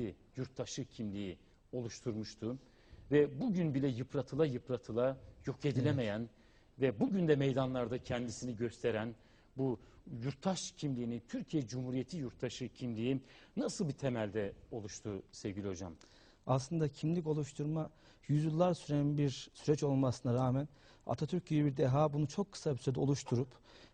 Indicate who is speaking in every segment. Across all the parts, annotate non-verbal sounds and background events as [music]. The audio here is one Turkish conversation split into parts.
Speaker 1: cumhuriyeti, yurttaşı kimliği oluşturmuştu. Ve bugün bile yıpratıla yıpratıla yok edilemeyen ve bugün de meydanlarda kendisini gösteren bu yurttaş kimliğini, Türkiye Cumhuriyeti yurttaşı kimliği nasıl bir temelde oluştu sevgili hocam?
Speaker 2: aslında kimlik oluşturma yüzyıllar süren bir süreç olmasına rağmen Atatürk gibi bir deha bunu çok kısa bir sürede oluşturup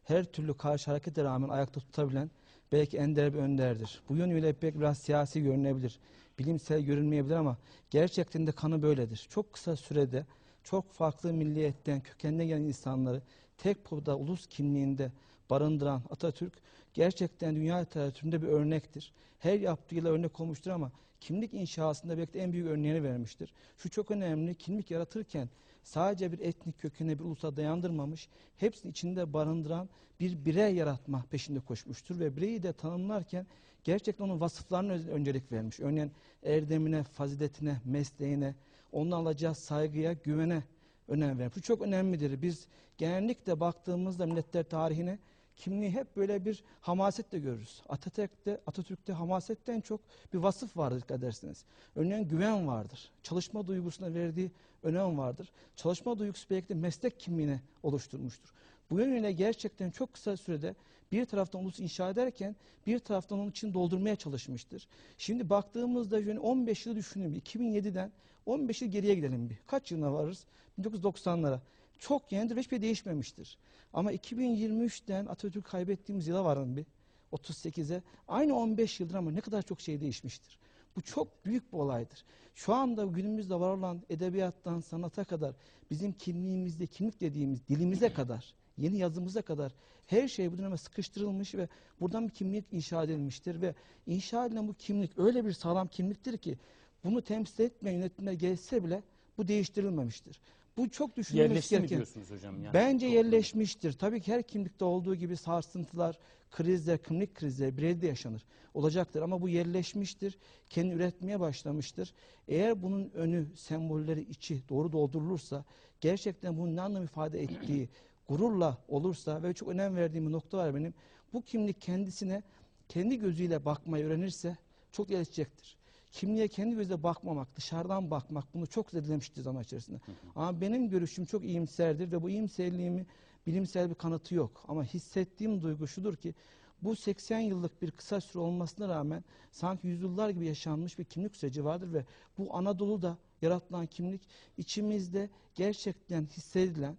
Speaker 2: her türlü karşı harekete rağmen ayakta tutabilen belki ender bir önderdir. Bu yönüyle pek biraz siyasi görünebilir, bilimsel görünmeyebilir ama gerçekten de kanı böyledir. Çok kısa sürede çok farklı milliyetten, kökenden gelen insanları tek poda ulus kimliğinde barındıran Atatürk gerçekten dünya literatüründe bir örnektir. Her yaptığıyla örnek olmuştur ama kimlik inşasında belki de en büyük örneğini vermiştir. Şu çok önemli, kimlik yaratırken sadece bir etnik kökene bir ulusa dayandırmamış, hepsini içinde barındıran bir birey yaratma peşinde koşmuştur ve bireyi de tanımlarken gerçekten onun vasıflarına öncelik vermiş. Örneğin erdemine, faziletine, mesleğine, ondan alacağı saygıya, güvene önem vermiş. Bu çok önemlidir. Biz genellikle baktığımızda milletler tarihine kimliği hep böyle bir hamasetle görürüz. Atatürk'te, Atatürk'te hamasetten çok bir vasıf vardır dikkat ederseniz. Örneğin güven vardır. Çalışma duygusuna verdiği önem vardır. Çalışma duygusu belki de meslek kimliğine oluşturmuştur. Bu yönüyle gerçekten çok kısa sürede bir taraftan ulus inşa ederken bir taraftan onun için doldurmaya çalışmıştır. Şimdi baktığımızda yani 15 yılı düşünün. bir. 2007'den 15 yıl geriye gidelim bir. Kaç yılına varırız? 1990'lara. Çok yenidir ve hiçbir şey değişmemiştir. Ama 2023'ten Atatürk kaybettiğimiz yıla varın bir. 38'e. Aynı 15 yıldır ama ne kadar çok şey değişmiştir. Bu çok büyük bir olaydır. Şu anda günümüzde var olan edebiyattan sanata kadar bizim kimliğimizde kimlik dediğimiz dilimize kadar yeni yazımıza kadar her şey bu döneme sıkıştırılmış ve buradan bir kimlik inşa edilmiştir ve inşa edilen bu kimlik öyle bir sağlam kimliktir ki bunu temsil etmeyen yönetimler gelse bile bu değiştirilmemiştir. Bu çok düşünülmesi
Speaker 1: Yerleşti mi
Speaker 2: gereken.
Speaker 1: diyorsunuz hocam? Yani
Speaker 2: Bence
Speaker 1: Çok-
Speaker 2: yerleşmiştir. Tabii ki her kimlikte olduğu gibi sarsıntılar, krizler, kimlik krizleri bireyde yaşanır. Olacaktır ama bu yerleşmiştir. Kendi üretmeye başlamıştır. Eğer bunun önü, sembolleri, içi doğru doldurulursa, gerçekten bunun ne anlam ifade ettiği [clears throat] gururla olursa ve çok önem verdiğim bir nokta var benim. Bu kimlik kendisine kendi gözüyle bakmayı öğrenirse çok gelişecektir. Kimliğe kendi gözle bakmamak, dışarıdan bakmak bunu çok zedelemiştir zaman içerisinde. Ama benim görüşüm çok iyimserdir ve bu iyimserliğimi bilimsel bir kanıtı yok. Ama hissettiğim duygu şudur ki bu 80 yıllık bir kısa süre olmasına rağmen sanki yüzyıllar gibi yaşanmış bir kimlik süreci vardır ve bu Anadolu'da yaratılan kimlik içimizde gerçekten hissedilen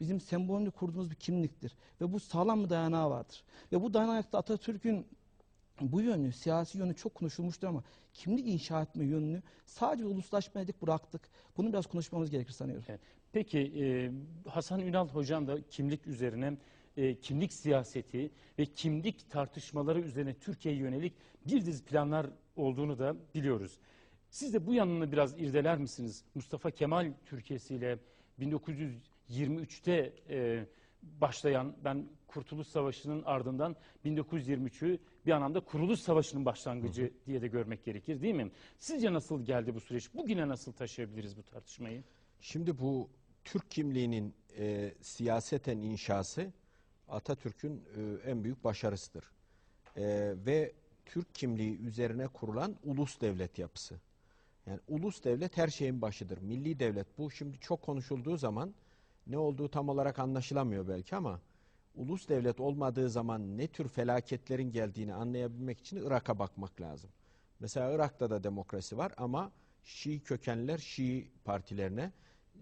Speaker 2: bizim sembolünü kurduğumuz bir kimliktir. Ve bu sağlam bir dayanağı vardır. Ve bu dayanakta Atatürk'ün bu yönü, siyasi yönü çok konuşulmuştur ama kimlik inşa etme yönünü sadece uluslaşmaya dik bıraktık. Bunu biraz konuşmamız gerekir sanıyorum.
Speaker 1: Evet. Peki e, Hasan Ünal hocam da kimlik üzerine e, kimlik siyaseti ve kimlik tartışmaları üzerine Türkiye'ye yönelik bir dizi planlar olduğunu da biliyoruz. Siz de bu yanını biraz irdeler misiniz? Mustafa Kemal Türkiye'siyle 1923'te e, başlayan ben Kurtuluş Savaşı'nın ardından 1923'ü bir anlamda Kuruluş Savaşı'nın başlangıcı diye de görmek gerekir değil mi? Sizce nasıl geldi bu süreç? Bugüne nasıl taşıyabiliriz bu tartışmayı?
Speaker 3: Şimdi bu Türk kimliğinin e, siyaseten inşası Atatürk'ün e, en büyük başarısıdır. E, ve Türk kimliği üzerine kurulan ulus devlet yapısı. Yani ulus devlet her şeyin başıdır. Milli devlet bu şimdi çok konuşulduğu zaman ne olduğu tam olarak anlaşılamıyor belki ama ulus devlet olmadığı zaman ne tür felaketlerin geldiğini anlayabilmek için Irak'a bakmak lazım. Mesela Irak'ta da demokrasi var ama Şii kökenler Şii partilerine,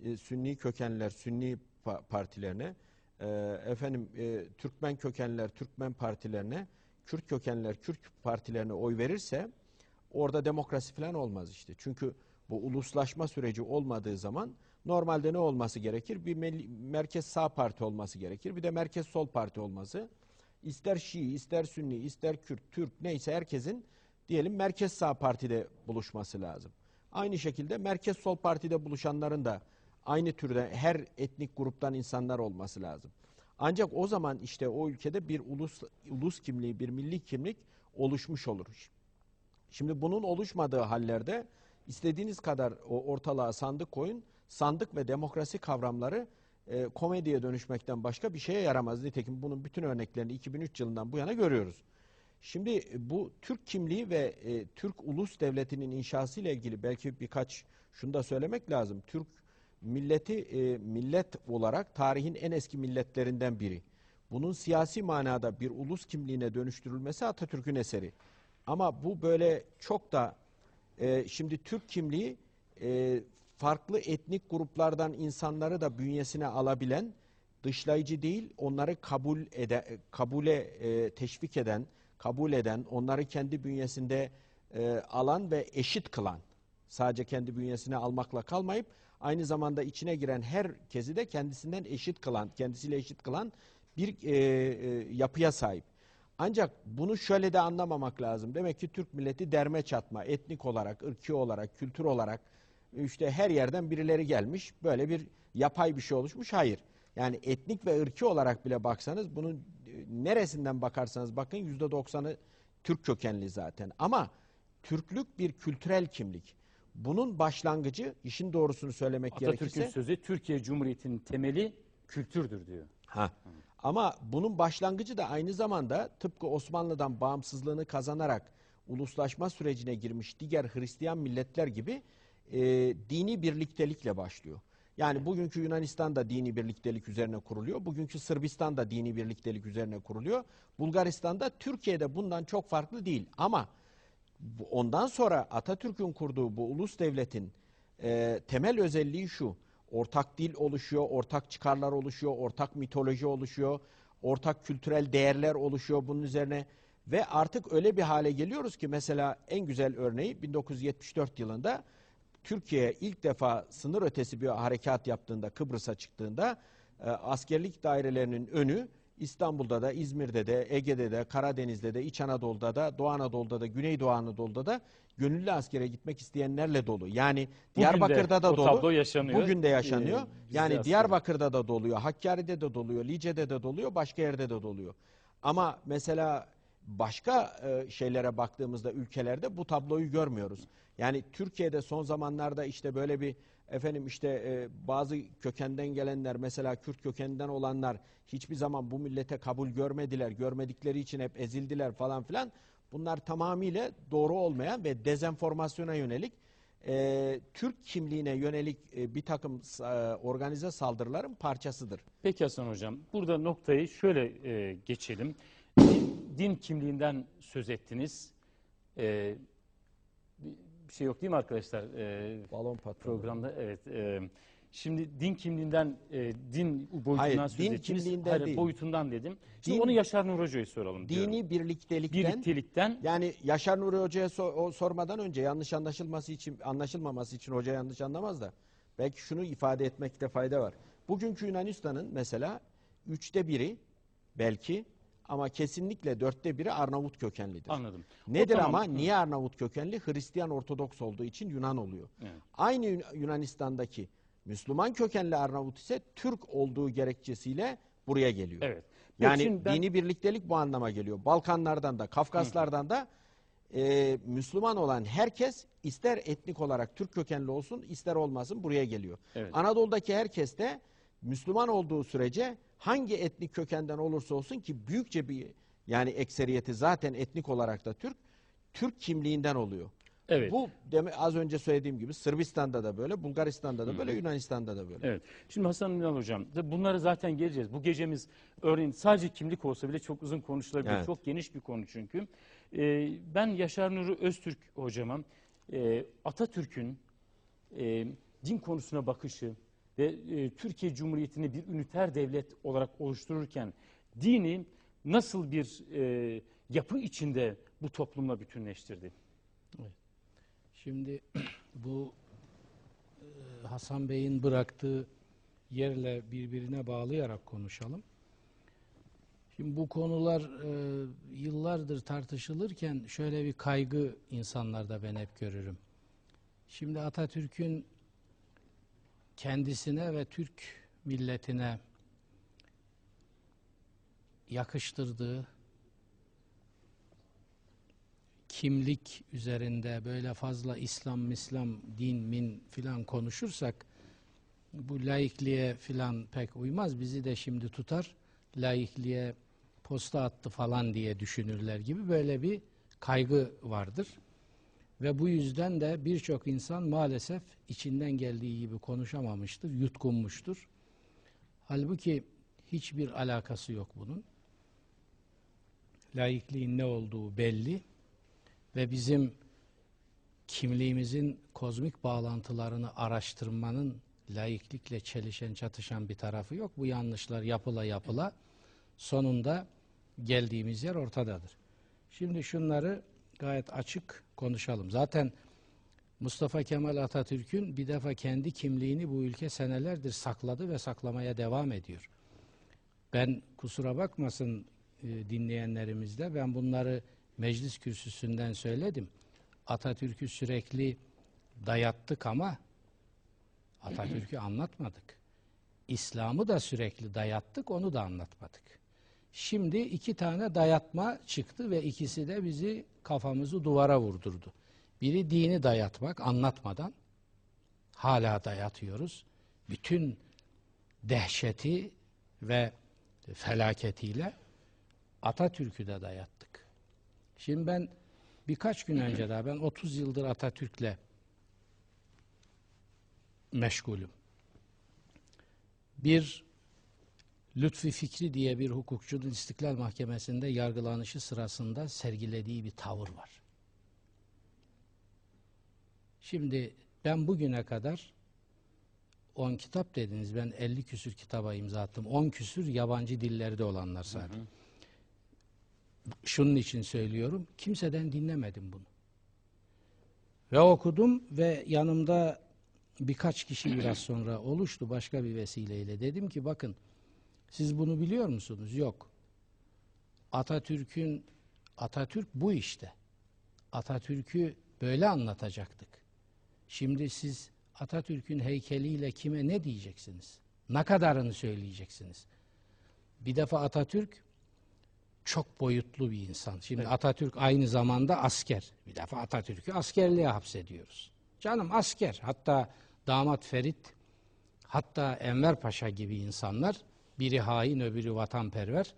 Speaker 3: e, Sünni kökenler Sünni pa- partilerine, e, efendim e, Türkmen kökenler Türkmen partilerine, Kürt kökenler Kürt partilerine oy verirse orada demokrasi falan olmaz işte. Çünkü bu uluslaşma süreci olmadığı zaman normalde ne olması gerekir? Bir merkez sağ parti olması gerekir. Bir de merkez sol parti olması. İster Şii, ister Sünni, ister Kürt, Türk neyse herkesin diyelim merkez sağ partide buluşması lazım. Aynı şekilde merkez sol partide buluşanların da aynı türde her etnik gruptan insanlar olması lazım. Ancak o zaman işte o ülkede bir ulus ulus kimliği, bir milli kimlik oluşmuş olur. Şimdi bunun oluşmadığı hallerde istediğiniz kadar o ortalığa sandık koyun. Sandık ve demokrasi kavramları e, komediye dönüşmekten başka bir şeye yaramaz. Nitekim bunun bütün örneklerini 2003 yılından bu yana görüyoruz. Şimdi bu Türk kimliği ve e, Türk ulus devletinin inşası ile ilgili belki birkaç şunu da söylemek lazım. Türk milleti e, millet olarak tarihin en eski milletlerinden biri. Bunun siyasi manada bir ulus kimliğine dönüştürülmesi Atatürk'ün eseri. Ama bu böyle çok da e, şimdi Türk kimliği e, farklı etnik gruplardan insanları da bünyesine alabilen, dışlayıcı değil, onları kabul ede, kabule e, teşvik eden, kabul eden, onları kendi bünyesinde e, alan ve eşit kılan. Sadece kendi bünyesine almakla kalmayıp aynı zamanda içine giren herkesi de kendisinden eşit kılan, kendisiyle eşit kılan bir e, e, yapıya sahip. Ancak bunu şöyle de anlamamak lazım. Demek ki Türk milleti derme çatma, etnik olarak, ırki olarak, kültür olarak işte her yerden birileri gelmiş. Böyle bir yapay bir şey oluşmuş. Hayır. Yani etnik ve ırki olarak bile baksanız bunun e, neresinden bakarsanız bakın yüzde doksanı Türk kökenli zaten. Ama Türklük bir kültürel kimlik. Bunun başlangıcı işin doğrusunu söylemek
Speaker 1: Atatürk'ün
Speaker 3: gerekirse
Speaker 1: sözü Türkiye Cumhuriyeti'nin temeli kültürdür diyor.
Speaker 3: Ha. Ama bunun başlangıcı da aynı zamanda tıpkı Osmanlı'dan bağımsızlığını kazanarak uluslaşma sürecine girmiş diğer Hristiyan milletler gibi e, dini birliktelikle başlıyor. Yani bugünkü Yunanistan da dini birliktelik üzerine kuruluyor. Bugünkü Sırbistan da dini birliktelik üzerine kuruluyor. Bulgaristan'da Türkiye'de bundan çok farklı değil. Ama ondan sonra Atatürk'ün kurduğu bu ulus devletin e, temel özelliği şu. Ortak dil oluşuyor, ortak çıkarlar oluşuyor, ortak mitoloji oluşuyor, ortak kültürel değerler oluşuyor bunun üzerine. Ve artık öyle bir hale geliyoruz ki mesela en güzel örneği 1974 yılında Türkiye ilk defa sınır ötesi bir harekat yaptığında, Kıbrıs'a çıktığında e, askerlik dairelerinin önü İstanbul'da da, İzmir'de de, Ege'de de, Karadeniz'de de, İç Anadolu'da da, Doğu Anadolu'da da, Güneydoğu Anadolu'da da gönüllü askere gitmek isteyenlerle dolu. Yani Diyarbakır'da da
Speaker 1: o
Speaker 3: dolu.
Speaker 1: tablo yaşanıyor.
Speaker 3: Bugün de yaşanıyor.
Speaker 1: Ee, bizde
Speaker 3: yani
Speaker 1: aslında.
Speaker 3: Diyarbakır'da da doluyor, Hakkari'de de doluyor, Lice'de de doluyor, başka yerde de doluyor. Ama mesela başka e, şeylere baktığımızda ülkelerde bu tabloyu görmüyoruz. Yani Türkiye'de son zamanlarda işte böyle bir efendim işte e, bazı kökenden gelenler mesela Kürt kökeninden olanlar hiçbir zaman bu millete kabul görmediler. Görmedikleri için hep ezildiler falan filan. Bunlar tamamıyla doğru olmayan ve dezenformasyona yönelik e, Türk kimliğine yönelik e, bir takım e, organize saldırıların parçasıdır.
Speaker 1: Peki Hasan Hocam, burada noktayı şöyle e, geçelim. Din, kimliğinden söz ettiniz. E, bir şey yok değil mi arkadaşlar? E,
Speaker 3: Balon patronu.
Speaker 1: programda evet. e, şimdi din kimliğinden, e, din boyutundan
Speaker 3: Hayır,
Speaker 1: söz
Speaker 3: din
Speaker 1: ettiniz.
Speaker 3: kimliğinden
Speaker 1: Hayır,
Speaker 3: değil.
Speaker 1: boyutundan dedim. Şimdi
Speaker 3: Din-
Speaker 1: onu Yaşar Nur Hoca'ya soralım diyorum.
Speaker 3: Dini birliktelikten
Speaker 1: Birliktelikten
Speaker 3: yani Yaşar Nuri Hoca'ya so- o sormadan önce yanlış anlaşılması için anlaşılmaması için hoca yanlış anlamaz da belki şunu ifade etmekte fayda var. Bugünkü Yunanistan'ın mesela üçte biri belki ama kesinlikle dörtte biri Arnavut kökenlidir.
Speaker 1: anladım.
Speaker 3: Nedir
Speaker 1: tamam.
Speaker 3: ama niye Arnavut kökenli? Hristiyan Ortodoks olduğu için Yunan oluyor.
Speaker 1: Evet.
Speaker 3: Aynı Yun- Yunanistan'daki Müslüman kökenli Arnavut ise Türk olduğu gerekçesiyle buraya geliyor.
Speaker 1: Evet.
Speaker 3: Yani
Speaker 1: şimdi ben-
Speaker 3: dini birliktelik bu anlama geliyor. Balkanlardan da, Kafkaslardan da e, Müslüman olan herkes ister etnik olarak Türk kökenli olsun, ister olmasın buraya geliyor.
Speaker 1: Evet.
Speaker 3: Anadolu'daki herkes de Müslüman olduğu sürece hangi etnik kökenden olursa olsun ki büyükçe bir yani ekseriyeti zaten etnik olarak da Türk, Türk kimliğinden oluyor.
Speaker 1: Evet.
Speaker 3: Bu deme, az önce söylediğim gibi Sırbistan'da da böyle, Bulgaristan'da da böyle, Yunanistan'da da böyle.
Speaker 1: Evet. Şimdi Hasan Ünal Hocam, bunlara zaten geleceğiz. Bu gecemiz örneğin sadece kimlik olsa bile çok uzun konuşulabilir.
Speaker 3: Evet.
Speaker 1: Çok geniş bir konu çünkü. Ee, ben Yaşar Nuri Öztürk hocama e, Atatürk'ün e, din konusuna bakışı ve e, Türkiye Cumhuriyeti'ni bir üniter devlet olarak oluştururken dini nasıl bir e, yapı içinde bu toplumla bütünleştirdi?
Speaker 4: Şimdi [clears throat] bu e, Hasan Bey'in bıraktığı yerle birbirine bağlayarak konuşalım. Şimdi bu konular e, yıllardır tartışılırken şöyle bir kaygı insanlarda ben hep görürüm. Şimdi Atatürk'ün kendisine ve Türk milletine yakıştırdığı kimlik üzerinde böyle fazla İslam, Mislam, din, min filan konuşursak bu laikliğe filan pek uymaz. Bizi de şimdi tutar. Laikliğe posta attı falan diye düşünürler gibi böyle bir kaygı vardır. Ve bu yüzden de birçok insan maalesef içinden geldiği gibi konuşamamıştır, yutkunmuştur. Halbuki hiçbir alakası yok bunun. Laikliğin ne olduğu belli ve bizim kimliğimizin kozmik bağlantılarını araştırmanın laiklikle çelişen, çatışan bir tarafı yok. Bu yanlışlar yapıla yapıla sonunda geldiğimiz yer ortadadır. Şimdi şunları gayet açık konuşalım. Zaten Mustafa Kemal Atatürk'ün bir defa kendi kimliğini bu ülke senelerdir sakladı ve saklamaya devam ediyor. Ben kusura bakmasın e, dinleyenlerimizde ben bunları meclis kürsüsünden söyledim. Atatürk'ü sürekli dayattık ama Atatürk'ü anlatmadık. İslam'ı da sürekli dayattık, onu da anlatmadık. Şimdi iki tane dayatma çıktı ve ikisi de bizi kafamızı duvara vurdurdu. Biri dini dayatmak, anlatmadan hala dayatıyoruz. Bütün dehşeti ve felaketiyle Atatürk'ü de dayattık. Şimdi ben birkaç gün önce daha ben 30 yıldır Atatürk'le meşgulüm. Bir Lütfi Fikri diye bir hukukçunun İstiklal Mahkemesi'nde yargılanışı sırasında sergilediği bir tavır var. Şimdi ben bugüne kadar 10 kitap dediniz. Ben 50 küsür kitaba imza attım. 10 küsür yabancı dillerde olanlar sadece. Şunun için söylüyorum. Kimseden dinlemedim bunu. Ve okudum ve yanımda birkaç kişi biraz sonra oluştu başka bir vesileyle. Dedim ki bakın siz bunu biliyor musunuz? Yok. Atatürk'ün Atatürk bu işte. Atatürk'ü böyle anlatacaktık. Şimdi siz Atatürk'ün heykeliyle kime ne diyeceksiniz? Ne kadarını söyleyeceksiniz? Bir defa Atatürk çok boyutlu bir insan. Şimdi Atatürk aynı zamanda asker. Bir defa Atatürk'ü askerliğe hapsediyoruz. Canım asker. Hatta damat Ferit, hatta Enver Paşa gibi insanlar biri hain öbürü vatanperver.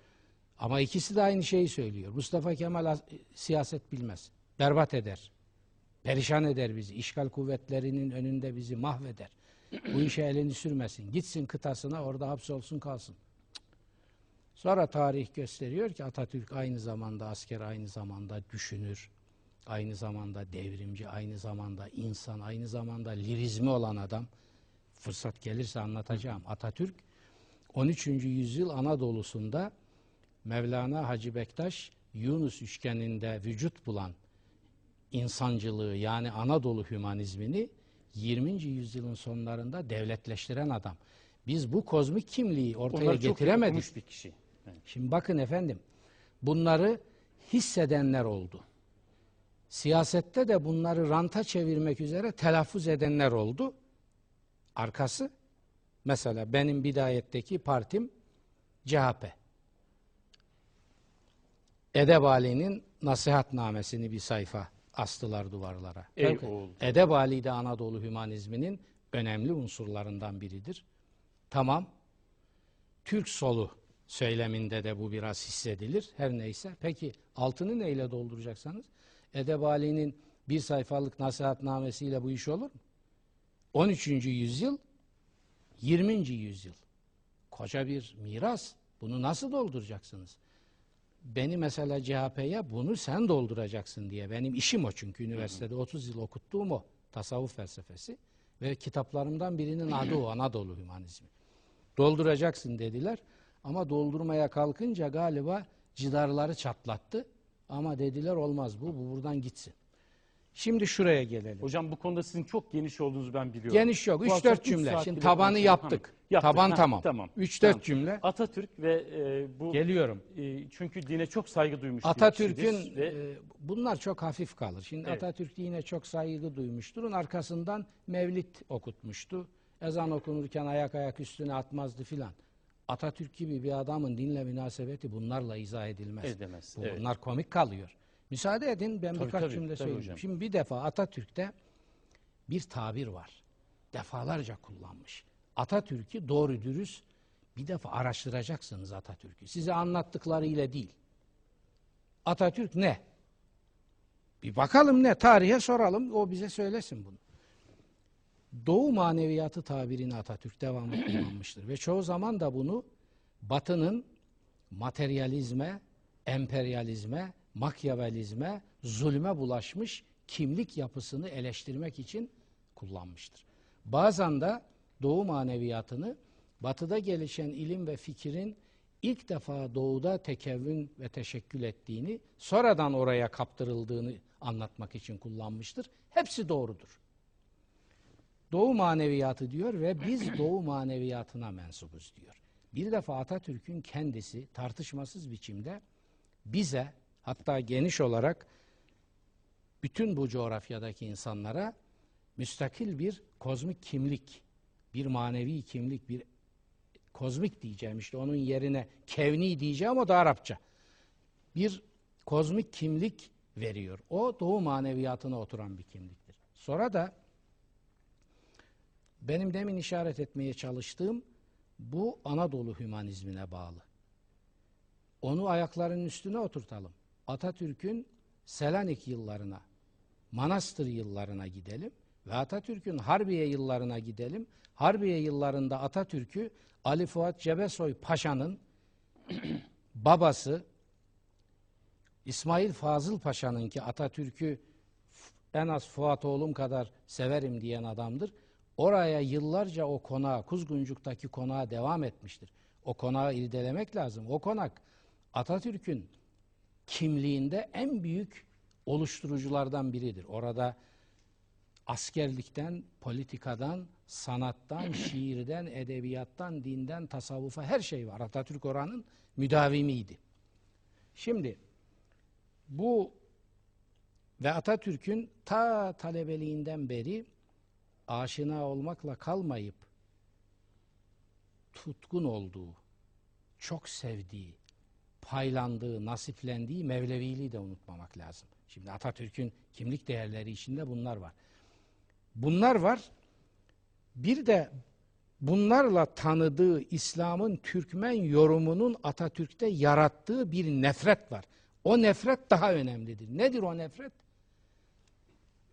Speaker 4: Ama ikisi de aynı şeyi söylüyor. Mustafa Kemal as- siyaset bilmez. Berbat eder. Perişan eder bizi. İşgal kuvvetlerinin önünde bizi mahveder. Bu işe elini sürmesin. Gitsin kıtasına orada hapsolsun kalsın. Sonra tarih gösteriyor ki Atatürk aynı zamanda asker, aynı zamanda düşünür, aynı zamanda devrimci, aynı zamanda insan, aynı zamanda lirizmi olan adam. Fırsat gelirse anlatacağım. Atatürk 13. yüzyıl Anadolu'sunda Mevlana Hacı Bektaş Yunus üçgeninde vücut bulan insancılığı yani Anadolu hümanizmini 20. yüzyılın sonlarında devletleştiren adam. Biz bu kozmik kimliği ortaya
Speaker 1: Onlar çok
Speaker 4: getiremedik.
Speaker 1: okumuş bir kişi. Evet.
Speaker 4: Şimdi bakın efendim, bunları hissedenler oldu. Siyasette de bunları ranta çevirmek üzere telaffuz edenler oldu. Arkası, mesela benim bidayetteki partim CHP. Edebali'nin nasihatnamesini bir sayfa astılar duvarlara.
Speaker 1: Ey oğul.
Speaker 4: Edebali de Anadolu hümanizminin önemli unsurlarından biridir. Tamam, Türk solu söyleminde de bu biraz hissedilir. Her neyse. Peki altını neyle dolduracaksanız? Edebali'nin bir sayfalık nasihatnamesiyle bu iş olur mu? 13. yüzyıl, 20. yüzyıl. Koca bir miras. Bunu nasıl dolduracaksınız? Beni mesela CHP'ye bunu sen dolduracaksın diye. Benim işim o çünkü üniversitede 30 yıl okuttuğum o. Tasavvuf felsefesi. Ve kitaplarımdan birinin adı o Anadolu Hümanizmi. Dolduracaksın dediler. Ama doldurmaya kalkınca galiba cidarları çatlattı. Ama dediler olmaz bu, bu buradan gitsin. Şimdi şuraya gelelim.
Speaker 1: Hocam bu konuda sizin çok geniş olduğunuzu ben biliyorum.
Speaker 4: Geniş yok.
Speaker 1: Bu
Speaker 4: 3-4
Speaker 1: akşam üç
Speaker 4: cümle. Şimdi tabanı yaptık.
Speaker 1: Yaptık.
Speaker 4: Taban
Speaker 1: Ha,
Speaker 4: tamam.
Speaker 1: tamam.
Speaker 4: 3-4
Speaker 1: Tamam.
Speaker 4: cümle.
Speaker 1: Atatürk ve e, bu
Speaker 4: Geliyorum.
Speaker 1: e, çünkü dine çok saygı duymuş
Speaker 4: Atatürk'ün
Speaker 1: ve
Speaker 4: e, bunlar çok hafif kalır. Şimdi
Speaker 1: Evet.
Speaker 4: Atatürk dine çok saygı duymuştur. Onun arkasından mevlid okutmuştu. Ezan okunurken ayak ayak üstüne atmazdı filan. Atatürk gibi bir adamın dinle münasebeti bunlarla izah edilmez.
Speaker 1: Edemez,
Speaker 4: Bu-
Speaker 1: evet.
Speaker 4: Bunlar komik kalıyor. Müsaade edin ben
Speaker 1: Tabii,
Speaker 4: birkaç
Speaker 1: tabii,
Speaker 4: cümle
Speaker 1: tabii
Speaker 4: söyleyeyim.
Speaker 1: hocam.
Speaker 4: Şimdi bir defa Atatürk'te bir tabir var. Defalarca kullanmış. Atatürk'ü doğru dürüst Bir defa araştıracaksınız Atatürk'ü. Size anlattıklarıyla değil. Atatürk ne? Bir bakalım ne? Tarihe soralım. O bize söylesin bunu. Doğu maneviyatı tabirini Atatürk devamlı [clears throat] kullanmıştır. Ve çoğu zaman da bunu Batı'nın materyalizme, emperyalizme, makyavelizme, zulme bulaşmış kimlik yapısını eleştirmek için kullanmıştır. Bazen de Doğu maneviyatını Batı'da gelişen ilim ve fikirin ilk defa Doğu'da tekevvün ve teşekkül ettiğini, sonradan oraya kaptırıldığını anlatmak için kullanmıştır. Hepsi doğrudur. Doğu maneviyatı diyor ve biz [clears throat] Doğu maneviyatına mensubuz diyor. Bir defa Atatürk'ün kendisi tartışmasız biçimde bize hatta geniş olarak bütün bu coğrafyadaki insanlara müstakil bir kozmik kimlik, bir manevi kimlik, bir kozmik diyeceğim işte onun yerine kevni diyeceğim o da Arapça. Bir kozmik kimlik veriyor. O doğu maneviyatına oturan bir kimliktir. Sonra da benim demin işaret etmeye çalıştığım bu Anadolu hümanizmine bağlı. Onu ayaklarının üstüne oturtalım. Atatürk'ün Selanik yıllarına, Manastır yıllarına gidelim ve Atatürk'ün Harbiye yıllarına gidelim. Harbiye yıllarında Atatürk'ü Ali Fuat Cebesoy Paşa'nın [clears throat] babası İsmail Fazıl Paşa'nın ki Atatürk'ü en az Fuat oğlum kadar severim diyen adamdır. Oraya yıllarca o konağa, Kuzguncuk'taki konağa devam etmiştir. O konağı irdelemek lazım. O konak Atatürk'ün kimliğinde en büyük oluşturuculardan biridir. Orada askerlikten, politikadan, sanattan, [clears throat] şiirden, edebiyattan, dinden, tasavvufa her şey var. Atatürk oranın müdavimiydi. Şimdi bu ve Atatürk'ün ta talebeliğinden beri aşina olmakla kalmayıp tutkun olduğu, çok sevdiği, paylandığı, nasiplendiği Mevleviliği de unutmamak lazım. Şimdi Atatürk'ün kimlik değerleri içinde bunlar var. Bunlar var. Bir de bunlarla tanıdığı İslam'ın Türkmen yorumunun Atatürk'te yarattığı bir nefret var. O nefret daha önemlidir. Nedir o nefret?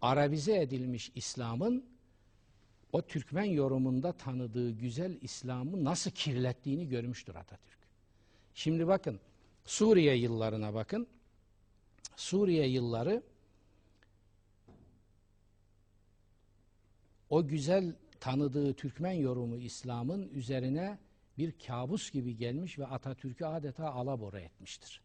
Speaker 4: Arabize edilmiş İslam'ın o Türkmen yorumunda tanıdığı güzel İslam'ı nasıl kirlettiğini görmüştür Atatürk. Şimdi bakın Suriye yıllarına bakın. Suriye yılları o güzel tanıdığı Türkmen yorumu İslam'ın üzerine bir kabus gibi gelmiş ve Atatürk'ü adeta alabora etmiştir.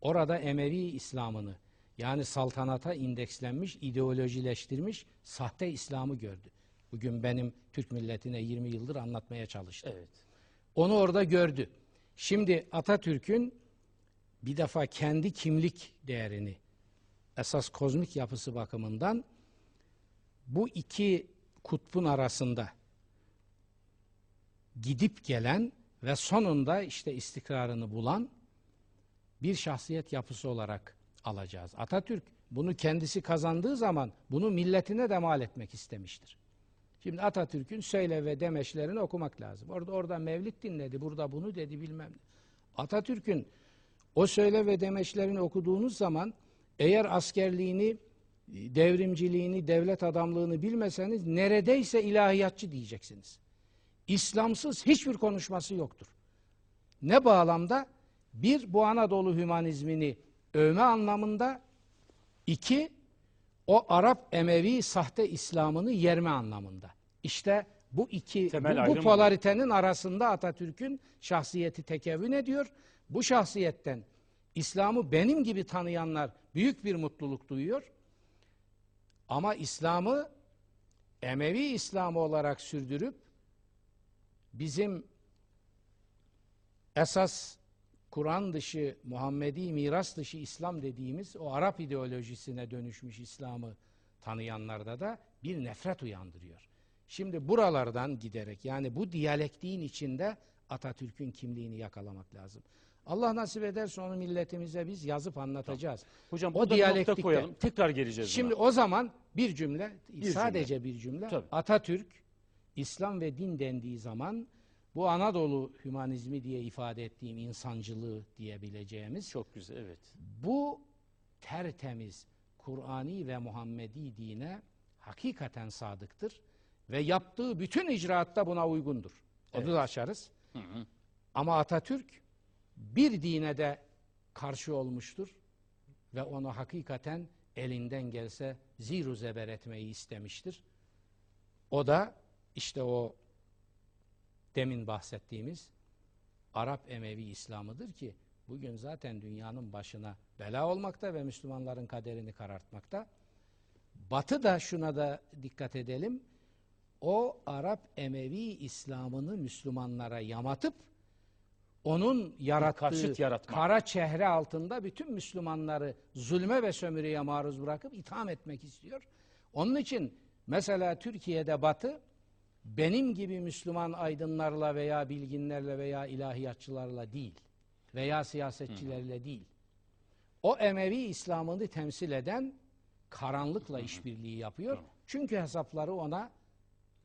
Speaker 4: Orada Emevi İslam'ını yani saltanata indekslenmiş, ideolojileştirmiş sahte İslam'ı gördü. Bugün benim Türk milletine 20 yıldır anlatmaya çalıştım.
Speaker 1: Evet.
Speaker 4: Onu orada gördü. Şimdi Atatürk'ün bir defa kendi kimlik değerini esas kozmik yapısı bakımından bu iki kutbun arasında gidip gelen ve sonunda işte istikrarını bulan bir şahsiyet yapısı olarak alacağız. Atatürk bunu kendisi kazandığı zaman bunu milletine de mal etmek istemiştir. Şimdi Atatürk'ün söyle ve demeçlerini okumak lazım. Orada orada Mevlid dinledi, burada bunu dedi bilmem ne. Atatürk'ün o söyle ve demeçlerini okuduğunuz zaman eğer askerliğini, devrimciliğini, devlet adamlığını bilmeseniz neredeyse ilahiyatçı diyeceksiniz. İslamsız hiçbir konuşması yoktur. Ne bağlamda? Bir, bu Anadolu hümanizmini övme anlamında. iki o Arap Emevi sahte İslam'ını yerme anlamında. İşte bu iki,
Speaker 1: Temel
Speaker 4: bu, bu polaritenin arasında Atatürk'ün şahsiyeti tekevvün ediyor. Bu şahsiyetten İslam'ı benim gibi tanıyanlar büyük bir mutluluk duyuyor. Ama İslam'ı Emevi İslam'ı olarak sürdürüp bizim esas Kur'an dışı, Muhammedi miras dışı İslam dediğimiz o Arap ideolojisine dönüşmüş İslam'ı tanıyanlarda da bir nefret uyandırıyor. Şimdi buralardan giderek yani bu diyalektiğin içinde Atatürk'ün kimliğini yakalamak lazım. Allah nasip ederse onu milletimize biz yazıp anlatacağız.
Speaker 1: Hocam
Speaker 4: O diyalektikte-
Speaker 1: koyalım. Tekrar geleceğiz
Speaker 4: Şimdi
Speaker 1: buna.
Speaker 4: o zaman bir cümle,
Speaker 1: Bir
Speaker 4: sadece bir cümle.
Speaker 1: Tabii.
Speaker 4: Atatürk, İslam ve din dendiği zaman Bu Anadolu hümanizmi diye ifade ettiğim insancılığı diyebileceğimiz
Speaker 1: Çok güzel evet.
Speaker 4: bu tertemiz Kur'ani ve Muhammedi dine hakikaten sadıktır ve yaptığı bütün icraatta buna uygundur. Onu da açarız. Ama Atatürk bir dine de karşı olmuştur ve onu hakikaten elinden gelse ziru zeber etmeyi istemiştir. O da işte o demin bahsettiğimiz Arap Emevi İslam'ıdır ki bugün zaten dünyanın başına bela olmakta ve Müslümanların kaderini karartmakta. Batı da şuna da dikkat edelim. O Arap Emevi İslam'ını Müslümanlara yamatıp onun yarattığı
Speaker 1: karşıt yaratmak.
Speaker 4: kara çehre altında bütün Müslümanları zulme ve sömürüye maruz bırakıp itham etmek istiyor. Onun için mesela Türkiye'de Batı benim gibi Müslüman aydınlarla veya bilginlerle veya ilahiyatçılarla değil veya siyasetçilerle değil. O Emevi İslam'ını temsil eden karanlıkla işbirliği yapıyor. Çünkü hesapları ona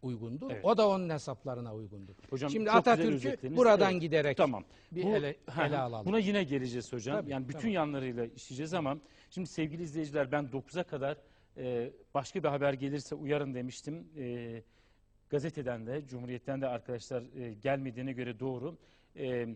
Speaker 4: uygundur.
Speaker 1: Evet.
Speaker 4: O da onun hesaplarına uygundur.
Speaker 1: Hocam
Speaker 4: Şimdi Atatürk'ü buradan
Speaker 1: Evet,
Speaker 4: giderek
Speaker 1: Tamam.
Speaker 4: bir
Speaker 1: Bu-
Speaker 4: ele, ele alalım.
Speaker 1: Buna yine geleceğiz hocam.
Speaker 4: Tabii,
Speaker 1: yani bütün
Speaker 4: tabii.
Speaker 1: yanlarıyla işleyeceğiz ama şimdi sevgili izleyiciler ben 9'a kadar e, başka bir haber gelirse uyarın demiştim. E, gazeteden de Cumhuriyet'ten de arkadaşlar e, gelmediğine göre doğru. E,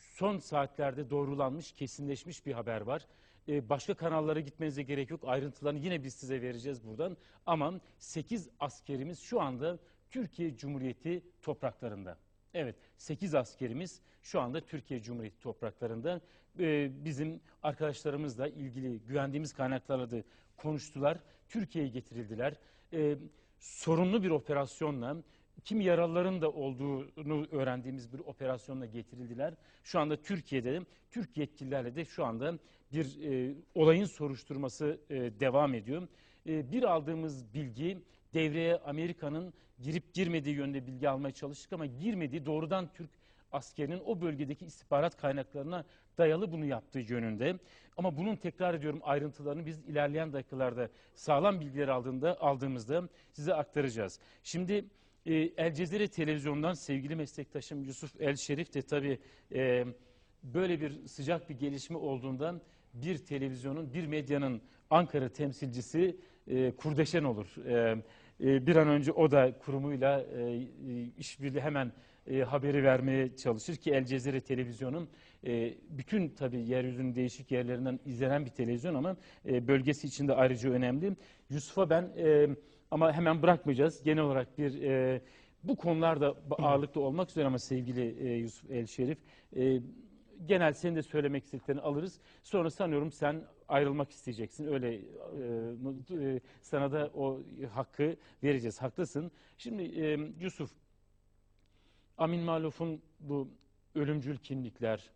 Speaker 1: son saatlerde doğrulanmış, kesinleşmiş bir haber var. E, başka kanallara gitmenize gerek yok. Ayrıntılarını yine biz size vereceğiz buradan. Ama 8 askerimiz şu anda Türkiye Cumhuriyeti topraklarında. Evet 8 askerimiz şu anda Türkiye Cumhuriyeti topraklarında. Ee, bizim arkadaşlarımızla ilgili güvendiğimiz kaynaklarla da konuştular. Türkiye'ye getirildiler. Ee, sorunlu bir operasyonla kim yaralıların da olduğunu öğrendiğimiz bir operasyonla getirildiler. Şu anda Türkiye'de Türk yetkililerle de şu anda bir e, olayın soruşturması e, devam ediyor. E, bir aldığımız bilgi devreye Amerika'nın girip girmediği yönde bilgi almaya çalıştık ama girmediği doğrudan Türk askerinin o bölgedeki istihbarat kaynaklarına dayalı bunu yaptığı yönünde. Ama bunun tekrar ediyorum ayrıntılarını biz ilerleyen dakikalarda sağlam bilgiler aldığında aldığımızda size aktaracağız. Şimdi e, El Cezire televizyondan sevgili meslektaşım Yusuf El Şerif de tabii e, böyle bir sıcak bir gelişme olduğundan bir televizyonun, bir medyanın Ankara temsilcisi e, kurdeşen olur. E, e, bir an önce o da kurumuyla e, e, işbirliği hemen e, haberi vermeye çalışır ki El Cezire televizyonun e, bütün tabii yeryüzünün değişik yerlerinden izlenen bir televizyon ama e, bölgesi için de ayrıca önemli. Yusuf'a ben e, ama hemen bırakmayacağız. Genel olarak bir e, bu konularda ağırlıklı olmak üzere ama sevgili e, Yusuf El Şerif e, genel senin de söylemek istediklerini alırız. Sonra sanıyorum sen ayrılmak isteyeceksin. Öyle e, e, sana da o hakkı vereceğiz. Haklısın. Şimdi e, Yusuf, Amin Maluf'un bu ölümcül kimlikler,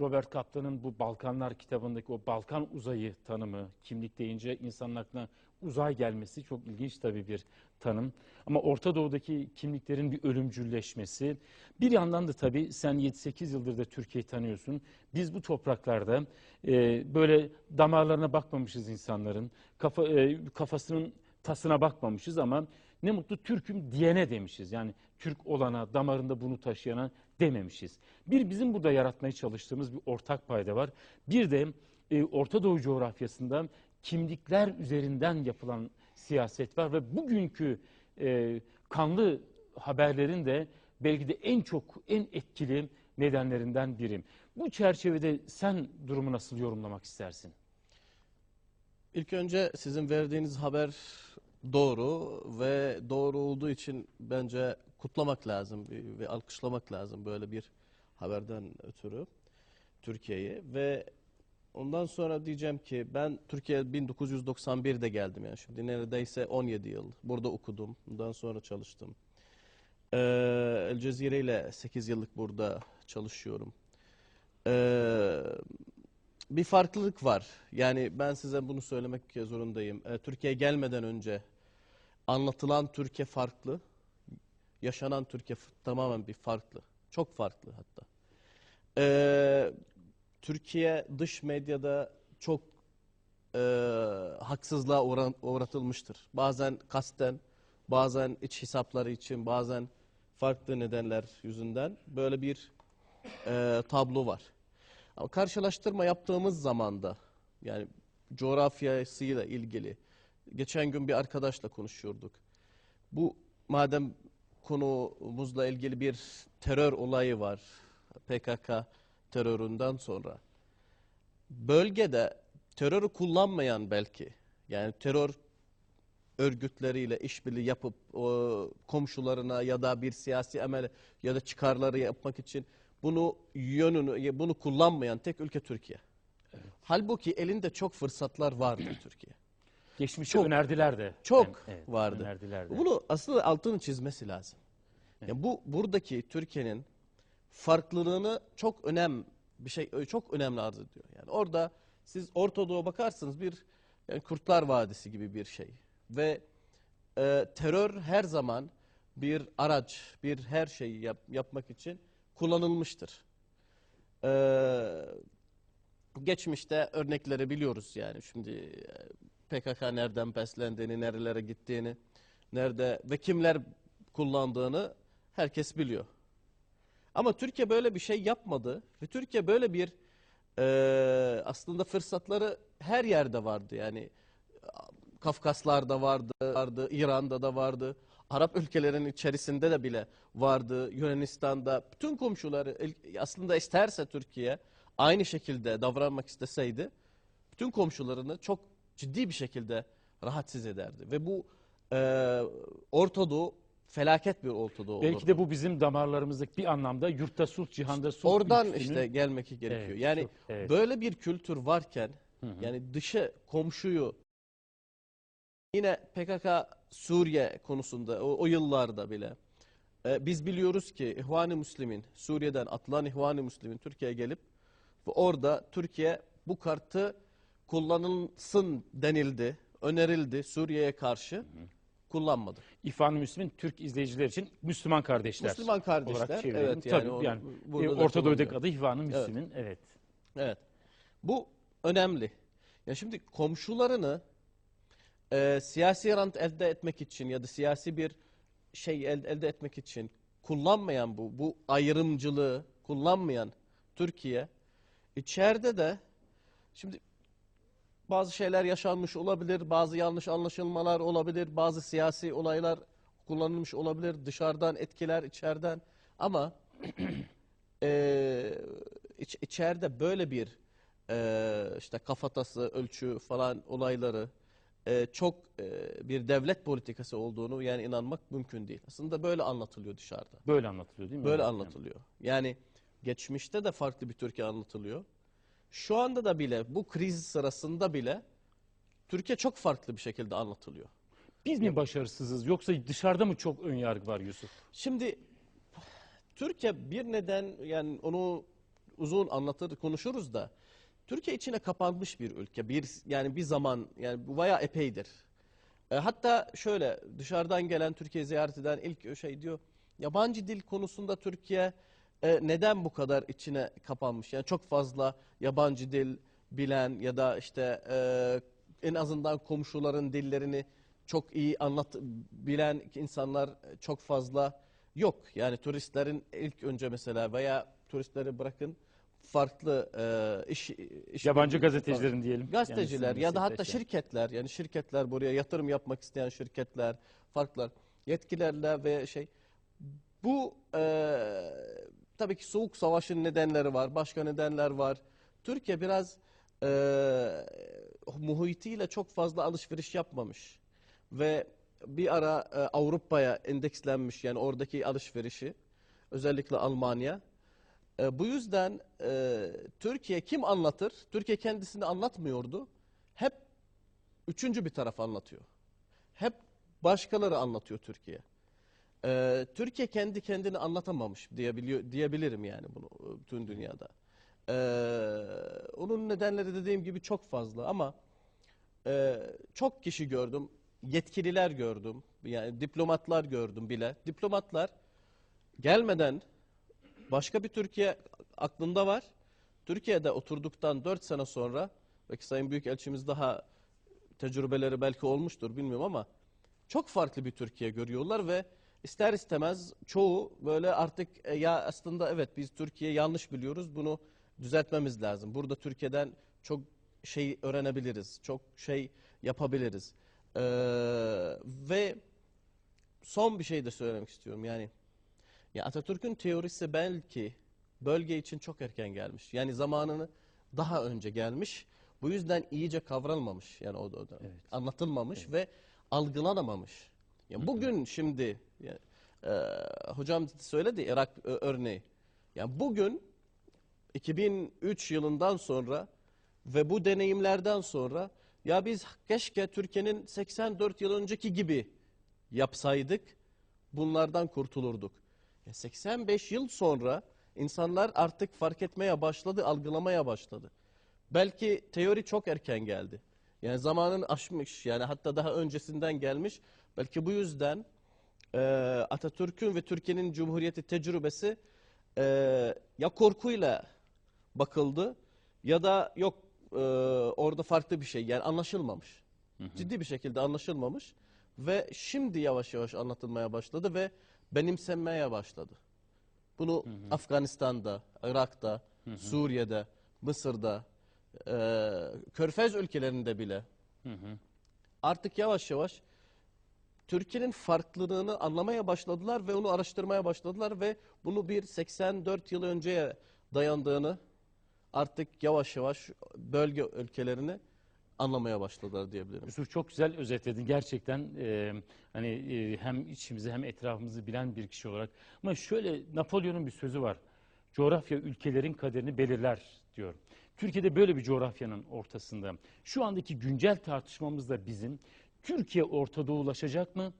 Speaker 1: Robert Kaplan'ın bu Balkanlar kitabındaki o Balkan uzayı tanımı, kimlik deyince insanın aklına uzay gelmesi çok ilginç tabii bir tanım. Ama Orta Doğu'daki kimliklerin bir ölümcülleşmesi. Bir yandan da tabii sen 7-8 yıldır da Türkiye'yi tanıyorsun. Biz bu topraklarda e, böyle damarlarına bakmamışız insanların. Kafa, e, kafasının tasına bakmamışız ama ne mutlu Türk'üm diyene demişiz. Yani Türk olana, damarında bunu taşıyana dememişiz. Bir bizim burada yaratmaya çalıştığımız bir ortak payda var. Bir de e, Orta Doğu coğrafyasında kimlikler üzerinden yapılan siyaset var ve bugünkü e, kanlı haberlerin de belki de en çok en etkili nedenlerinden biri. Bu çerçevede sen durumu nasıl yorumlamak istersin?
Speaker 5: İlk önce sizin verdiğiniz haber doğru ve doğru olduğu için bence kutlamak lazım ve alkışlamak lazım böyle bir haberden ötürü Türkiye'yi ve ondan sonra diyeceğim ki ben Türkiye 1991'de geldim yani şimdi neredeyse 17 yıl burada okudum ondan sonra çalıştım. Ee, El Cezire ile 8 yıllık burada çalışıyorum. Ee, bir farklılık var. Yani ben size bunu söylemek zorundayım. Ee, Türkiye'ye gelmeden önce anlatılan Türkiye farklı. Yaşanan Türkiye tamamen bir farklı. Çok farklı hatta. Ee, Türkiye dış medyada çok e, haksızlığa uğra- uğratılmıştır. Bazen kasten, bazen iç hesapları için, bazen farklı nedenler yüzünden böyle bir e, tablo var. Ama karşılaştırma yaptığımız zaman da yani coğrafyasıyla ilgili geçen gün bir arkadaşla konuşuyorduk. Bu madem konumuzla ilgili bir terör olayı var PKK teröründen sonra bölgede terörü kullanmayan belki yani terör örgütleriyle işbirliği yapıp o, komşularına ya da bir siyasi emel ya da çıkarları yapmak için bunu yönünü bunu kullanmayan tek ülke Türkiye. Halbuki elinde çok fırsatlar vardı [clears throat] Türkiye.
Speaker 1: Geçmişi
Speaker 5: Çok-
Speaker 1: önerdiler de.
Speaker 5: çok
Speaker 1: Evet,
Speaker 5: vardı.
Speaker 1: Önerdiler de.
Speaker 5: Bunu aslında altını çizmesi lazım. Yani bu buradaki Türkiye'nin farklılığını çok önem bir şey çok önemli arz ediyor. Yani orada siz Orta Doğu'ya bakarsınız bir yani Kurtlar Vadisi gibi bir şey ve e, terör her zaman bir araç, bir her şeyi yap- yapmak için kullanılmıştır. E, geçmişte örnekleri biliyoruz yani şimdi e, PKK nereden beslendiğini, nerelere gittiğini, nerede ve kimler kullandığını herkes biliyor. Ama Türkiye böyle bir şey yapmadı ve Türkiye böyle bir e, aslında fırsatları her yerde vardı. Yani Kafkaslar'da vardı, vardı, İran'da da vardı, Arap ülkelerinin içerisinde de bile vardı, Yunanistan'da bütün komşuları aslında isterse Türkiye aynı şekilde davranmak isteseydi bütün komşularını çok ciddi bir şekilde rahatsız ederdi. Ve bu e, Orta Doğu felaket bir Orta Doğu
Speaker 1: Belki de bu bizim damarlarımızdaki bir anlamda yurtta sulh, cihanda sulh.
Speaker 5: Oradan
Speaker 1: ülkünün-
Speaker 5: işte gelmek gerekiyor.
Speaker 1: Evet,
Speaker 5: yani
Speaker 1: çok- evet.
Speaker 5: böyle bir kültür varken
Speaker 1: Hı hı.
Speaker 5: yani dışı komşuyu yine PKK Suriye konusunda o, o yıllarda bile e, biz biliyoruz ki İhvan-ı Müslim'in Suriye'den atılan İhvan-ı Müslim'in Türkiye'ye gelip ve orada Türkiye bu kartı kullanılsın denildi, önerildi Suriye'ye karşı kullanmadı.
Speaker 1: İhvan-ı Müslümin Türk izleyiciler için Müslüman kardeşler.
Speaker 5: Müslüman kardeşler, evet,
Speaker 1: Tabii
Speaker 5: yani
Speaker 1: yani, e, Orta Doğu'daki adı İhvan-ı Müslümin. Evet.
Speaker 5: Evet. Bu önemli. Ya şimdi komşularını e, siyasi rant elde etmek için ya da siyasi bir şey el- elde etmek için kullanmayan bu bu ayrımcılığı kullanmayan Türkiye içeride de şimdi bazı şeyler yaşanmış olabilir, bazı yanlış anlaşılmalar olabilir, bazı siyasi olaylar kullanılmış olabilir, dışarıdan etkiler, içeriden ama [clears throat] eee iç, içeride böyle bir eee, işte kafatası, ölçü falan olayları eee, çok eee, bir devlet politikası olduğunu yani inanmak mümkün değil. Aslında böyle anlatılıyor dışarıda.
Speaker 1: Böyle anlatılıyor değil mi?
Speaker 5: Böyle anlatılıyor. Yani geçmişte de farklı bir Türkiye anlatılıyor. Şu anda da bile bu kriz sırasında bile Türkiye çok farklı bir şekilde anlatılıyor.
Speaker 1: Biz mi başarısızız yoksa dışarıda mı çok ön yargı var Yusuf?
Speaker 5: Şimdi Türkiye bir neden yani onu uzun anlatır konuşuruz da Türkiye içine kapanmış bir ülke. Bir yani bir zaman yani bu bayağı epeydir. E, hatta şöyle dışarıdan gelen Türkiye ziyaret eden ilk şey diyor yabancı dil konusunda Türkiye e, neden bu kadar içine kapanmış? Yani çok fazla yabancı dil bilen ya da işte e, en azından komşuların dillerini çok iyi anlat bilen insanlar çok fazla yok. Yani turistlerin ilk önce mesela veya turistleri bırakın farklı e, iş, iş
Speaker 1: Yabancı gazetecilerin diyelim.
Speaker 5: gazeteciler
Speaker 1: Yani
Speaker 5: ya da hatta şirketler yani şirketler buraya yatırım yapmak isteyen şirketler farklar yetkilerle ve şey bu e, tabii ki soğuk savaşın nedenleri var başka nedenler var Türkiye biraz e, muhitiyle çok fazla alışveriş yapmamış ve bir ara e, Avrupa'ya endekslenmiş yani oradaki alışverişi özellikle Almanya e, bu yüzden e, Türkiye kim anlatır? Türkiye kendisini anlatmıyordu. Hep üçüncü bir taraf anlatıyor. Hep başkaları anlatıyor Türkiye. E, Türkiye kendi kendini anlatamamış diyebiliyor, diyebilirim yani bunu e, bütün dünyada. E, onun nedenleri dediğim gibi çok fazla ama e, çok kişi gördüm. Yetkililer gördüm. Yani diplomatlar gördüm bile. Diplomatlar gelmeden başka bir Türkiye aklında var. Türkiye'de oturduktan 4 sene sonra belki Sayın Büyükelçimiz daha tecrübeleri belki olmuştur bilmiyorum ama çok farklı bir Türkiye görüyorlar ve ister istemez çoğu böyle artık e, ya aslında evet biz Türkiye yanlış biliyoruz bunu düzeltmemiz lazım. Burada Türkiye'den çok şey öğrenebiliriz, çok şey yapabiliriz. Ee, ve son bir şey de söylemek istiyorum yani. Ya Atatürk'ün teorisi belki bölge için çok erken gelmiş. Yani zamanını daha önce gelmiş. Bu yüzden iyice kavranmamış. Yani o, o da
Speaker 1: Evet.
Speaker 5: anlatılmamış ve algılanamamış. Yani bugün şimdi ya, e, hocam söyledi Irak e, örneği. Yani bugün 2003 yılından sonra ve bu deneyimlerden sonra ya biz keşke Türkiye'nin 84 yıl önceki gibi yapsaydık bunlardan kurtulurduk. Ya 85 yıl sonra insanlar artık fark etmeye başladı, algılamaya başladı. Belki teori çok erken geldi. Yani zamanın aşmış yani hatta daha öncesinden gelmiş. Belki bu yüzden e, Atatürk'ün ve Türkiye'nin Cumhuriyeti tecrübesi e, ya korkuyla bakıldı ya da yok e, orada farklı bir şey yani anlaşılmamış. Ciddi bir şekilde anlaşılmamış ve şimdi yavaş yavaş anlatılmaya başladı ve benimsenmeye başladı. Bunu Afganistan'da, Irak'ta, Suriye'de, Mısır'da, e, Körfez ülkelerinde bile artık yavaş yavaş Türkiye'nin farklılığını anlamaya başladılar ve onu araştırmaya başladılar ve bunu bir 84 yıl önceye dayandığını artık yavaş yavaş bölge ülkelerini anlamaya başladılar diyebilirim.
Speaker 1: Yusuf çok güzel özetledin. Gerçekten e, hani e, hem içimizi hem etrafımızı bilen bir kişi olarak. Ama şöyle Napolyon'un bir sözü var. Coğrafya ülkelerin kaderini belirler diyor. Türkiye'de böyle bir coğrafyanın ortasında. Şu andaki güncel tartışmamız da bizim. Türkiye Orta Doğulaşacak mı?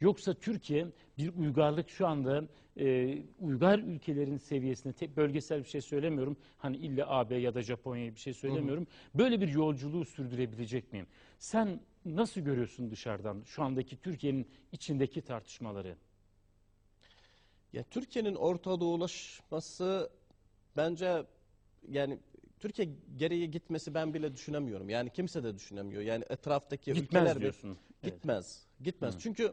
Speaker 1: Yoksa Türkiye bir uygarlık şu anda e, uygar ülkelerin seviyesinde tek bölgesel bir şey söylemiyorum. Hani illa AB ya da Japonya'ya bir şey söylemiyorum. Böyle bir yolculuğu sürdürebilecek miyim? Sen nasıl görüyorsun dışarıdan şu andaki Türkiye'nin içindeki tartışmaları?
Speaker 5: Ya Türkiye'nin Orta Doğulaşması bence yani Türkiye geriye gitmesi ben bile düşünemiyorum. Yani kimse de düşünemiyor. Yani etraftaki
Speaker 1: Gitmez
Speaker 5: ülkeler
Speaker 1: diyorsun. Evet.
Speaker 5: Gitmez. Gitmez. Çünkü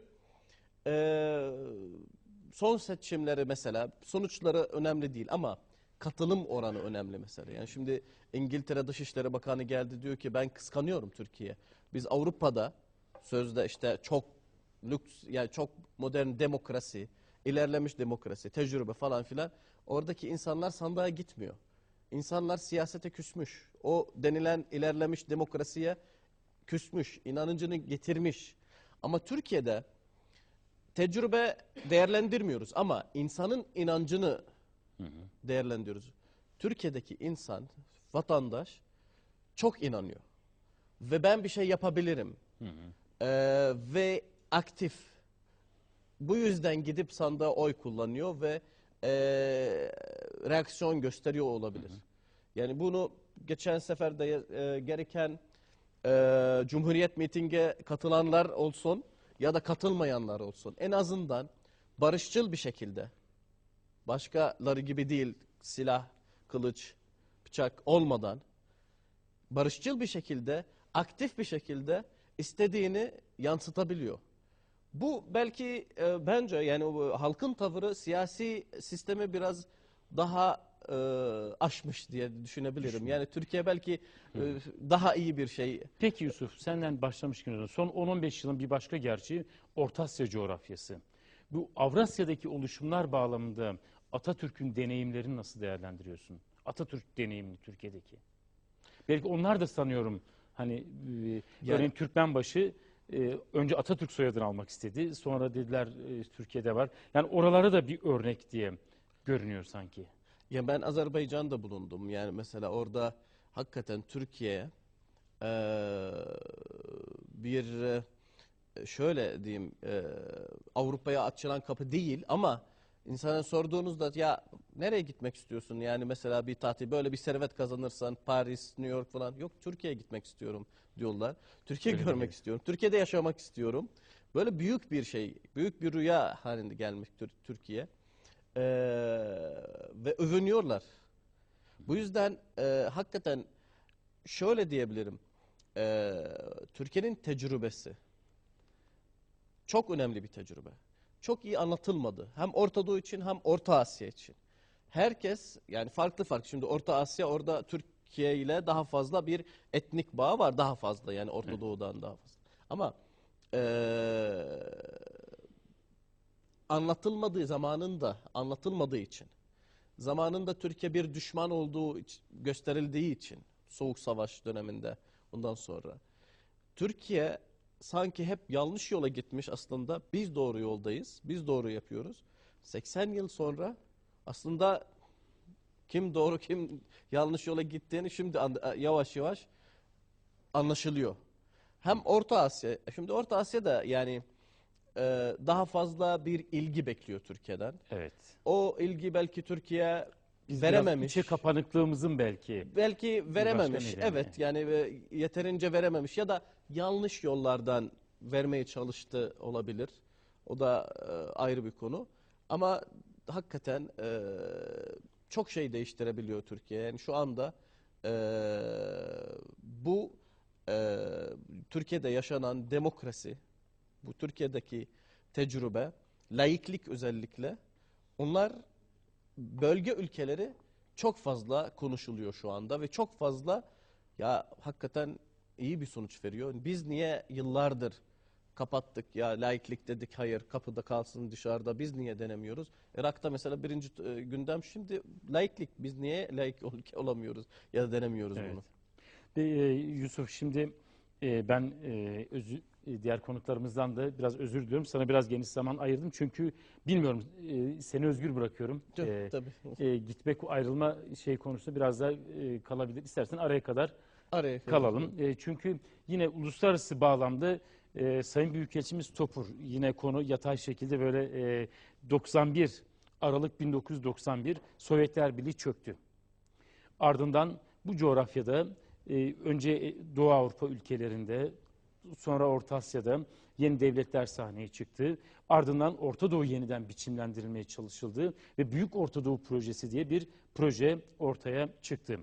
Speaker 5: e, son seçimleri mesela sonuçları önemli değil ama katılım oranı önemli mesela. Yani şimdi İngiltere Dışişleri Bakanı geldi diyor ki ben kıskanıyorum Türkiye. Biz Avrupa'da sözde işte çok lüks yani çok modern demokrasi, ilerlemiş demokrasi, tecrübe falan filan oradaki insanlar sandığa gitmiyor. İnsanlar siyasete küsmüş. O denilen ilerlemiş demokrasiye küsmüş, inancını getirmiş. Ama Türkiye'de tecrübe değerlendirmiyoruz ama insanın inancını değerlendiriyoruz. Türkiye'deki insan, vatandaş çok inanıyor. Ve ben bir şey yapabilirim. Ee, ve aktif. Bu yüzden gidip sandığa oy kullanıyor ve ee, reaksiyon gösteriyor olabilir. Yani bunu geçen sefer de e, gereken e, Cumhuriyet mitinge katılanlar olsun ya da katılmayanlar olsun. En azından barışçıl bir şekilde başkaları gibi değil silah, kılıç, bıçak olmadan barışçıl bir şekilde, aktif bir şekilde istediğini yansıtabiliyor. Bu belki e, bence yani o halkın tavırı siyasi sistemi biraz daha e, aşmış diye düşünebilirim. Yani Türkiye belki e, daha iyi bir şey.
Speaker 1: Peki Yusuf senden başlamışken son 10-15 yılın bir başka gerçeği Orta Asya coğrafyası. Bu Avrasya'daki oluşumlar bağlamında Atatürk'ün deneyimlerini nasıl değerlendiriyorsun? Atatürk deneyimini Türkiye'deki. Belki onlar da sanıyorum hani e, örneğin Türkmenbaşı e, önce Atatürk soyadını almak istedi. Sonra dediler e, Türkiye'de var. Yani oralara da bir örnek diye görünüyor sanki.
Speaker 5: Ya ben Azerbaycan'da bulundum. Yani mesela orada hakikaten Türkiye e, bir e, şöyle diyeyim e, Avrupa'ya açılan kapı değil ama insana sorduğunuzda ya nereye gitmek istiyorsun? Yani mesela bir tatil böyle bir servet kazanırsan Paris, New York falan yok Türkiye'ye gitmek istiyorum diyorlar. Türkiye
Speaker 1: Öyle
Speaker 5: görmek
Speaker 1: değil.
Speaker 5: istiyorum. Türkiye'de yaşamak istiyorum. Böyle büyük bir şey, büyük bir rüya halinde gelmiş Tür- Türkiye. Ee, ve övünüyorlar. Bu yüzden e, hakikaten şöyle diyebilirim. E, Türkiye'nin tecrübesi çok önemli bir tecrübe. Çok iyi anlatılmadı. Hem Orta Doğu için hem Orta Asya için. Herkes yani farklı farklı. Şimdi Orta Asya orada Türkiye ile daha fazla bir etnik bağ var. Daha fazla yani Orta Doğu'dan daha fazla. Ama eee, anlatılmadığı zamanında anlatılmadığı için zamanında Türkiye bir düşman olduğu gösterildiği için Soğuk Savaş döneminde ondan sonra Türkiye sanki hep yanlış yola gitmiş aslında biz doğru yoldayız biz doğru yapıyoruz 80 yıl sonra aslında kim doğru kim yanlış yola gittiğini şimdi yavaş yavaş anlaşılıyor. Hem Orta Asya, şimdi Orta Asya'da yani e, daha fazla bir ilgi bekliyor Türkiye'den.
Speaker 1: Evet.
Speaker 5: O ilgi belki Türkiye
Speaker 1: Biz
Speaker 5: verememiş.
Speaker 1: Biraz içe kapanıklığımızın belki.
Speaker 5: belki verememiş. Evet yani e, yeterince verememiş ya da yanlış yollardan vermeye çalıştı olabilir. O da e, ayrı bir konu. Ama hakikaten e, çok şey değiştirebiliyor Türkiye. Yani şu anda e, bu e, Türkiye'de yaşanan demokrasi, bu Türkiye'deki tecrübe, laiklik özellikle onlar bölge ülkeleri çok fazla konuşuluyor şu anda ve çok fazla ya hakikaten iyi bir sonuç veriyor. Biz niye yıllardır kapattık ya laiklik dedik hayır kapıda kalsın dışarıda biz niye denemiyoruz? Irak'ta mesela birinci e, gündem şimdi laiklik biz niye laik ülke olamıyoruz ya da denemiyoruz
Speaker 1: Evet.
Speaker 5: bunu?
Speaker 1: Ve, e, Yusuf şimdi e, ben e, özü, e, diğer konuklarımızdan da biraz özür diliyorum. Sana biraz geniş zaman ayırdım. Çünkü bilmiyorum e, seni özgür bırakıyorum. E,
Speaker 5: Tabii.
Speaker 1: e, gitmek ayrılma şey konusunda biraz daha e, kalabilir. İstersen araya kadar
Speaker 5: Araya
Speaker 1: kalalım. E, çünkü yine uluslararası bağlamda e, Sayın Büyükelçimiz Topur yine konu yatay şekilde böyle e, 91 Aralık 1991 Sovyetler Birliği çöktü. Ardından bu coğrafyada e, önce e, Doğu Avrupa ülkelerinde sonra Orta Asya'da yeni devletler sahneye çıktı. Ardından Orta Doğu yeniden biçimlendirilmeye çalışıldı ve Büyük Orta Doğu Projesi diye bir proje ortaya çıktı.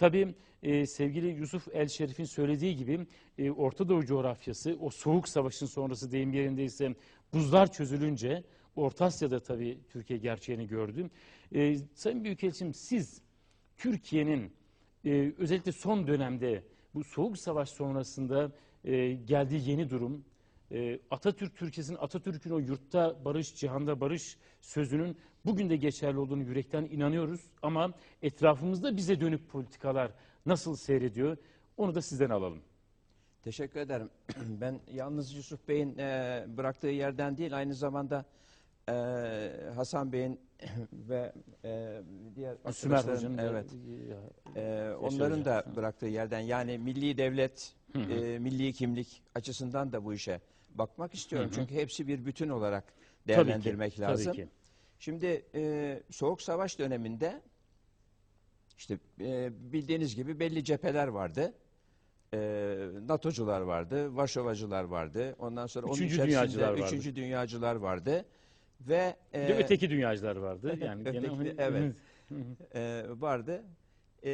Speaker 1: Tabii e, sevgili Yusuf El Şerif'in söylediği gibi e, Orta Doğu coğrafyası o soğuk savaşın sonrası deyim yerindeyse buzlar çözülünce Orta Asya'da tabii Türkiye gerçeğini gördü. E, Sayın Büyükelçim siz Türkiye'nin e, özellikle son dönemde bu soğuk savaş sonrasında e, geldiği yeni durum e, Atatürk Türkiye'sinin Atatürk'ün o yurtta barış, cihanda barış sözünün bugün de geçerli olduğunu yürekten inanıyoruz. Ama etrafımızda bize dönük politikalar nasıl seyrediyor onu da sizden alalım.
Speaker 6: Teşekkür ederim. [clears throat] Ben yalnız Yusuf Bey'in e, bıraktığı yerden değil, aynı zamanda e, Hasan Bey'in [clears throat] ve e, diğer
Speaker 1: Sümer Hoca'nın
Speaker 6: evet,
Speaker 1: e,
Speaker 6: e, onların da bıraktığı yerden yani milli devlet,
Speaker 1: Hı hı.
Speaker 6: e, milli kimlik açısından da bu işe bakmak istiyorum.
Speaker 1: Hı hı.
Speaker 6: Çünkü hepsi bir bütün olarak
Speaker 1: tabii ki,
Speaker 6: değerlendirmek lazım.
Speaker 1: Tabii ki.
Speaker 6: Şimdi e, Soğuk Savaş döneminde işte e, bildiğiniz gibi belli cepheler vardı. E, NATO'cular vardı, Varşovacılar vardı. Ondan sonra onun
Speaker 1: Üçüncü
Speaker 6: içerisinde
Speaker 1: dünyacılar vardı.
Speaker 6: üçüncü dünyacılar vardı. Ve
Speaker 1: Bir de
Speaker 6: e,
Speaker 1: öteki dünyacılar vardı. [laughs] Yani
Speaker 6: Öteki-
Speaker 1: hani-
Speaker 6: evet. e, vardı. E,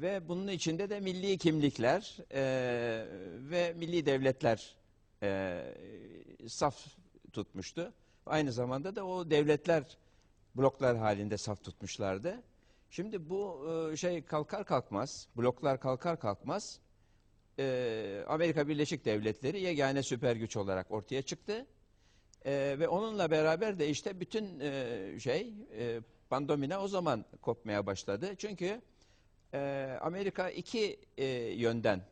Speaker 6: ve bunun içinde de milli kimlikler e, ve milli devletler e, saf tutmuştu. Aynı zamanda da o devletler bloklar halinde saf tutmuşlardı. Şimdi bu e, şey kalkar kalkmaz, bloklar kalkar kalkmaz e, Amerika Birleşik Devletleri yegane süper güç olarak ortaya çıktı. E, ve onunla beraber de işte bütün e, şey e, pandomina o zaman kopmaya başladı. Çünkü e, Amerika iki e, yönden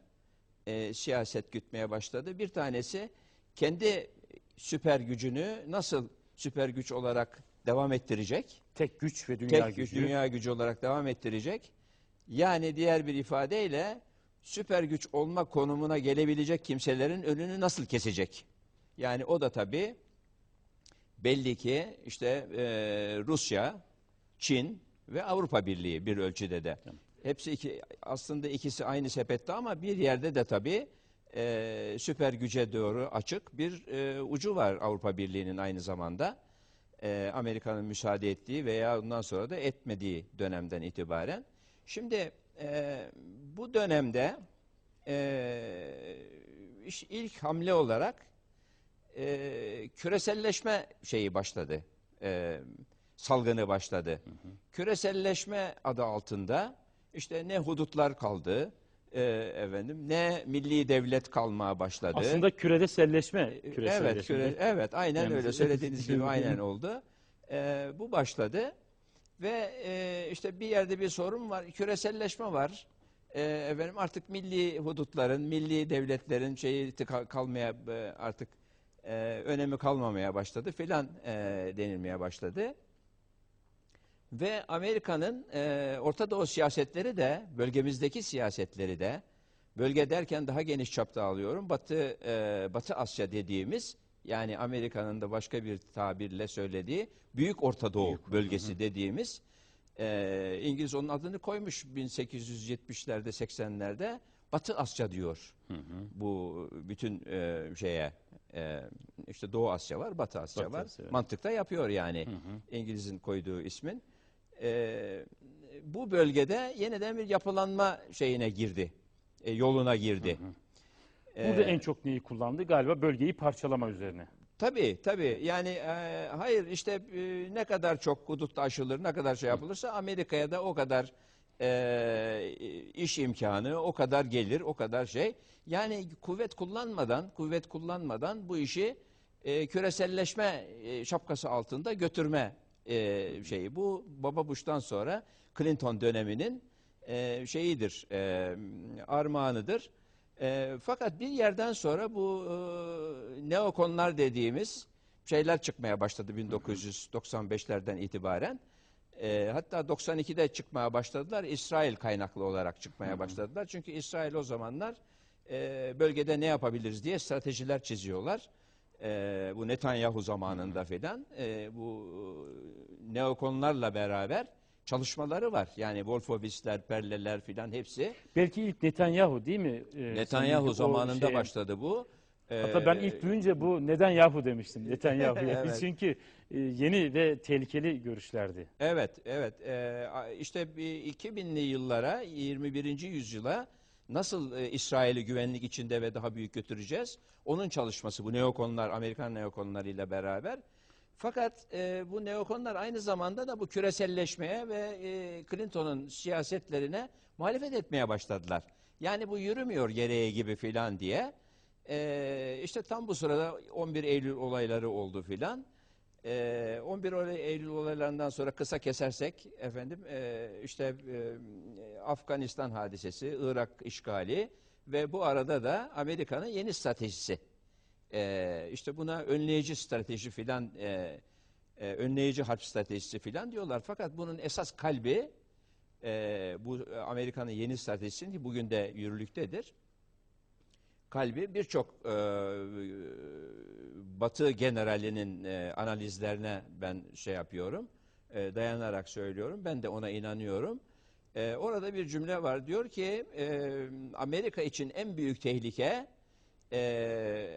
Speaker 6: e, siyaset gütmeye başladı. Bir tanesi kendi süper gücünü nasıl süper güç olarak devam ettirecek?
Speaker 1: Tek güç ve dünya
Speaker 6: tek
Speaker 1: gücü.
Speaker 6: dünya gücü olarak devam ettirecek. Yani diğer bir ifadeyle süper güç olma konumuna gelebilecek kimselerin önünü nasıl kesecek? Yani o da tabii belli ki işte e, Rusya, Çin ve Avrupa Birliği bir ölçüde de. Hepsi iki, aslında ikisi aynı sepette ama bir yerde de tabii e, süper güce doğru açık bir e, ucu var Avrupa Birliği'nin aynı zamanda. E, Amerika'nın müsaade ettiği veya ondan sonra da etmediği dönemden itibaren. Şimdi e, bu dönemde e, ilk hamle olarak e, küreselleşme şeyi başladı. E, salgını başladı. Küreselleşme adı altında işte ne hudutlar kaldı, e, efendim ne milli devlet kalmaya başladı.
Speaker 1: Aslında kürede selleşme. küreselleşme.
Speaker 6: Evet, küre, evet aynen
Speaker 1: Yani
Speaker 6: öyle söylediğiniz gibi aynen oldu. Ee, bu başladı ve e, işte bir yerde bir sorun var, küreselleşme var. Ee, efendim artık milli hudutların, milli devletlerin şeyi kalmaya e, artık e, önemi kalmamaya başladı filan e, denilmeye başladı. Ve Amerika'nın e, Orta Doğu siyasetleri de, bölgemizdeki siyasetleri de, bölge derken daha geniş çapta alıyorum, Batı e, Batı Asya dediğimiz, yani Amerika'nın da başka bir tabirle söylediği Büyük Orta Doğu bölgesi dediğimiz, e, İngiliz onun adını koymuş 1870'lerde 80'lerde Batı Asya diyor. Bu bütün e, şeye e, işte Doğu Asya var, Batı Asya
Speaker 1: Batı
Speaker 6: var.
Speaker 1: Asya.
Speaker 6: Mantıkta yapıyor yani İngiliz'in koyduğu ismin. E, bu bölgede yeniden bir yapılanma şeyine girdi. e, yoluna girdi.
Speaker 1: Burada
Speaker 6: E,
Speaker 1: en çok neyi kullandı? Galiba bölgeyi parçalama üzerine.
Speaker 6: Tabii tabii yani e, hayır işte e, ne kadar çok hudutta aşılır ne kadar şey yapılırsa Amerika'ya da o kadar e, iş imkanı o kadar gelir o kadar şey. Yani kuvvet kullanmadan kuvvet kullanmadan bu işi e, küreselleşme e, şapkası altında götürme e, şeyi. Bu Baba Bush'tan sonra Clinton döneminin e, şeyidir e, armağanıdır. E, fakat bir yerden sonra bu e, neokonlar dediğimiz şeyler çıkmaya başladı 1995'lerden itibaren. E, hatta 92'de çıkmaya başladılar. İsrail kaynaklı olarak çıkmaya başladılar. Çünkü İsrail o zamanlar e, bölgede ne yapabiliriz diye stratejiler çiziyorlar. E, bu Netanyahu zamanında filan e, bu neokonlarla beraber çalışmaları var. Yani Wolfowitzler, Perleler filan hepsi
Speaker 1: Belki ilk Netanyahu değil mi? Ee,
Speaker 6: Netanyahu zamanında
Speaker 1: şeye-
Speaker 6: başladı bu.
Speaker 1: Hatta ben
Speaker 6: Ee,
Speaker 1: ilk duyunca bu neden Yahu demiştim [laughs] Netanyahu'ya.
Speaker 6: Evet.
Speaker 1: Çünkü e, yeni ve tehlikeli görüşlerdi.
Speaker 6: Evet, evet. Ee, işte bir 2000'li yıllara, 21. yüzyıla nasıl e, İsrail'i güvenlik içinde ve daha büyük götüreceğiz? Onun çalışması bu neokonlar, Amerikan neokonlarıyla beraber. Fakat e, bu neokonlar aynı zamanda da bu küreselleşmeye ve e, Clinton'un siyasetlerine muhalefet etmeye başladılar. Yani bu yürümüyor gereği gibi filan diye. E, işte tam bu sırada 11 Eylül olayları oldu filan. Ee, 11 olay- Eylül olaylarından sonra kısa kesersek efendim e, işte e, Afganistan hadisesi, Irak işgali ve bu arada da Amerika'nın yeni stratejisi. Ee, işte buna önleyici strateji filan, e, önleyici harp stratejisi filan diyorlar. Fakat bunun esas kalbi bu Amerika'nın yeni stratejisinin bugün de yürürlüktedir kalbi birçok e, Batı generalinin e, analizlerine ben şey yapıyorum, e, dayanarak söylüyorum. Ben de ona inanıyorum. E, orada bir cümle var diyor ki e, Amerika için en büyük tehlike e,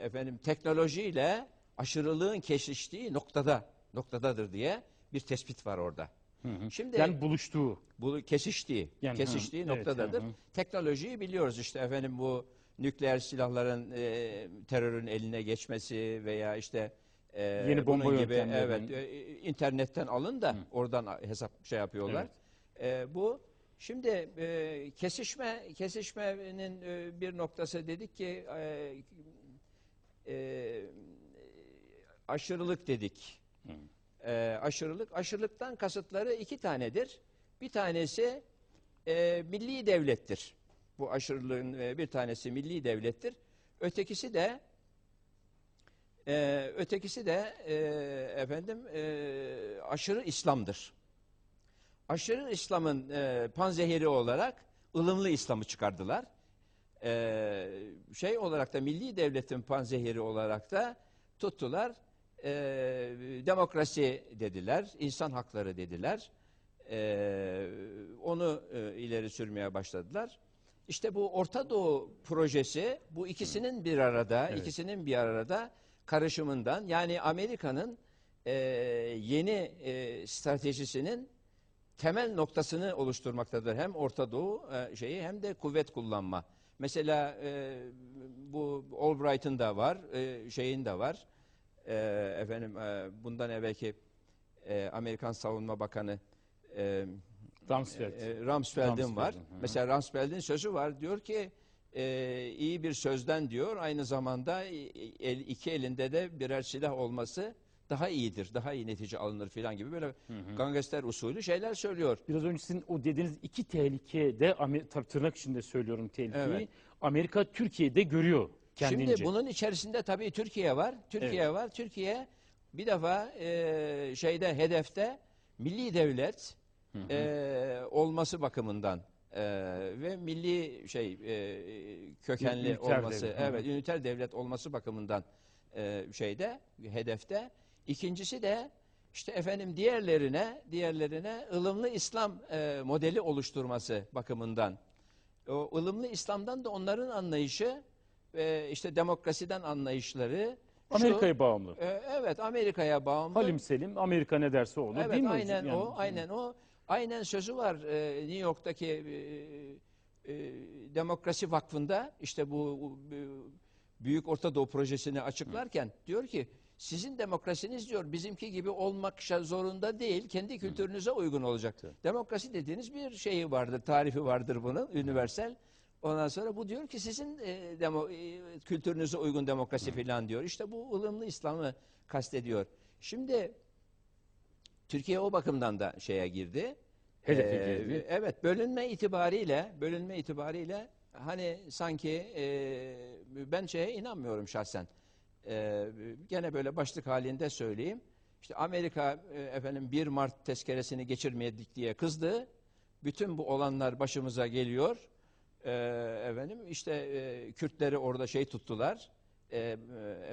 Speaker 6: efendim teknolojiyle aşırılığın kesiştiği noktada noktadadır diye bir tespit var orada. Şimdi
Speaker 1: Yani buluştuğu.
Speaker 6: bu kesiştiği,
Speaker 1: Yani,
Speaker 6: kesiştiği
Speaker 1: hı, evet,
Speaker 6: noktadadır.
Speaker 1: hı hı.
Speaker 6: Teknolojiyi biliyoruz işte efendim bu nükleer silahların e, terörün eline geçmesi veya işte e,
Speaker 1: Yeni bomba
Speaker 6: gibi evet e, internetten alın da oradan hesap şey yapıyorlar. E, bu şimdi e, kesişme kesişmenin e, bir noktası dedik ki e, e, aşırılık dedik. E, aşırılık aşırılıktan kasıtları iki tanedir. Bir tanesi e, milli devlettir. Bu aşırılığın e, bir tanesi milli devlettir. Ötekisi de e, ötekisi de e, efendim e, aşırı İslam'dır. Aşırı İslam'ın e, panzehiri olarak ılımlı İslam'ı çıkardılar. E, şey olarak da milli devletin panzehiri olarak da tuttular. E, demokrasi dediler, insan hakları dediler. E, onu e, ileri sürmeye başladılar. İşte bu Orta Doğu projesi bu ikisinin bir arada, ikisinin bir arada karışımından yani Amerika'nın e, yeni e, stratejisinin temel noktasını oluşturmaktadır. Hem Orta Doğu e, şeyi hem de kuvvet kullanma. Mesela e, bu Albright'ın da var, e, şeyin de var. e, efendim e, bundan evvelki e, Amerikan Savunma Bakanı e,
Speaker 1: Rumsfeld.
Speaker 6: e, Rumsfeld'in var.
Speaker 1: Hı.
Speaker 6: Mesela Rumsfeld'in sözü var. Diyor ki e, iyi bir sözden diyor aynı zamanda e, el, iki elinde de birer silah olması daha iyidir. Daha iyi netice alınır filan gibi böyle gangster usulü şeyler söylüyor.
Speaker 1: Biraz önce sizin o dediğiniz iki tehlike de Amer- tabii tırnak içinde söylüyorum tehlikeyi.
Speaker 6: Evet.
Speaker 1: Amerika Türkiye'de görüyor kendince.
Speaker 6: Şimdi bunun içerisinde tabii Türkiye var. Türkiye var. Türkiye bir defa e, şeyde hedefte milli devlet e, olması bakımından e, ve milli şey e, kökenli
Speaker 1: Üniter
Speaker 6: olması,
Speaker 1: devlet, hı hı.
Speaker 6: evet üniter devlet olması bakımından e, şeyde hedefte. İkincisi de işte efendim diğerlerine diğerlerine ılımlı İslam e, modeli oluşturması bakımından. O ılımlı İslam'dan da onların anlayışı ve işte demokrasiden anlayışları
Speaker 1: Amerika'ya bağımlı.
Speaker 6: e, evet Amerika'ya bağımlı.
Speaker 1: Halim Selim Amerika ne derse olur
Speaker 6: Evet
Speaker 1: değil mi?
Speaker 6: aynen
Speaker 1: Yani-
Speaker 6: o, aynen o. Aynen sözü var e, New York'taki e, e, Demokrasi Vakfı'nda işte bu, bu Büyük Orta Doğu projesini açıklarken diyor ki sizin demokrasiniz diyor bizimki gibi olmak zorunda değil kendi kültürünüze uygun olacak. Demokrasi dediğiniz bir şeyi vardır, tarifi vardır bunun, üniversal. Ondan sonra bu diyor ki sizin e, demo, e, kültürünüze uygun demokrasi filan diyor. İşte bu ılımlı İslam'ı kastediyor. Şimdi Türkiye o bakımdan da şeye girdi.
Speaker 1: Hedefe
Speaker 6: Ee,
Speaker 1: girdi.
Speaker 6: Evet, bölünme itibariyle, bölünme itibariyle hani sanki e, ben şeye inanmıyorum şahsen. E, gene böyle başlık halinde söyleyeyim. İşte Amerika e, efendim 1 Mart tezkeresini geçirmedik diye kızdı. Bütün bu olanlar başımıza geliyor. E, efendim işte e, Kürtleri orada şey tuttular. E, e,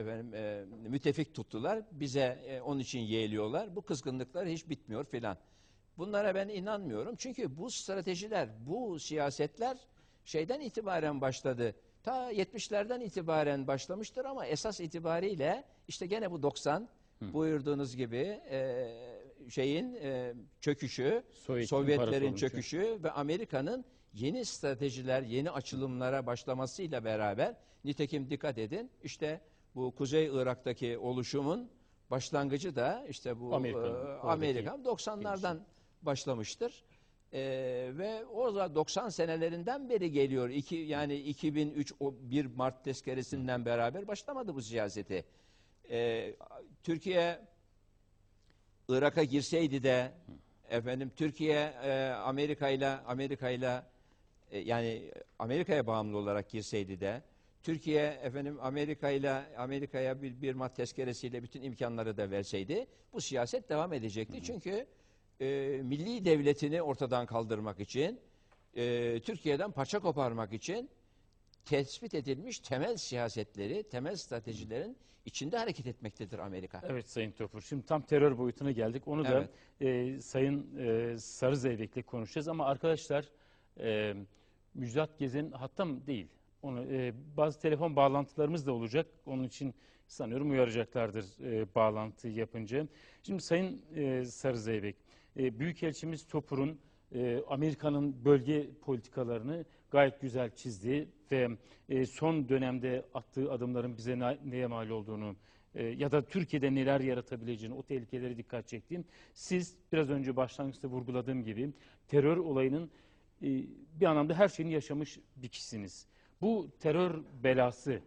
Speaker 6: efendim e, müttefik tuttular. Bize e, onun için yeğliyorlar. Bu kızgınlıklar hiç bitmiyor filan. Bunlara ben inanmıyorum. Çünkü bu stratejiler, bu siyasetler şeyden itibaren başladı. Ta 70'lerden itibaren başlamıştır ama esas itibariyle işte gene bu 90 buyurduğunuz gibi e, şeyin e, çöküşü,
Speaker 1: Sovyet
Speaker 6: Sovyetlerin çöküşü ve Amerika'nın yeni stratejiler, yeni açılımlara başlamasıyla beraber nitekim dikkat edin işte bu Kuzey Irak'taki oluşumun başlangıcı da işte bu e,
Speaker 1: oradaki
Speaker 6: Amerika 90'lardan başlamıştır. E, ve o da 90 senelerinden beri geliyor. İki, yani 2003 o 1 Mart tezkeresinden beraber başlamadı bu siyaseti. E, Türkiye Irak'a girseydi de efendim Türkiye e, Amerika ile Amerika ile e, yani Amerika'ya bağımlı olarak girseydi de Türkiye efendim Amerika ile Amerika'ya bir bir Mart tezkeresiyle bütün imkanları da verseydi bu siyaset devam edecekti. Çünkü e, milli devletini ortadan kaldırmak için e, Türkiye'den parça koparmak için tespit edilmiş temel siyasetleri, temel stratejilerin içinde hareket etmektedir Amerika.
Speaker 1: Evet Sayın Topur. Şimdi tam terör boyutuna geldik. Onu da e, Sayın e, Sarı Zeybek'le konuşacağız. Ama arkadaşlar e, Müjdat Gezen hatta mı değil. Onu e, bazı telefon bağlantılarımız da olacak. Onun için sanıyorum uyaracaklardır e, bağlantı yapınca. Şimdi Sayın e, Sarı Zeybek, e, Büyükelçimiz Topur'un e, Amerika'nın bölge politikalarını gayet güzel çizdi ve e, son dönemde attığı adımların bize ne- neye mal olduğunu e, ya da Türkiye'de neler yaratabileceğini, o tehlikeleri dikkat çektim. Siz biraz önce başlangıçta vurguladığım gibi terör olayının e, bir anlamda her şeyini yaşamış bir kişisiniz. Bu terör belası,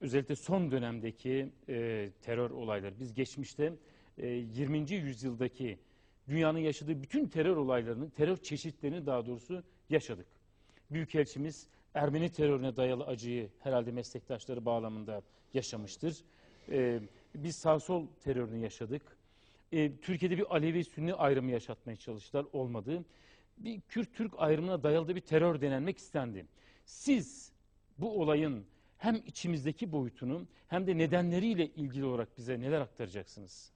Speaker 1: özellikle son dönemdeki e, terör olayları, biz geçmişte e, 20. yüzyıldaki dünyanın yaşadığı bütün terör olaylarını, terör çeşitlerini daha doğrusu yaşadık. Büyükelçimiz Ermeni terörüne dayalı acıyı herhalde meslektaşları bağlamında yaşamıştır. Ee, biz sağ sol terörünü yaşadık. Ee, Türkiye'de bir Alevi-Sünni ayrımı yaşatmaya çalıştılar, olmadı. Bir Kürt-Türk ayrımına dayalı da bir terör denenmek istendi. Siz bu olayın hem içimizdeki boyutunu hem de nedenleriyle ilgili olarak bize neler aktaracaksınız?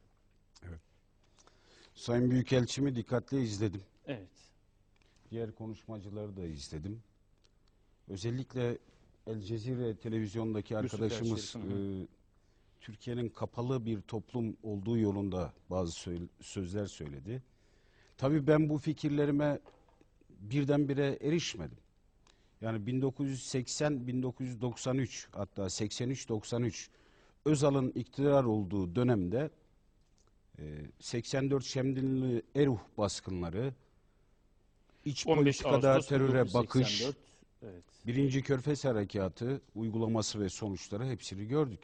Speaker 7: Sayın Büyükelçimi dikkatle izledim.
Speaker 1: Evet.
Speaker 7: Diğer konuşmacıları da izledim. Özellikle El Cezire televizyondaki arkadaşımız e, Türkiye'nin kapalı bir toplum olduğu yolunda bazı sözler söyledi. Tabii ben bu fikirlerime birdenbire erişmedim. Yani 1980-1993 hatta 83-93 Özal'ın iktidar olduğu dönemde e, 84 Şemdinli Eruh baskınları, iç
Speaker 1: 15
Speaker 7: politikada
Speaker 1: Ağustos
Speaker 7: teröre
Speaker 1: 1984.
Speaker 7: bakış,
Speaker 1: Evet.
Speaker 7: Birinci Körfez Harekatı uygulaması ve sonuçları hepsini gördük.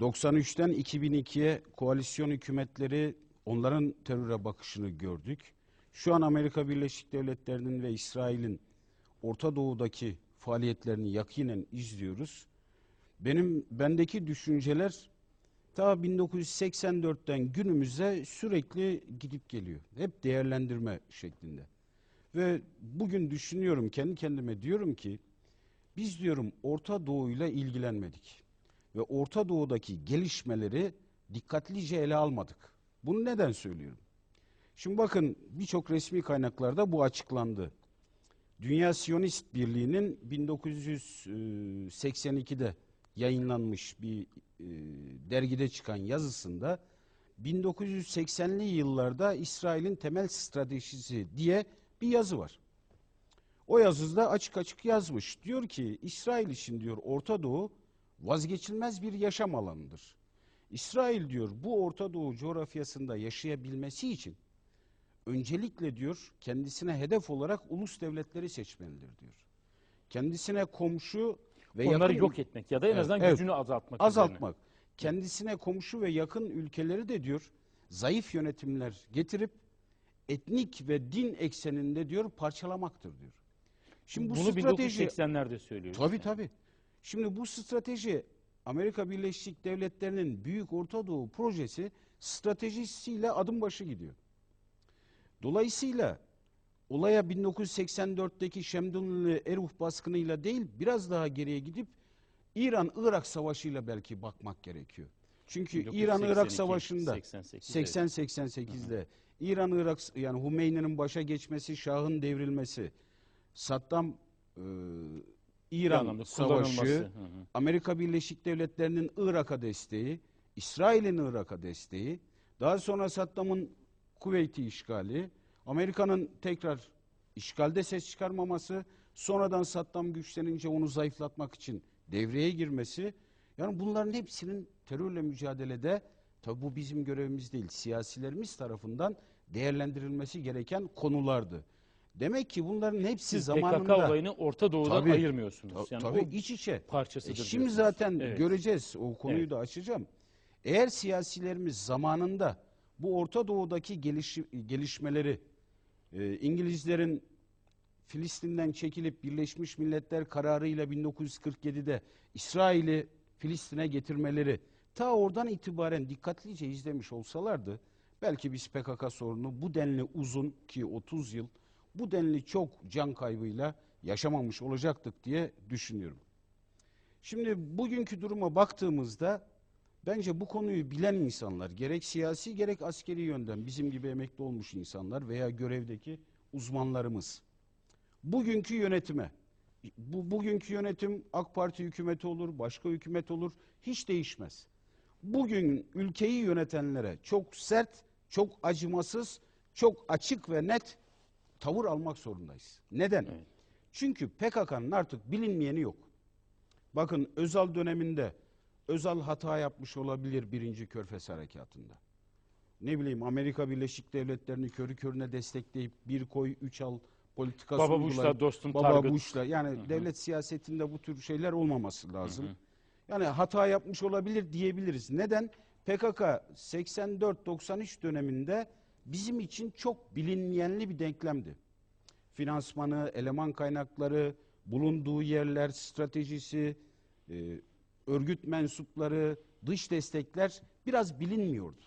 Speaker 7: 93'ten 2002'ye koalisyon hükümetleri onların teröre bakışını gördük. Şu an Amerika Birleşik Devletleri'nin ve İsrail'in Orta Doğu'daki faaliyetlerini yakinen izliyoruz. Benim bendeki düşünceler ta 1984'ten günümüze sürekli gidip geliyor. Hep değerlendirme şeklinde. Ve bugün düşünüyorum kendi kendime diyorum ki biz diyorum Orta Doğu'yla ilgilenmedik. Ve Orta Doğu'daki gelişmeleri dikkatlice ele almadık. Bunu neden söylüyorum? Şimdi bakın birçok resmi kaynaklarda bu açıklandı. Dünya Siyonist Birliği'nin 1982'de yayınlanmış bir dergide çıkan yazısında 1980'li yıllarda İsrail'in temel stratejisi diye bir yazı var. O yazıda açık açık yazmış. Diyor ki İsrail için diyor Orta Doğu vazgeçilmez bir yaşam alanıdır. İsrail diyor bu Orta Doğu coğrafyasında yaşayabilmesi için öncelikle diyor kendisine hedef olarak ulus devletleri seçmelidir diyor. Kendisine komşu ve
Speaker 1: Onları
Speaker 7: yakın
Speaker 1: yok etmek ya da en
Speaker 7: Evet,
Speaker 1: azından
Speaker 7: evet.
Speaker 1: gücünü azaltmak. üzerine.
Speaker 7: azaltmak. Kendisine komşu ve yakın ülkeleri de diyor zayıf yönetimler getirip etnik ve din ekseninde diyor parçalamaktır diyor. Şimdi bu
Speaker 1: Bunu
Speaker 7: strateji
Speaker 1: 1980'lerde söylüyoruz.
Speaker 7: Tabii
Speaker 1: yani.
Speaker 7: tabii. Şimdi bu strateji Amerika Birleşik Devletleri'nin Büyük Orta Doğu projesi stratejisiyle adım başı gidiyor. Dolayısıyla olaya 1984'teki Şemdinli Eruh baskınıyla değil biraz daha geriye gidip İran-Irak savaşıyla belki bakmak gerekiyor. Çünkü
Speaker 1: 1982,
Speaker 7: İran-Irak savaşında
Speaker 1: 88, evet.
Speaker 7: 80-88'de İran-Irak yani Hümeyni'nin başa geçmesi, Şah'ın devrilmesi, Saddam e, İran savaşı. Amerika Birleşik Devletleri'nin Irak'a desteği, İsrail'in Irak'a desteği, daha sonra Saddam'ın Kuveyt'i işgali, Amerika'nın tekrar işgalde ses çıkarmaması, sonradan Saddam güçlenince onu zayıflatmak için devreye girmesi, yani bunların hepsinin terörle mücadelede, tabi bu bizim görevimiz değil, siyasilerimiz tarafından değerlendirilmesi gereken konulardı. Demek ki bunların hepsi
Speaker 1: Siz
Speaker 7: zamanında...
Speaker 1: PKK olayını Orta Doğu'dan
Speaker 7: Tabii.
Speaker 1: ayırmıyorsunuz.
Speaker 7: Ta-
Speaker 1: Yani
Speaker 7: tabii iç içe.
Speaker 1: parçasıdır.
Speaker 7: E şimdi
Speaker 1: diyorsunuz.
Speaker 7: zaten
Speaker 1: Evet.
Speaker 7: göreceğiz. O konuyu
Speaker 1: Evet.
Speaker 7: da açacağım. Eğer siyasilerimiz zamanında bu Orta Doğu'daki geliş, gelişmeleri e, İngilizlerin Filistin'den çekilip Birleşmiş Milletler kararıyla 1947'de İsrail'i Filistin'e getirmeleri ta oradan itibaren dikkatlice izlemiş olsalardı belki biz PKK sorunu bu denli uzun ki 30 yıl bu denli çok can kaybıyla yaşamamış olacaktık diye düşünüyorum. Şimdi bugünkü duruma baktığımızda bence bu konuyu bilen insanlar gerek siyasi gerek askeri yönden bizim gibi emekli olmuş insanlar veya görevdeki uzmanlarımız bugünkü yönetime bu bugünkü yönetim AK Parti hükümeti olur, başka hükümet olur hiç değişmez. Bugün ülkeyi yönetenlere çok sert, çok acımasız, çok açık ve net tavır almak zorundayız. Neden?
Speaker 1: Evet.
Speaker 7: Çünkü PKK'nın artık bilinmeyeni yok. Bakın Özal döneminde Özal hata yapmış olabilir birinci Körfez Harekatı'nda. Ne bileyim Amerika Birleşik Devletleri'ni körü körüne destekleyip bir koy üç al politikası
Speaker 1: Baba Bush'la dostum
Speaker 7: Baba
Speaker 1: Target.
Speaker 7: Bush'la yani
Speaker 1: Hı hı.
Speaker 7: devlet siyasetinde bu tür şeyler olmaması lazım.
Speaker 1: Hı hı.
Speaker 7: Yani hata yapmış olabilir diyebiliriz. Neden? PKK 84-93 döneminde bizim için çok bilinmeyenli bir denklemdi. Finansmanı, eleman kaynakları, bulunduğu yerler, stratejisi, e, örgüt mensupları, dış destekler biraz bilinmiyordu.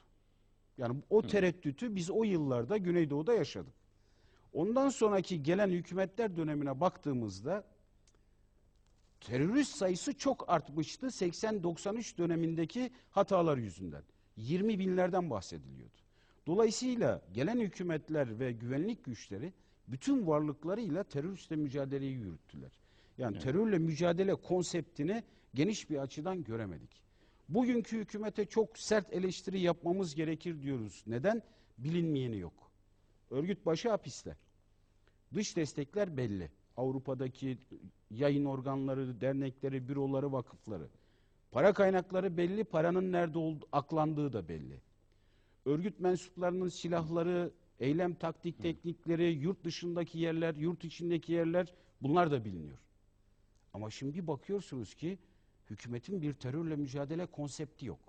Speaker 7: Yani o tereddütü biz o yıllarda Güneydoğu'da yaşadık. Ondan sonraki gelen hükümetler dönemine baktığımızda terörist sayısı çok artmıştı 80-93 dönemindeki hatalar yüzünden. 20 binlerden bahsediliyordu. Dolayısıyla gelen hükümetler ve güvenlik güçleri bütün varlıklarıyla teröristle mücadeleyi yürüttüler. Yani terörle mücadele konseptini geniş bir açıdan göremedik. Bugünkü hükümete çok sert eleştiri yapmamız gerekir diyoruz. Neden? Bilinmeyeni yok. Örgüt başı hapiste. Dış destekler belli. Avrupa'daki yayın organları, dernekleri, büroları, vakıfları. Para kaynakları belli, paranın nerede olduğu, aklandığı da belli. Örgüt mensuplarının silahları, eylem taktik teknikleri, yurt dışındaki yerler, yurt içindeki yerler bunlar da biliniyor. Ama şimdi bakıyorsunuz ki hükümetin bir terörle mücadele konsepti yok.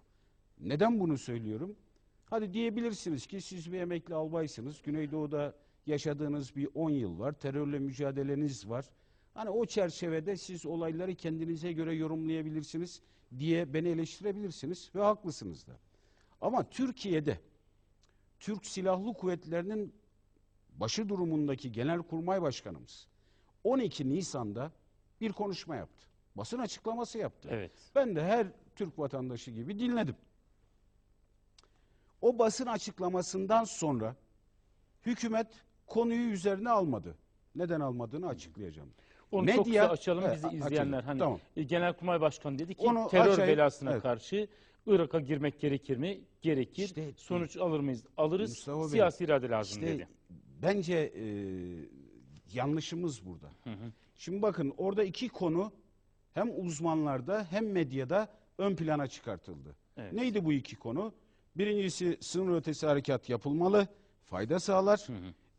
Speaker 7: Neden bunu söylüyorum? Hadi diyebilirsiniz ki siz bir emekli albaysınız. Güneydoğu'da yaşadığınız bir 10 yıl var. Terörle mücadeleniz var. Hani o çerçevede siz olayları kendinize göre yorumlayabilirsiniz diye beni eleştirebilirsiniz ve haklısınız da. Ama Türkiye'de Türk Silahlı Kuvvetleri'nin başı durumundaki Genelkurmay Başkanımız 12 Nisan'da bir konuşma yaptı. Basın açıklaması yaptı.
Speaker 1: Evet.
Speaker 7: Ben de her Türk vatandaşı gibi dinledim. O basın açıklamasından sonra hükümet konuyu üzerine almadı. Neden almadığını açıklayacağım.
Speaker 1: Onu çok
Speaker 7: Medya-
Speaker 1: kısa açalım bizi
Speaker 7: a-
Speaker 1: izleyenler.
Speaker 7: açalım.
Speaker 1: Hani
Speaker 7: Tamam.
Speaker 1: e, Genelkurmay Başkanı dedi ki
Speaker 7: Onu
Speaker 1: terör
Speaker 7: açayım.
Speaker 1: belasına
Speaker 7: Evet.
Speaker 1: karşı Irak'a girmek gerekir mi? Gerekir.
Speaker 7: İşte-
Speaker 1: Sonuç alır mıyız? Alırız.
Speaker 7: Mustafa Bey,
Speaker 1: Siyasi irade lazım
Speaker 7: İşte
Speaker 1: dedi.
Speaker 7: bence e, yanlışımız burada. Şimdi bakın orada iki konu hem uzmanlarda hem medyada ön plana çıkartıldı.
Speaker 1: Evet.
Speaker 7: Neydi bu iki konu? Birincisi sınır ötesi harekat yapılmalı, fayda sağlar.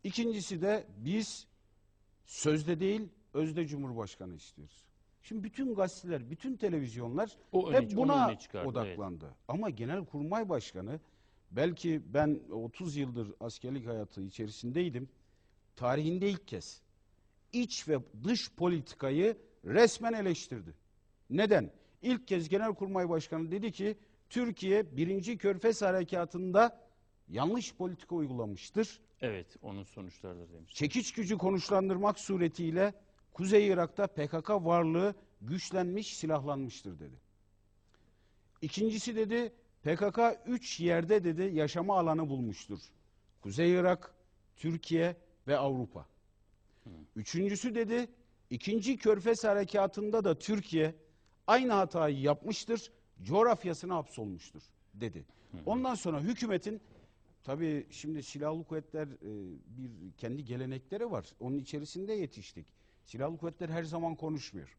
Speaker 7: İkincisi de biz sözde değil özde Cumhurbaşkanı istiyoruz. Şimdi bütün gazeteler, bütün televizyonlar
Speaker 1: O
Speaker 7: hep
Speaker 1: onu
Speaker 7: buna
Speaker 1: çıkardı,
Speaker 7: odaklandı. Ama Genelkurmay Başkanı belki ben 30 yıldır askerlik hayatı içerisindeydim. Tarihinde ilk kez iç ve dış politikayı resmen eleştirdi. Neden? İlk kez Genelkurmay Başkanı dedi ki Türkiye birinci Körfez Harekatı'nda yanlış politika uygulamıştır.
Speaker 1: Evet, onun sonuçlarıdır demiş.
Speaker 7: Çekiç gücü konuşlandırmak suretiyle Kuzey Irak'ta PKK varlığı güçlenmiş, silahlanmıştır dedi. İkincisi dedi PKK üç yerde dedi yaşama alanı bulmuştur. Kuzey Irak, Türkiye ve Avrupa. Üçüncüsü dedi ikinci Körfez Harekatı'nda da Türkiye aynı hatayı yapmıştır, coğrafyasına hapsolmuştur dedi. Ondan sonra hükümetin Tabii şimdi silahlı kuvvetler e, bir kendi gelenekleri var. Onun içerisinde yetiştik. Silahlı kuvvetler her zaman konuşmuyor.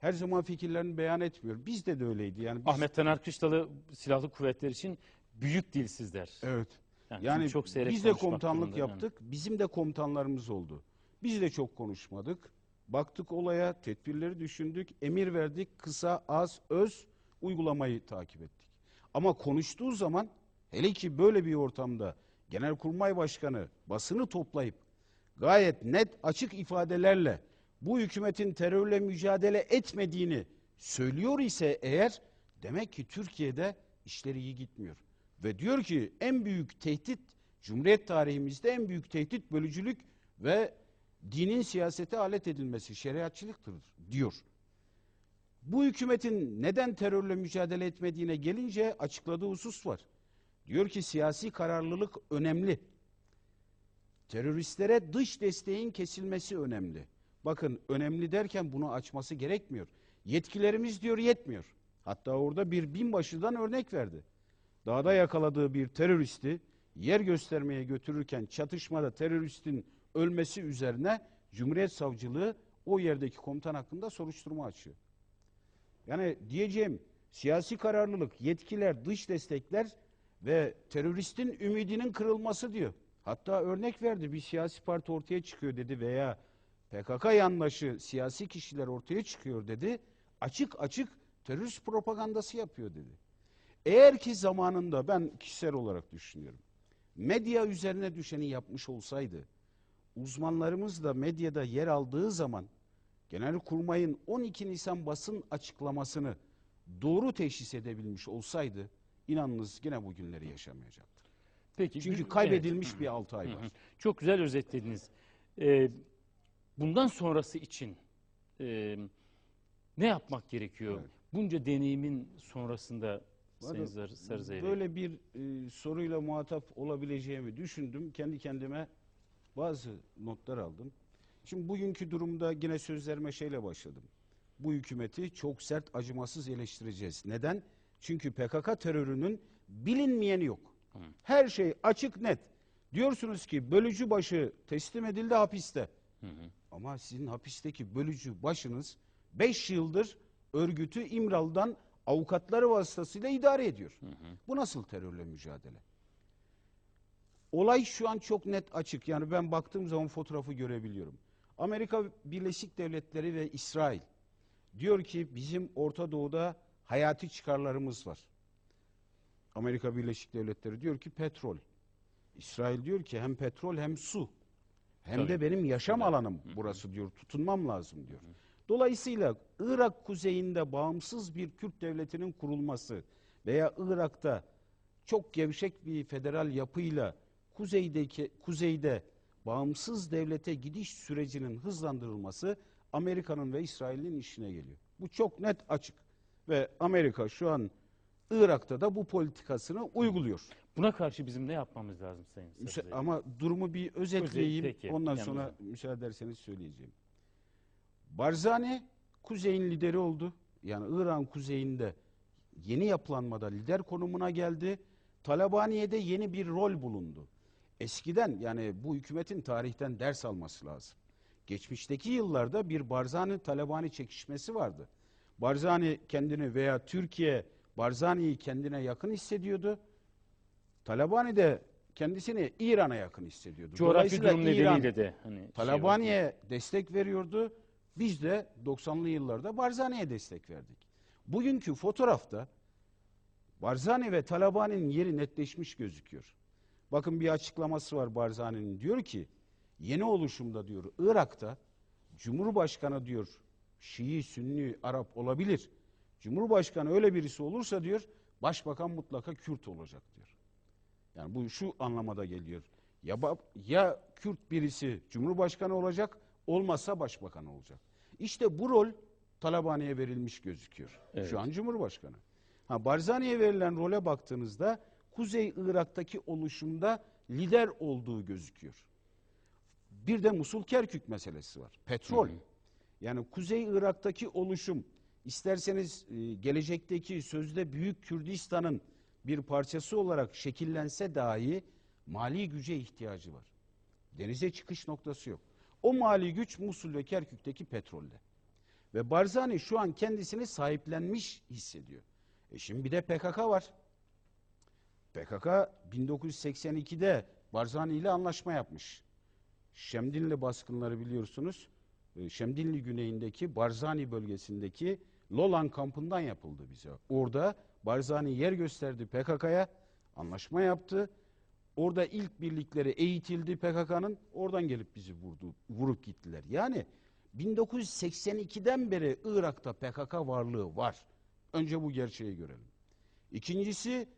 Speaker 7: Her zaman fikirlerini beyan etmiyor. Bizde de öyleydi. Yani biz,
Speaker 1: Ahmet Taner Kışlalı silahlı kuvvetler için büyük dilsizler.
Speaker 7: Evet.
Speaker 1: Yani,
Speaker 7: Yani
Speaker 1: çok
Speaker 7: biz de komutanlık yaptık. Bizim de komutanlarımız oldu. Biz de çok konuşmadık. Baktık olaya, tedbirleri düşündük, emir verdik. Kısa, az, öz uygulamayı takip ettik. Ama konuştuğu zaman hele ki böyle bir ortamda Genelkurmay Başkanı basını toplayıp gayet net açık ifadelerle bu hükümetin terörle mücadele etmediğini söylüyor ise eğer demek ki Türkiye'de işleri iyi gitmiyor. Ve diyor ki en büyük tehdit Cumhuriyet tarihimizde en büyük tehdit bölücülük ve dinin siyasete alet edilmesi şeriatçılıktır diyor. Bu hükümetin neden terörle mücadele etmediğine gelince açıkladığı husus var. Diyor ki siyasi kararlılık önemli. Teröristlere dış desteğin kesilmesi önemli. Bakın önemli derken bunu açması gerekmiyor. Yetkilerimiz diyor yetmiyor. Hatta orada bir binbaşıdan örnek verdi. Dağda yakaladığı bir teröristi yer göstermeye götürürken çatışmada teröristin ölmesi üzerine Cumhuriyet Savcılığı o yerdeki komutan hakkında soruşturma açıyor. Yani diyeceğim siyasi kararlılık, yetkiler, dış destekler ve teröristin ümidinin kırılması diyor. Hatta örnek verdi bir siyasi parti ortaya çıkıyor dedi veya PKK yandaşı siyasi kişiler ortaya çıkıyor dedi. Açık açık terörist propagandası yapıyor dedi. Eğer ki zamanında ben kişisel olarak düşünüyorum. Medya üzerine düşeni yapmış olsaydı, uzmanlarımız da medyada yer aldığı zaman Genelkurmay'ın 12 Nisan basın açıklamasını doğru teşhis edebilmiş olsaydı inanınız yine bu günleri yaşamayacaktı.
Speaker 1: Peki,
Speaker 7: Çünkü kaybedilmiş
Speaker 1: evet.
Speaker 7: bir 6 ay var.
Speaker 1: Çok güzel özetlediniz. Ee, bundan sonrası için e, ne yapmak gerekiyor?
Speaker 7: Evet.
Speaker 1: Bunca deneyimin sonrasında Sayın Sarızeyrek.
Speaker 7: Böyle bir e, soruyla muhatap olabileceğimi düşündüm. Kendi kendime bazı notlar aldım. Şimdi bugünkü durumda yine sözlerime şeyle başladım. Bu hükümeti çok sert, acımasız eleştireceğiz. Neden? Çünkü PKK terörünün bilinmeyeni yok. Her şey açık net. Diyorsunuz ki bölücü başı teslim edildi hapiste. Ama sizin hapisteki bölücü başınız 5 yıldır örgütü İmralı'dan avukatları vasıtasıyla idare ediyor. Bu nasıl terörle mücadele? Olay şu an çok net açık. Yani ben baktığım zaman fotoğrafı görebiliyorum. Amerika Birleşik Devletleri ve İsrail diyor ki bizim Orta Doğu'da hayati çıkarlarımız var. Amerika Birleşik Devletleri diyor ki petrol. İsrail diyor ki hem petrol hem su. Hem
Speaker 1: Tabii.
Speaker 7: de benim yaşam alanım burası diyor. Tutunmam lazım diyor. Dolayısıyla Irak kuzeyinde bağımsız bir Kürt devletinin kurulması veya Irak'ta çok gevşek bir federal yapıyla kuzeydeki kuzeyde bağımsız devlete gidiş sürecinin hızlandırılması Amerika'nın ve İsrail'in işine geliyor. Bu çok net açık ve Amerika şu an Irak'ta da bu politikasını uyguluyor.
Speaker 1: Buna karşı bizim ne yapmamız lazım Sayın
Speaker 7: Müsa-
Speaker 1: Sarıcı?
Speaker 7: ama durumu bir özetleyeyim.
Speaker 1: peki,
Speaker 7: Ondan
Speaker 1: yalnız-
Speaker 7: sonra müsaade ederseniz söyleyeceğim. Barzani kuzeyin lideri oldu. Yani İran kuzeyinde yeni yapılanmada lider konumuna geldi. Talabaniye'de yeni bir rol bulundu. Eskiden yani bu hükümetin tarihten ders alması lazım. Geçmişteki yıllarda bir Barzani-Talabani çekişmesi vardı. Barzani kendini veya Türkiye Barzani'yi kendine yakın hissediyordu. Talabani de kendisini İran'a yakın hissediyordu.
Speaker 1: Coğrafi durum nedeniyle de hani şey.
Speaker 7: Talabani'ye destek veriyordu. Biz de 90'lı yıllarda Barzani'ye destek verdik. Bugünkü fotoğrafta Barzani ve Talabani'nin yeri netleşmiş gözüküyor. Bakın bir açıklaması var Barzani'nin. Diyor ki yeni oluşumda diyor Irak'ta Cumhurbaşkanı diyor Şii, Sünni, Arap olabilir. Cumhurbaşkanı öyle birisi olursa diyor başbakan mutlaka Kürt olacak diyor. Yani bu şu anlamada geliyor. Ya, ya Kürt birisi Cumhurbaşkanı olacak, olmazsa başbakan olacak. İşte bu rol Talabani'ye verilmiş gözüküyor.
Speaker 1: Evet.
Speaker 7: Şu an Cumhurbaşkanı. Ha, Barzani'ye verilen role baktığınızda Kuzey Irak'taki oluşumda lider olduğu gözüküyor. Bir de Musul Kerkük meselesi var. Petrol. Yani Kuzey Irak'taki oluşum isterseniz e, gelecekteki sözde Büyük Kürdistan'ın bir parçası olarak şekillense dahi mali güce ihtiyacı var. Denize çıkış noktası yok. O mali güç Musul ve Kerkük'teki petrolde. Ve Barzani şu an kendisini sahiplenmiş hissediyor. E şimdi bir de PKK var. PKK 1982'de Barzani ile anlaşma yapmış. Şemdinli baskınları biliyorsunuz. e, Şemdinli güneyindeki Barzani bölgesindeki Lolan kampından yapıldı bize. Orada Barzani yer gösterdi PKK'ya, anlaşma yaptı. Orada ilk birlikleri eğitildi PKK'nın. Oradan gelip bizi vurdu, vurup gittiler. Yani 1982'den beri Irak'ta PKK varlığı var. Önce bu gerçeği görelim. İkincisi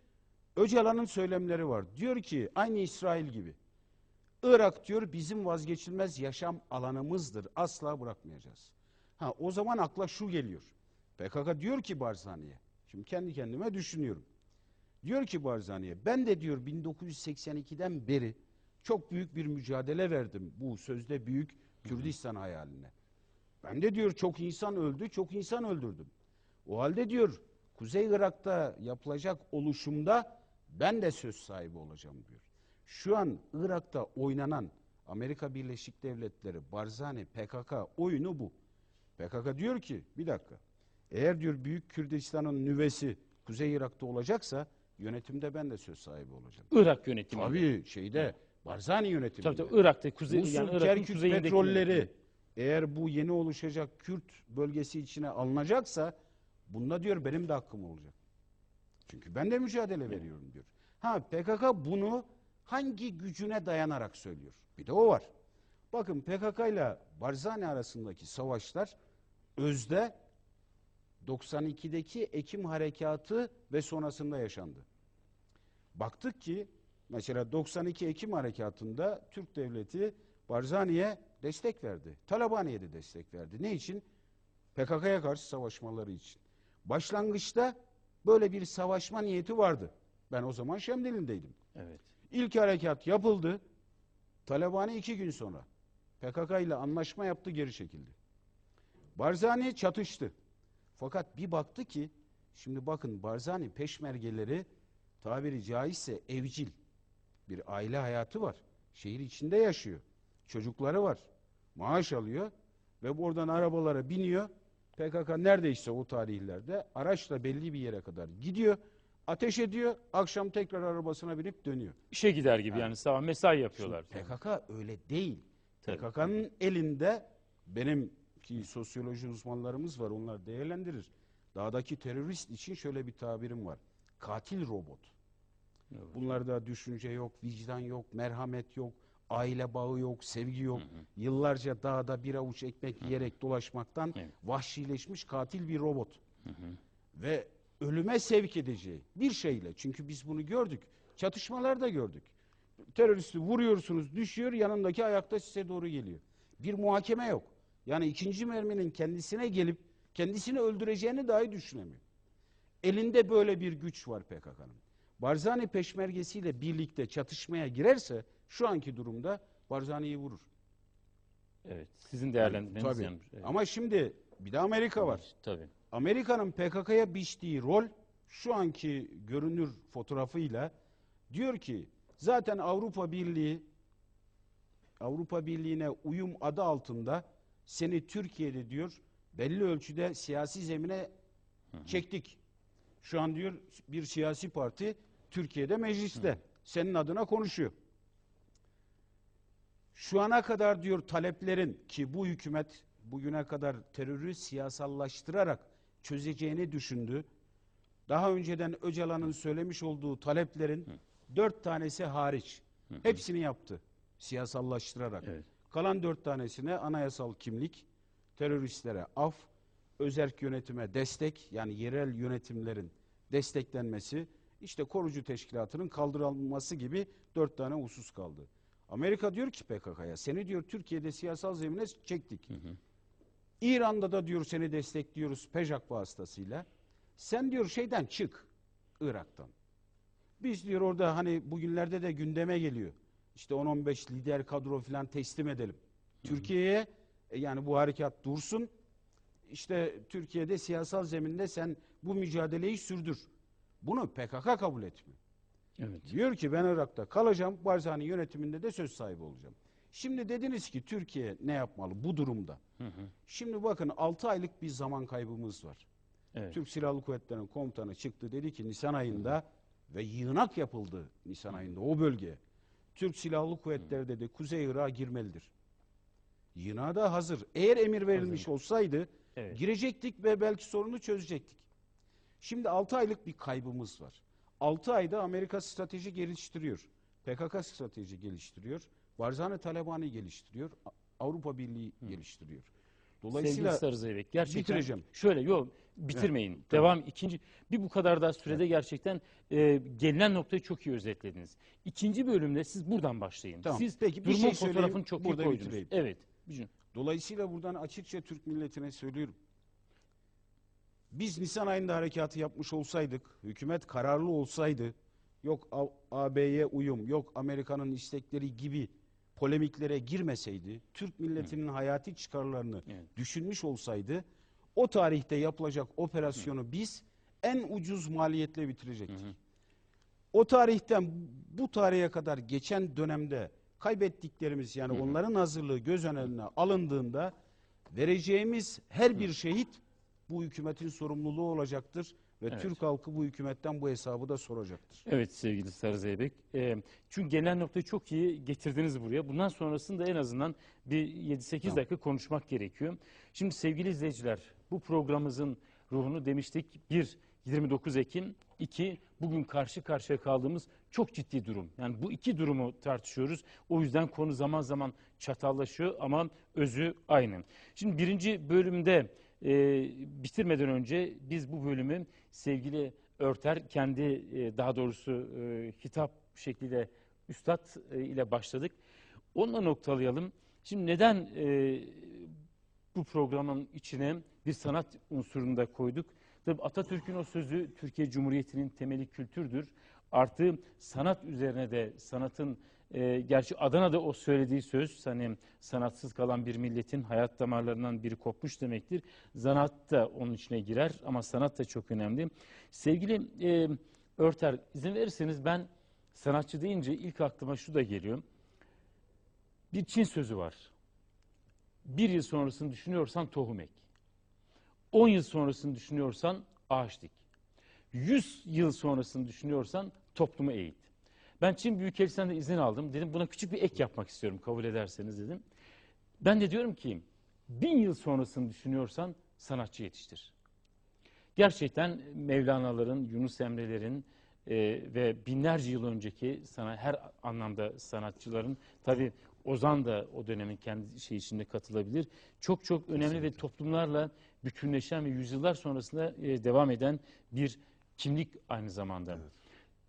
Speaker 7: Öcalan'ın söylemleri var. Diyor ki aynı İsrail gibi. Irak diyor bizim vazgeçilmez yaşam alanımızdır. Asla bırakmayacağız. Ha o zaman akla şu geliyor. PKK diyor ki Barzani'ye. Şimdi kendi kendime düşünüyorum. Diyor ki Barzani'ye ben de diyor 1982'den beri çok büyük bir mücadele verdim bu sözde büyük Kürdistan hayaline. Ben de diyor çok insan öldü, çok insan öldürdüm. O halde diyor Kuzey Irak'ta yapılacak oluşumda ben de söz sahibi olacağım diyor. Şu an Irak'ta oynanan Amerika Birleşik Devletleri, Barzani, PKK oyunu bu. PKK diyor ki bir dakika eğer diyor Büyük Kürdistan'ın nüvesi Kuzey Irak'ta olacaksa yönetimde ben de söz sahibi olacağım.
Speaker 1: Irak yönetimi.
Speaker 7: Tabii şeyde Barzani yönetiminde.
Speaker 1: Tabii tabii Irak'ta kuzey
Speaker 7: Musul,
Speaker 1: yani Irak'ın kuzeyindeki
Speaker 7: petrolleri
Speaker 1: yönetimi.
Speaker 7: eğer bu yeni oluşacak Kürt bölgesi içine alınacaksa bunda diyor benim de hakkım olacak. Çünkü ben de mücadele veriyorum diyor. Ha PKK bunu hangi gücüne dayanarak söylüyor? Bir de o var. Bakın PKK ile Barzani arasındaki savaşlar özde 92'deki Ekim harekatı ve sonrasında yaşandı. Baktık ki mesela 92 Ekim harekatında Türk devleti Barzani'ye destek verdi. Talabani'ye de destek verdi. Ne için? PKK'ya karşı savaşmaları için. Başlangıçta böyle bir savaşma niyeti vardı. Ben o zaman Şemdinli'deydim.
Speaker 1: Evet.
Speaker 7: İlk harekat yapıldı. Talabani iki gün sonra PKK ile anlaşma yaptı geri çekildi. Barzani çatıştı. Fakat bir baktı ki şimdi bakın Barzani peşmergeleri tabiri caizse evcil bir aile hayatı var. Şehir içinde yaşıyor. Çocukları var. Maaş alıyor ve buradan arabalara biniyor. PKK neredeyse o tarihlerde araçla belli bir yere kadar gidiyor, ateş ediyor, akşam tekrar arabasına binip dönüyor.
Speaker 1: İşe gider gibi yani sabah mesai yapıyorlar.
Speaker 7: Şimdi PKK öyle değil. PKK'nın elinde benim ki sosyoloji uzmanlarımız var onlar değerlendirir. Dağdaki terörist için şöyle bir tabirim var. Katil robot. Bunlarda düşünce yok, vicdan yok, merhamet yok, aile bağı yok, sevgi yok. Yıllarca dağda bir avuç ekmek yiyerek dolaşmaktan
Speaker 1: Evet.
Speaker 7: vahşileşmiş katil bir robot. Ve ölüme sevk edeceği bir şeyle. Çünkü biz bunu gördük. Çatışmalarda gördük. Teröristi vuruyorsunuz, düşüyor, yanındaki ayakta size doğru geliyor. Bir muhakeme yok. Yani ikinci merminin kendisine gelip kendisini öldüreceğini dahi düşünemiyor. Elinde böyle bir güç var PKK'nın. Barzani peşmergesiyle birlikte çatışmaya girerse şu anki durumda Barzani'yi vurur.
Speaker 1: Evet. Sizin değerlendirmeniz
Speaker 7: Tabii.
Speaker 1: yanlış. Evet.
Speaker 7: Ama şimdi bir de Amerika var.
Speaker 1: Tabii.
Speaker 7: Amerika'nın PKK'ya biçtiği rol şu anki görünür fotoğrafıyla diyor ki zaten Avrupa Birliği Avrupa Birliği'ne uyum adı altında seni Türkiye'de diyor belli ölçüde siyasi zemine çektik. Şu an diyor bir siyasi parti Türkiye'de mecliste senin adına konuşuyor. Şu ana kadar diyor taleplerin ki bu hükümet bugüne kadar terörü siyasallaştırarak çözeceğini düşündü. Daha önceden Öcalan'ın söylemiş olduğu taleplerin dört tanesi hariç. Hepsini yaptı siyasallaştırarak.
Speaker 1: Evet.
Speaker 7: Kalan dört tanesine anayasal kimlik, teröristlere af, özerk yönetime destek yani yerel yönetimlerin desteklenmesi, işte korucu teşkilatının kaldırılması gibi dört tane husus kaldı. Amerika diyor ki PKK'ya seni diyor Türkiye'de siyasal zemine çektik. İran'da da diyor seni destekliyoruz PEJAK vasıtasıyla. Sen diyor şeyden çık Irak'tan. Biz diyor orada hani bugünlerde de gündeme geliyor. İşte 10-15 lider kadro falan teslim edelim. Türkiye'ye e, yani bu harekat dursun. İşte Türkiye'de siyasal zeminde sen bu mücadeleyi sürdür. Bunu PKK kabul etmiyor.
Speaker 1: Evet.
Speaker 7: Diyor ki ben Irak'ta kalacağım, Barzani yönetiminde de söz sahibi olacağım. Şimdi dediniz ki Türkiye ne yapmalı bu durumda? Şimdi bakın 6 aylık bir zaman kaybımız var.
Speaker 1: Evet.
Speaker 7: Türk Silahlı Kuvvetleri'nin komutanı çıktı dedi ki Nisan ayında ve yığınak yapıldı Nisan ayında o bölgeye. Türk Silahlı Kuvvetleri dedi Kuzey Irak'a girmelidir. Yığınağı da hazır. Eğer emir verilmiş olsaydı
Speaker 1: Evet.
Speaker 7: girecektik ve belki sorunu çözecektik. Şimdi 6 aylık bir kaybımız var. 6 ayda Amerika strateji geliştiriyor. PKK strateji geliştiriyor. Barzani Talabani geliştiriyor. Avrupa Birliği geliştiriyor. Dolayısıyla
Speaker 1: Sevgili Sarı Zeybek gerçekten
Speaker 7: bitireceğim.
Speaker 1: şöyle yok bitirmeyin. Devam ikinci bir bu kadar da sürede gerçekten e, gelinen noktayı çok iyi özetlediniz. İkinci bölümde siz buradan başlayın.
Speaker 7: Tamam.
Speaker 1: Siz
Speaker 7: Peki, bir
Speaker 1: durumun
Speaker 7: şey
Speaker 1: fotoğrafını çok iyi koydunuz.
Speaker 7: bitireyim.
Speaker 1: Evet. Buyurun.
Speaker 7: Dolayısıyla buradan açıkça Türk milletine söylüyorum. Biz Nisan ayında harekatı yapmış olsaydık, hükümet kararlı olsaydı, yok AB'ye uyum, yok Amerika'nın istekleri gibi polemiklere girmeseydi, Türk milletinin hayati çıkarlarını
Speaker 1: Evet.
Speaker 7: düşünmüş olsaydı, o tarihte yapılacak operasyonu biz en ucuz maliyetle bitirecektik. O tarihten bu tarihe kadar geçen dönemde kaybettiklerimiz yani onların hazırlığı göz önüne alındığında vereceğimiz her bir şehit bu hükümetin sorumluluğu olacaktır ve
Speaker 1: Evet.
Speaker 7: Türk halkı bu hükümetten bu hesabı da soracaktır.
Speaker 1: Evet sevgili Sarı Zeybek. Ee, çünkü genel noktayı çok iyi getirdiniz buraya. Bundan sonrasında en azından bir 7-8 dakika konuşmak gerekiyor. Şimdi sevgili izleyiciler bu programımızın ruhunu demiştik. Bir 29 Ekim, iki bugün karşı karşıya kaldığımız çok ciddi durum. Yani bu iki durumu tartışıyoruz. O yüzden konu zaman zaman çatallaşıyor ama özü aynı. Şimdi birinci bölümde e, bitirmeden önce biz bu bölümü sevgili Örter kendi e, daha doğrusu e, hitap şekliyle üstad e, ile başladık. Onunla noktalayalım. Şimdi neden e, bu programın içine bir sanat unsurunu da koyduk? Tabii Atatürk'ün o sözü Türkiye Cumhuriyeti'nin temeli kültürdür. Artı sanat üzerine de sanatın e, gerçi Adana'da o söylediği söz hani sanatsız kalan bir milletin hayat damarlarından biri kopmuş demektir. Zanaat da onun içine girer ama sanat da çok önemli. Sevgili e, Örter izin verirseniz ben sanatçı deyince ilk aklıma şu da geliyor. Bir Çin sözü var. Bir yıl sonrasını düşünüyorsan tohum ek. 10 yıl sonrasını düşünüyorsan ağaç dik. 100 yıl sonrasını düşünüyorsan toplumu eğit. Ben Çin Büyükelçisi'nden de izin aldım. Dedim buna küçük bir ek yapmak istiyorum kabul ederseniz dedim. Ben de diyorum ki bin yıl sonrasını düşünüyorsan sanatçı yetiştir. Gerçekten Mevlana'ların, Yunus Emre'lerin e, ve binlerce yıl önceki sana her anlamda sanatçıların tabi Ozan da o dönemin kendi şey içinde katılabilir. Çok çok önemli ve toplumlarla bütünleşen ve yüzyıllar sonrasında e, devam eden bir kimlik aynı zamanda.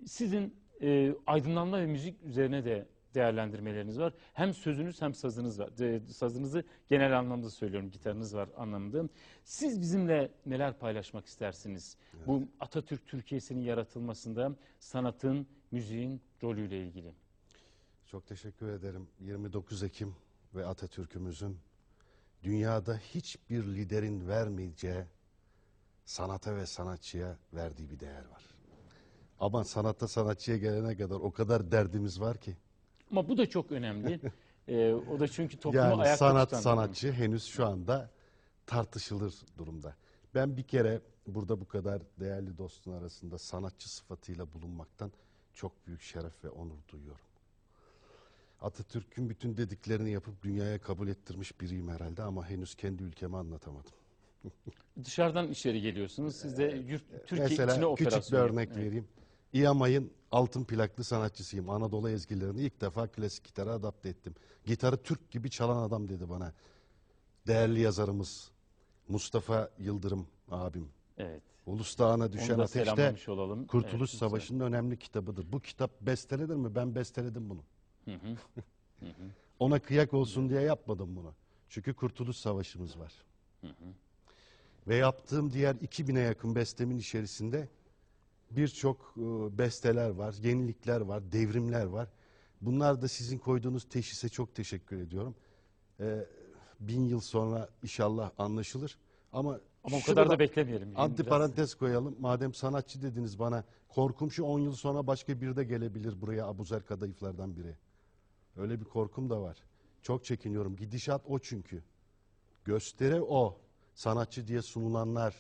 Speaker 1: Sizin e, aydınlanma ve müzik üzerine de değerlendirmeleriniz var. Hem sözünüz hem sazınız var. De, sazınızı genel anlamda söylüyorum, gitarınız var anlamında. Siz bizimle neler paylaşmak istersiniz? Bu Atatürk Türkiye'sinin yaratılmasında sanatın, müziğin rolüyle ilgili.
Speaker 8: Çok teşekkür ederim. 29 Ekim ve Atatürk'ümüzün dünyada hiçbir liderin vermeyeceği sanata ve sanatçıya verdiği bir değer var. Ama sanatta sanatçıya gelene kadar o kadar derdimiz var ki.
Speaker 1: Ama bu da çok önemli. [laughs] E, o da çünkü toplumu
Speaker 8: yani
Speaker 1: ayakta
Speaker 8: sanat
Speaker 1: tutan.
Speaker 8: sanatçı henüz şu anda tartışılır durumda. Ben bir kere burada bu kadar değerli dostun arasında sanatçı sıfatıyla bulunmaktan çok büyük şeref ve onur duyuyorum. Atatürk'ün bütün dediklerini yapıp dünyaya kabul ettirmiş biriyim herhalde ama henüz kendi ülkemi anlatamadım.
Speaker 1: Dışarıdan içeri geliyorsunuz. Siz de yurt, Türkiye içine
Speaker 8: Mesela
Speaker 1: operasyon
Speaker 8: küçük bir örnek.
Speaker 1: Evet.
Speaker 8: vereyim. İyamay'ın altın plaklı sanatçısıyım. Anadolu ezgilerini ilk defa klasik gitara adapte ettim. Gitarı Türk gibi çalan adam dedi bana. Değerli yazarımız Mustafa Yıldırım abim.
Speaker 1: Evet.
Speaker 8: Ulus Dağı'na düşen
Speaker 1: da
Speaker 8: ateşte
Speaker 1: olalım.
Speaker 8: Kurtuluş
Speaker 1: Evet.
Speaker 8: Savaşı'nın önemli kitabıdır. Bu kitap bestelenir mi? Ben besteledim bunu.
Speaker 1: Hı hı. [laughs]
Speaker 8: Ona kıyak olsun diye yapmadım bunu. Çünkü Kurtuluş Savaşımız var. Ve yaptığım diğer 2000'e yakın bestemin içerisinde birçok e, besteler var, yenilikler var, devrimler var. Bunlar da sizin koyduğunuz teşhise çok teşekkür ediyorum. E, bin yıl sonra inşallah anlaşılır. Ama,
Speaker 1: Ama o kadar da beklemeyelim.
Speaker 8: Anti parantez koyalım. Madem sanatçı dediniz bana, korkum şu 10 yıl sonra başka biri de gelebilir buraya Abuzer Kadayıflardan biri. Öyle bir korkum da var. Çok çekiniyorum. Gidişat o çünkü. Gösteri o. Sanatçı diye sunulanlar,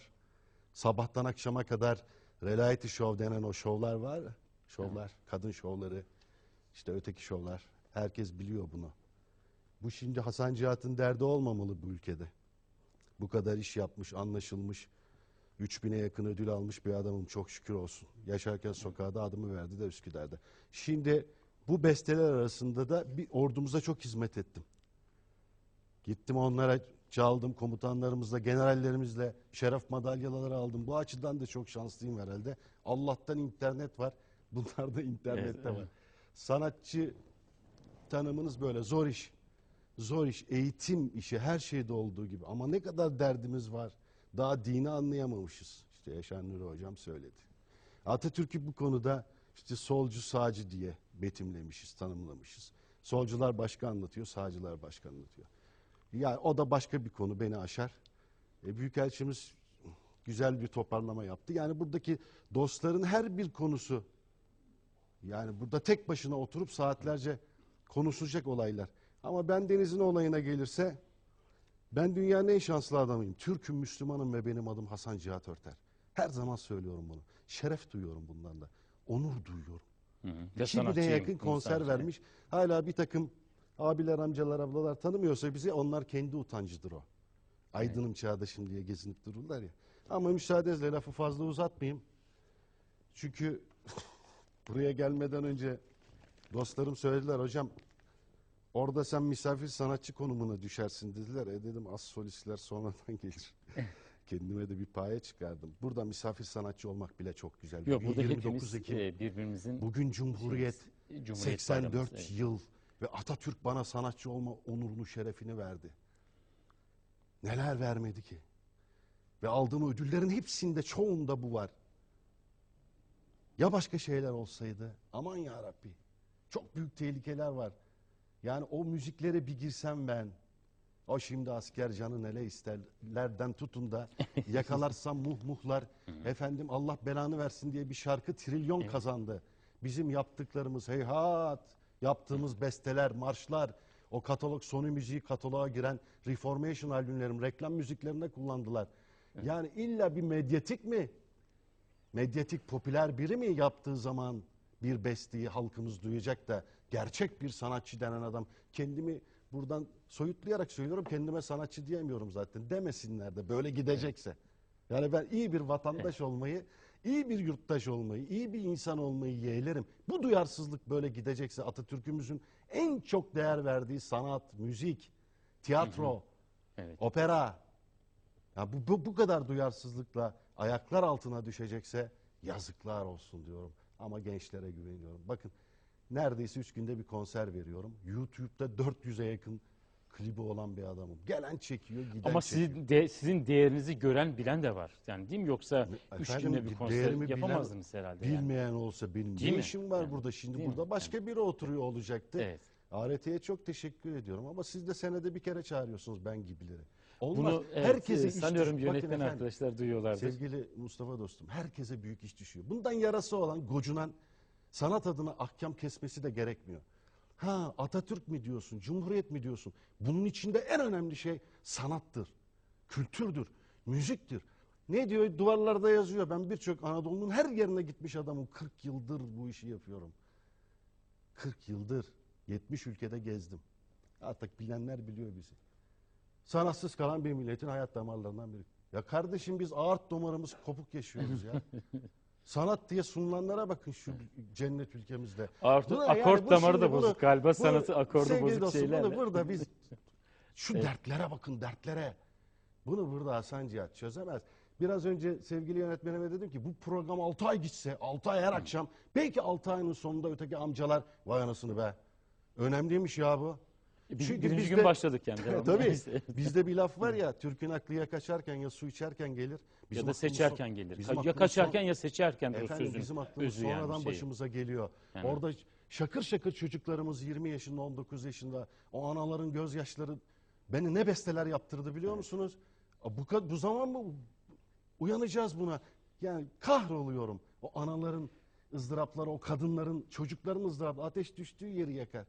Speaker 8: sabahtan akşama kadar reality show denen o şovlar var. Şovlar, kadın şovları, işte öteki şovlar. Herkes biliyor bunu. Bu şimdi Hasan Cihat'ın derdi olmamalı bu ülkede. Bu kadar iş yapmış, anlaşılmış, 3000'e yakın ödül almış bir adamım çok şükür olsun. Yaşarken sokağa da adımı verdi de Üsküdar'da. Şimdi bu besteler arasında da bir ordumuza çok hizmet ettim. Gittim onlara çaldım komutanlarımızla, generallerimizle şeref madalyaları aldım. Bu açıdan da çok şanslıyım herhalde. Allah'tan internet var. [laughs] Bunlarda internette
Speaker 1: Evet, evet.
Speaker 8: var. Sanatçı tanımınız böyle zor iş. Zor iş, eğitim işi her şeyde olduğu gibi. Ama ne kadar derdimiz var. Daha dini anlayamamışız. İşte Yaşar Nuri Hocam söyledi. Atatürk'ü bu konuda işte solcu sağcı diye betimlemişiz, tanımlamışız. Solcular başka anlatıyor, sağcılar başka anlatıyor. Yani o da başka bir konu beni aşar. E, Büyükelçimiz güzel bir toparlama yaptı. Yani buradaki dostların her bir konusu yani burada tek başına oturup saatlerce konuşulacak olaylar. Ama ben Deniz'in olayına gelirse ben dünyanın en şanslı adamıyım. Türk'üm, Müslümanım ve benim adım Hasan Cihat Örter. Her zaman söylüyorum bunu. Şeref duyuyorum bundan da. Onur duyuyorum.
Speaker 1: Hı hı.
Speaker 8: 2000'e
Speaker 1: sanatçıyım,
Speaker 8: yakın konser vermiş. Hala bir takım abiler, amcalar, ablalar tanımıyorsa bizi onlar kendi utancıdır o. Aydınım çağdaşım diye gezinip dururlar ya. Ama müsaadenizle lafı fazla uzatmayayım. Çünkü [laughs] buraya gelmeden önce dostlarım söylediler hocam orada sen misafir sanatçı konumuna düşersin dediler. E dedim az solistler sonradan [laughs] gelir. [laughs] Kendime de bir paye çıkardım. Burada misafir sanatçı olmak bile çok güzel.
Speaker 1: Yok
Speaker 8: Bugün
Speaker 1: burada
Speaker 8: 29
Speaker 1: hepimiz
Speaker 8: Ekim.
Speaker 1: e, birbirimizin
Speaker 8: Bugün Cumhuriyet,
Speaker 1: Cumhuriyet
Speaker 8: 84
Speaker 1: bayramımız, evet.
Speaker 8: yıl ve Atatürk bana sanatçı olma onurunu, şerefini verdi. Neler vermedi ki? Ve aldığım ödüllerin hepsinde, çoğunda bu var. Ya başka şeyler olsaydı? Aman ya Rabbi. Çok büyük tehlikeler var. Yani o müziklere bir girsem ben, o şimdi asker canı nele isterlerden tutun da [laughs] yakalarsam muh muhlar. Efendim Allah belanı versin diye bir şarkı trilyon kazandı. Bizim yaptıklarımız heyhat, yaptığımız besteler, marşlar, o katalog Sony müziği kataloğa giren Reformation albümlerim reklam müziklerinde kullandılar. Yani illa bir medyatik mi? Medyatik popüler biri mi yaptığı zaman bir besteyi halkımız duyacak da gerçek bir sanatçı denen adam kendimi buradan soyutlayarak söylüyorum kendime sanatçı diyemiyorum zaten demesinler de böyle gidecekse. Yani ben iyi bir vatandaş olmayı, iyi bir yurttaş olmayı, iyi bir insan olmayı yeğlerim. Bu duyarsızlık böyle gidecekse Atatürk'ümüzün en çok değer verdiği sanat, müzik, tiyatro,
Speaker 1: Evet.
Speaker 8: opera. Ya bu, bu, bu kadar duyarsızlıkla ayaklar altına düşecekse yazıklar olsun diyorum. Ama gençlere güveniyorum. Bakın neredeyse üç günde bir konser veriyorum. YouTube'da 400'e yakın klibi olan bir adamım. Gelen çekiyor, giden
Speaker 1: Ama
Speaker 8: çekiyor.
Speaker 1: sizin, de, sizin değerinizi gören bilen de var. Yani değil mi? Yoksa üç
Speaker 8: Efendim,
Speaker 1: günde bir konser
Speaker 8: değerimi bilen-
Speaker 1: yapamazdınız herhalde. yani.
Speaker 8: Bilmeyen olsa benim
Speaker 1: Değil
Speaker 8: ne
Speaker 1: mi?
Speaker 8: işim var
Speaker 1: Yani,
Speaker 8: burada şimdi
Speaker 1: değil mi?
Speaker 8: burada başka biri oturuyor olacaktı.
Speaker 1: Evet.
Speaker 8: ART'ye çok teşekkür ediyorum ama siz de senede bir kere çağırıyorsunuz ben gibileri. Olmaz.
Speaker 1: Bunu evet,
Speaker 8: Herkese
Speaker 1: e,
Speaker 8: iş
Speaker 1: sanıyorum
Speaker 8: Bakın
Speaker 1: yönetmen
Speaker 8: efendim,
Speaker 1: arkadaşlar duyuyorlardır.
Speaker 8: Sevgili Mustafa dostum, herkese büyük iş düşüyor. Bundan yarası olan, gocunan, sanat adına ahkam kesmesi de gerekmiyor. Ha Atatürk mi diyorsun, Cumhuriyet mi diyorsun? Bunun içinde en önemli şey sanattır, kültürdür, müziktir. Ne diyor? Duvarlarda yazıyor. Ben birçok Anadolu'nun her yerine gitmiş adamım. 40 yıldır bu işi yapıyorum. 40 yıldır 70 ülkede gezdim. Artık bilenler biliyor bizi. Sanatsız kalan bir milletin hayat damarlarından biri. Ya kardeşim biz aort damarımız kopuk yaşıyoruz ya. [laughs] Sanat diye sunulanlara bakın şu cennet ülkemizde.
Speaker 1: Art-
Speaker 8: Buna yani
Speaker 1: akort
Speaker 8: bu
Speaker 1: damarı
Speaker 8: şimdi
Speaker 1: da
Speaker 8: bunu-
Speaker 1: bozuk galiba sanatı akordu
Speaker 8: sevgili
Speaker 1: bozuk
Speaker 8: dostum,
Speaker 1: şeylerle.
Speaker 8: Bunu burada biz [laughs] şu dertlere bakın dertlere. Bunu burada Hasan Cihat çözemez. Biraz önce sevgili yönetmenime dedim ki bu program 6 ay gitse 6 ay her akşam belki 6 ayın sonunda öteki amcalar vay anasını be. Önemliymiş ya bu.
Speaker 1: Biz
Speaker 8: Çünkü
Speaker 1: birinci
Speaker 8: bizde-
Speaker 1: gün başladık yani. [laughs] devamlı.
Speaker 8: Tabii. Bizde bir laf var [laughs] ya Türk'ün aklı ya kaçarken ya su içerken gelir.
Speaker 1: ya
Speaker 8: Bizim
Speaker 1: da
Speaker 8: aklımız
Speaker 1: seçerken
Speaker 8: son-
Speaker 1: gelir.
Speaker 8: bizim
Speaker 1: ya kaçarken
Speaker 8: son-
Speaker 1: ya seçerken o
Speaker 8: Efendim
Speaker 1: sözün
Speaker 8: bizim aklımız
Speaker 1: özü yani
Speaker 8: sonradan
Speaker 1: şeyi.
Speaker 8: başımıza geliyor.
Speaker 1: Yani.
Speaker 8: Orada şakır şakır çocuklarımız 20 yaşında 19 yaşında o anaların gözyaşları beni ne besteler yaptırdı biliyor musunuz? A, Bu, ka- bu zaman mı uyanacağız buna? Yani kahroluyorum. O anaların ızdırapları, o kadınların, çocukların ızdırapları ateş düştüğü yeri yakar.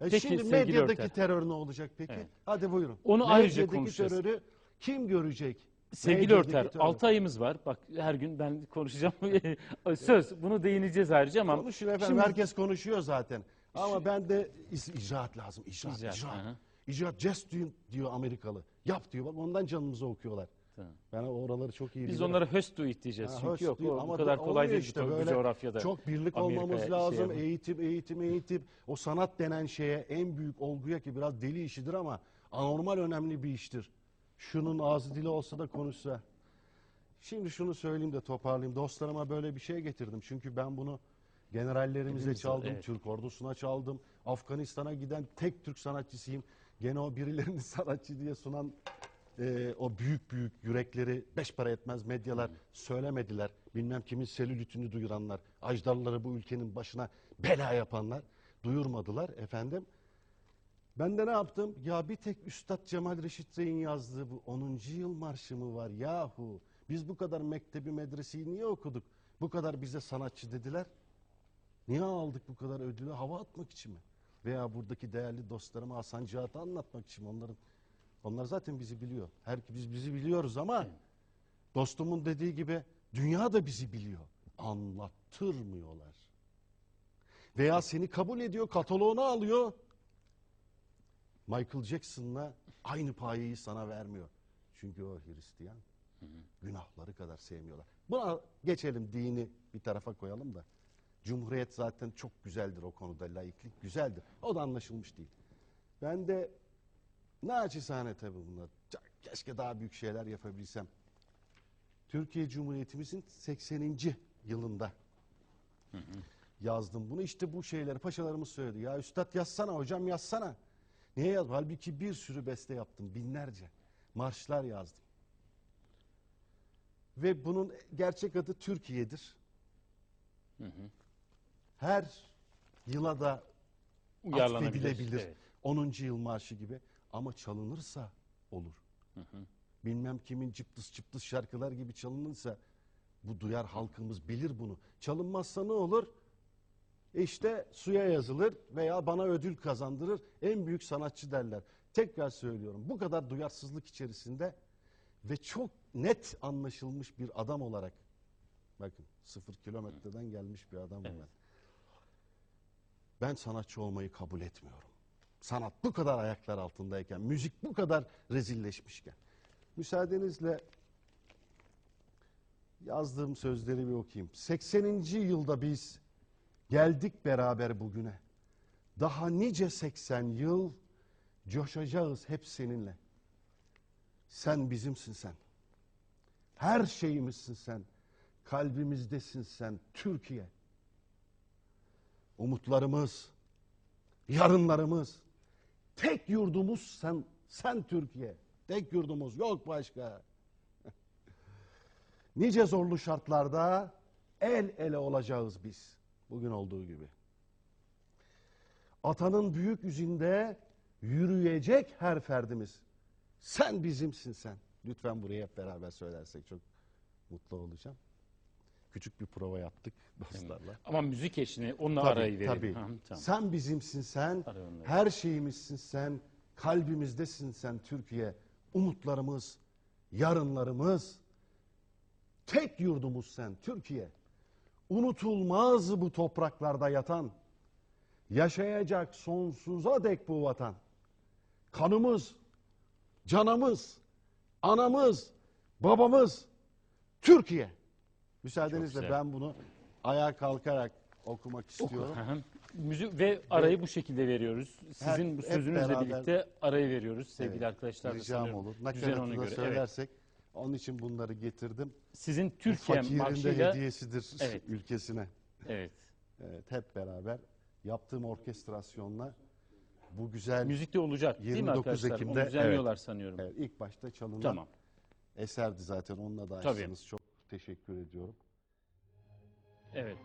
Speaker 8: E
Speaker 1: Peki,
Speaker 8: şimdi medyadaki
Speaker 1: Örter.
Speaker 8: terör ne olacak peki?
Speaker 1: Evet.
Speaker 8: Hadi buyurun.
Speaker 1: Onu ayrıca
Speaker 8: Medyadaki
Speaker 1: konuşacağız.
Speaker 8: terörü kim görecek?
Speaker 1: Sevgili
Speaker 8: Medyadaki
Speaker 1: Örter,
Speaker 8: terör.
Speaker 1: 6 ayımız var. Bak her gün ben konuşacağım. [laughs] Söz, bunu değineceğiz ayrıca ama.
Speaker 8: Konuşun efendim
Speaker 1: Şimdi-
Speaker 8: herkes konuşuyor zaten. Ama ben de icraat lazım. İcraat,
Speaker 1: İcraat,
Speaker 8: icraat.
Speaker 1: aha.
Speaker 8: İcraat, just do diyor Amerikalı. Yap diyor. Bak ondan canımızı okuyorlar.
Speaker 1: Tamam.
Speaker 8: Ben oraları çok iyi
Speaker 1: Biz
Speaker 8: bilirim.
Speaker 1: onlara höst do it diyeceğiz.
Speaker 8: Ha,
Speaker 1: Çünkü yok o
Speaker 8: ama
Speaker 1: bu kadar
Speaker 8: bu-
Speaker 1: kolay
Speaker 8: olmuyor
Speaker 1: değil
Speaker 8: işte
Speaker 1: bu, bu
Speaker 8: böyle
Speaker 1: coğrafyada.
Speaker 8: Çok birlik
Speaker 1: Amerika'ya
Speaker 8: olmamız
Speaker 1: şey
Speaker 8: lazım.
Speaker 1: yapın.
Speaker 8: eğitim, eğitim, eğitim. O sanat denen şeye en büyük olguya ki biraz deli işidir ama anormal önemli bir iştir. Şunun ağzı dili olsa da konuşsa. Şimdi şunu söyleyeyim de toparlayayım. Dostlarıma böyle bir şey getirdim. Çünkü ben bunu generallerimize
Speaker 1: Hepimiz-
Speaker 8: çaldım.
Speaker 1: evet.
Speaker 8: Türk ordusuna çaldım. Afganistan'a giden tek Türk sanatçısıyım. Gene o birilerini [laughs] sanatçı diye sunan e, o büyük büyük yürekleri beş para etmez medyalar söylemediler. Bilmem kimin selülitini duyuranlar, ajdarları bu ülkenin başına bela yapanlar duyurmadılar efendim. Ben de ne yaptım? Ya bir tek Üstad Cemal Reşit Rey'in yazdığı bu 10. yıl marşı mı var yahu? Biz bu kadar mektebi medreseyi niye okuduk? Bu kadar bize sanatçı dediler. Niye aldık bu kadar ödülü? Hava atmak için mi? Veya buradaki değerli dostlarıma Hasan Cihat'ı anlatmak için? Onların onlar zaten bizi biliyor. Her biz bizi biliyoruz ama dostumun dediği gibi dünya da bizi biliyor. Anlattırmıyorlar. Veya seni kabul ediyor, kataloğunu alıyor. Michael Jackson'la aynı payeyi sana vermiyor. Çünkü o Hristiyan. Günahları kadar sevmiyorlar. Buna geçelim dini bir tarafa koyalım da. Cumhuriyet zaten çok güzeldir o konuda laiklik güzeldir. O da anlaşılmış değil. Ben de naçizane tabii bunlar. Keşke daha büyük şeyler yapabilsem. Türkiye Cumhuriyetimizin 80. yılında yazdım bunu. İşte bu şeyleri paşalarımız söyledi. Ya üstad yazsana hocam yazsana. Niye yaz? Halbuki bir sürü beste yaptım binlerce. Marşlar yazdım. Ve bunun gerçek adı Türkiye'dir. Her yıla da affedilebilir.
Speaker 1: Evet.
Speaker 8: 10. yıl marşı gibi. Ama çalınırsa olur. Bilmem kimin cıptıs cıptıs şarkılar gibi çalınırsa bu duyar halkımız bilir bunu. Çalınmazsa ne olur? İşte suya yazılır veya bana ödül kazandırır. En büyük sanatçı derler. Tekrar söylüyorum bu kadar duyarsızlık içerisinde ve çok net anlaşılmış bir adam olarak bakın sıfır kilometreden gelmiş bir adamım
Speaker 1: Evet.
Speaker 8: ben. Ben sanatçı olmayı kabul etmiyorum. Sanat bu kadar ayaklar altındayken, müzik bu kadar rezilleşmişken. Müsaadenizle yazdığım sözleri bir okuyayım. 80. yılda biz geldik beraber bugüne. Daha nice 80 yıl coşacağız hep seninle. Sen bizimsin sen. Her şeyimizsin sen. Kalbimizdesin sen Türkiye. Umutlarımız, yarınlarımız, tek yurdumuz sen, sen Türkiye. Tek yurdumuz yok başka. [laughs] nice zorlu şartlarda el ele olacağız biz. Bugün olduğu gibi. Atanın büyük yüzünde yürüyecek her ferdimiz. Sen bizimsin sen. Lütfen burayı hep beraber söylersek çok mutlu olacağım. Küçük bir prova yaptık dostlarla.
Speaker 1: Ama müzik eşini onunla
Speaker 8: Tabii,
Speaker 1: arayı verelim.
Speaker 8: tabii.
Speaker 1: Ha, tamam.
Speaker 8: Sen bizimsin sen. Her şeyimizsin sen. Kalbimizdesin sen Türkiye. Umutlarımız, yarınlarımız. Tek yurdumuz sen Türkiye. Unutulmaz bu topraklarda yatan. Yaşayacak sonsuza dek bu vatan. Kanımız, canımız, anamız, babamız Türkiye. Müsaadenizle
Speaker 1: güzel.
Speaker 8: ben bunu ayağa kalkarak okumak istiyorum.
Speaker 1: Müzik ve arayı bu şekilde veriyoruz. Sizin bu
Speaker 8: hep
Speaker 1: sözünüzle
Speaker 8: beraber-
Speaker 1: birlikte arayı veriyoruz sevgili arkadaşlar. da
Speaker 8: Ricam
Speaker 1: sanıyorum.
Speaker 8: olur.
Speaker 1: Düzen ona
Speaker 8: Nakaratı da
Speaker 1: göre. Evet.
Speaker 8: söylersek onun için bunları getirdim.
Speaker 1: Sizin
Speaker 8: Bu
Speaker 1: Türkiye
Speaker 8: Fakirin de
Speaker 1: marşıyla
Speaker 8: hediyesidir
Speaker 1: Evet.
Speaker 8: ülkesine.
Speaker 1: evet.
Speaker 8: Evet, hep beraber yaptığım orkestrasyonla bu güzel
Speaker 1: Müzikte olacak değil mi
Speaker 8: 29
Speaker 1: arkadaşlar?
Speaker 8: Ekim'de,
Speaker 1: Onu düzenliyorlar sanıyorum.
Speaker 8: evet, ilk başta çalınan
Speaker 1: Tamam.
Speaker 8: eserdi zaten. Onunla da
Speaker 1: Tabii.
Speaker 8: açtınız. Çok teşekkür ediyorum.
Speaker 1: Evet.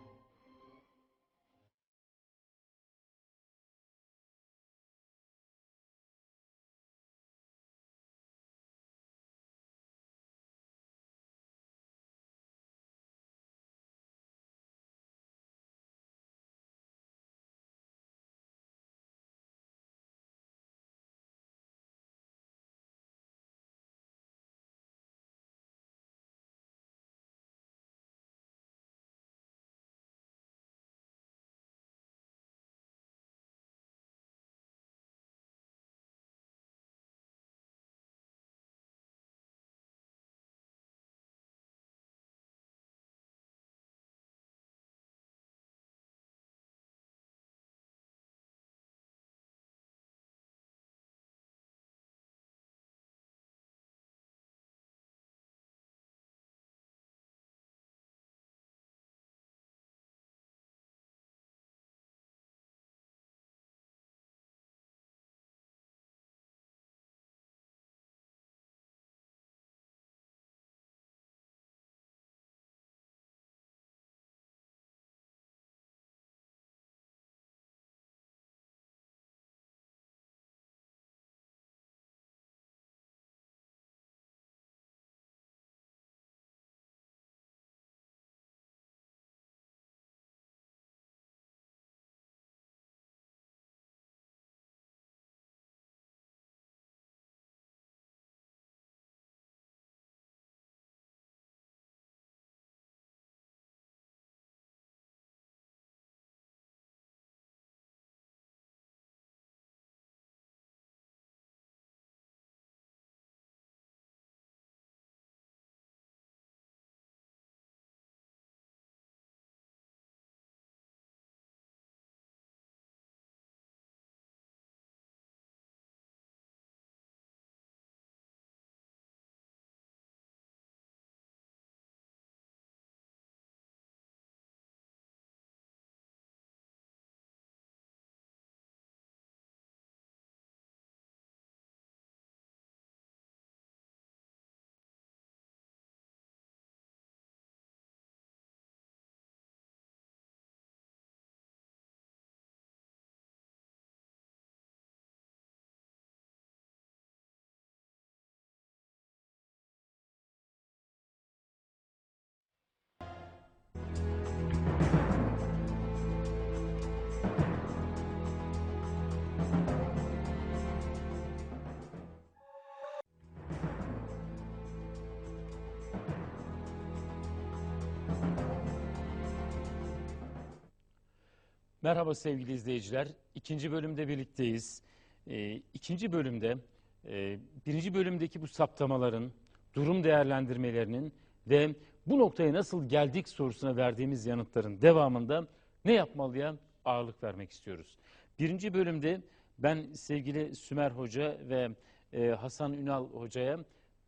Speaker 1: Merhaba sevgili izleyiciler. İkinci bölümde birlikteyiz. Ee, ikinci bölümde e, birinci bölümdeki bu saptamaların, durum değerlendirmelerinin ve bu noktaya nasıl geldik sorusuna verdiğimiz yanıtların devamında ne yapmalıya ağırlık vermek istiyoruz. Birinci bölümde ben sevgili Sümer Hoca ve e, Hasan Ünal Hoca'ya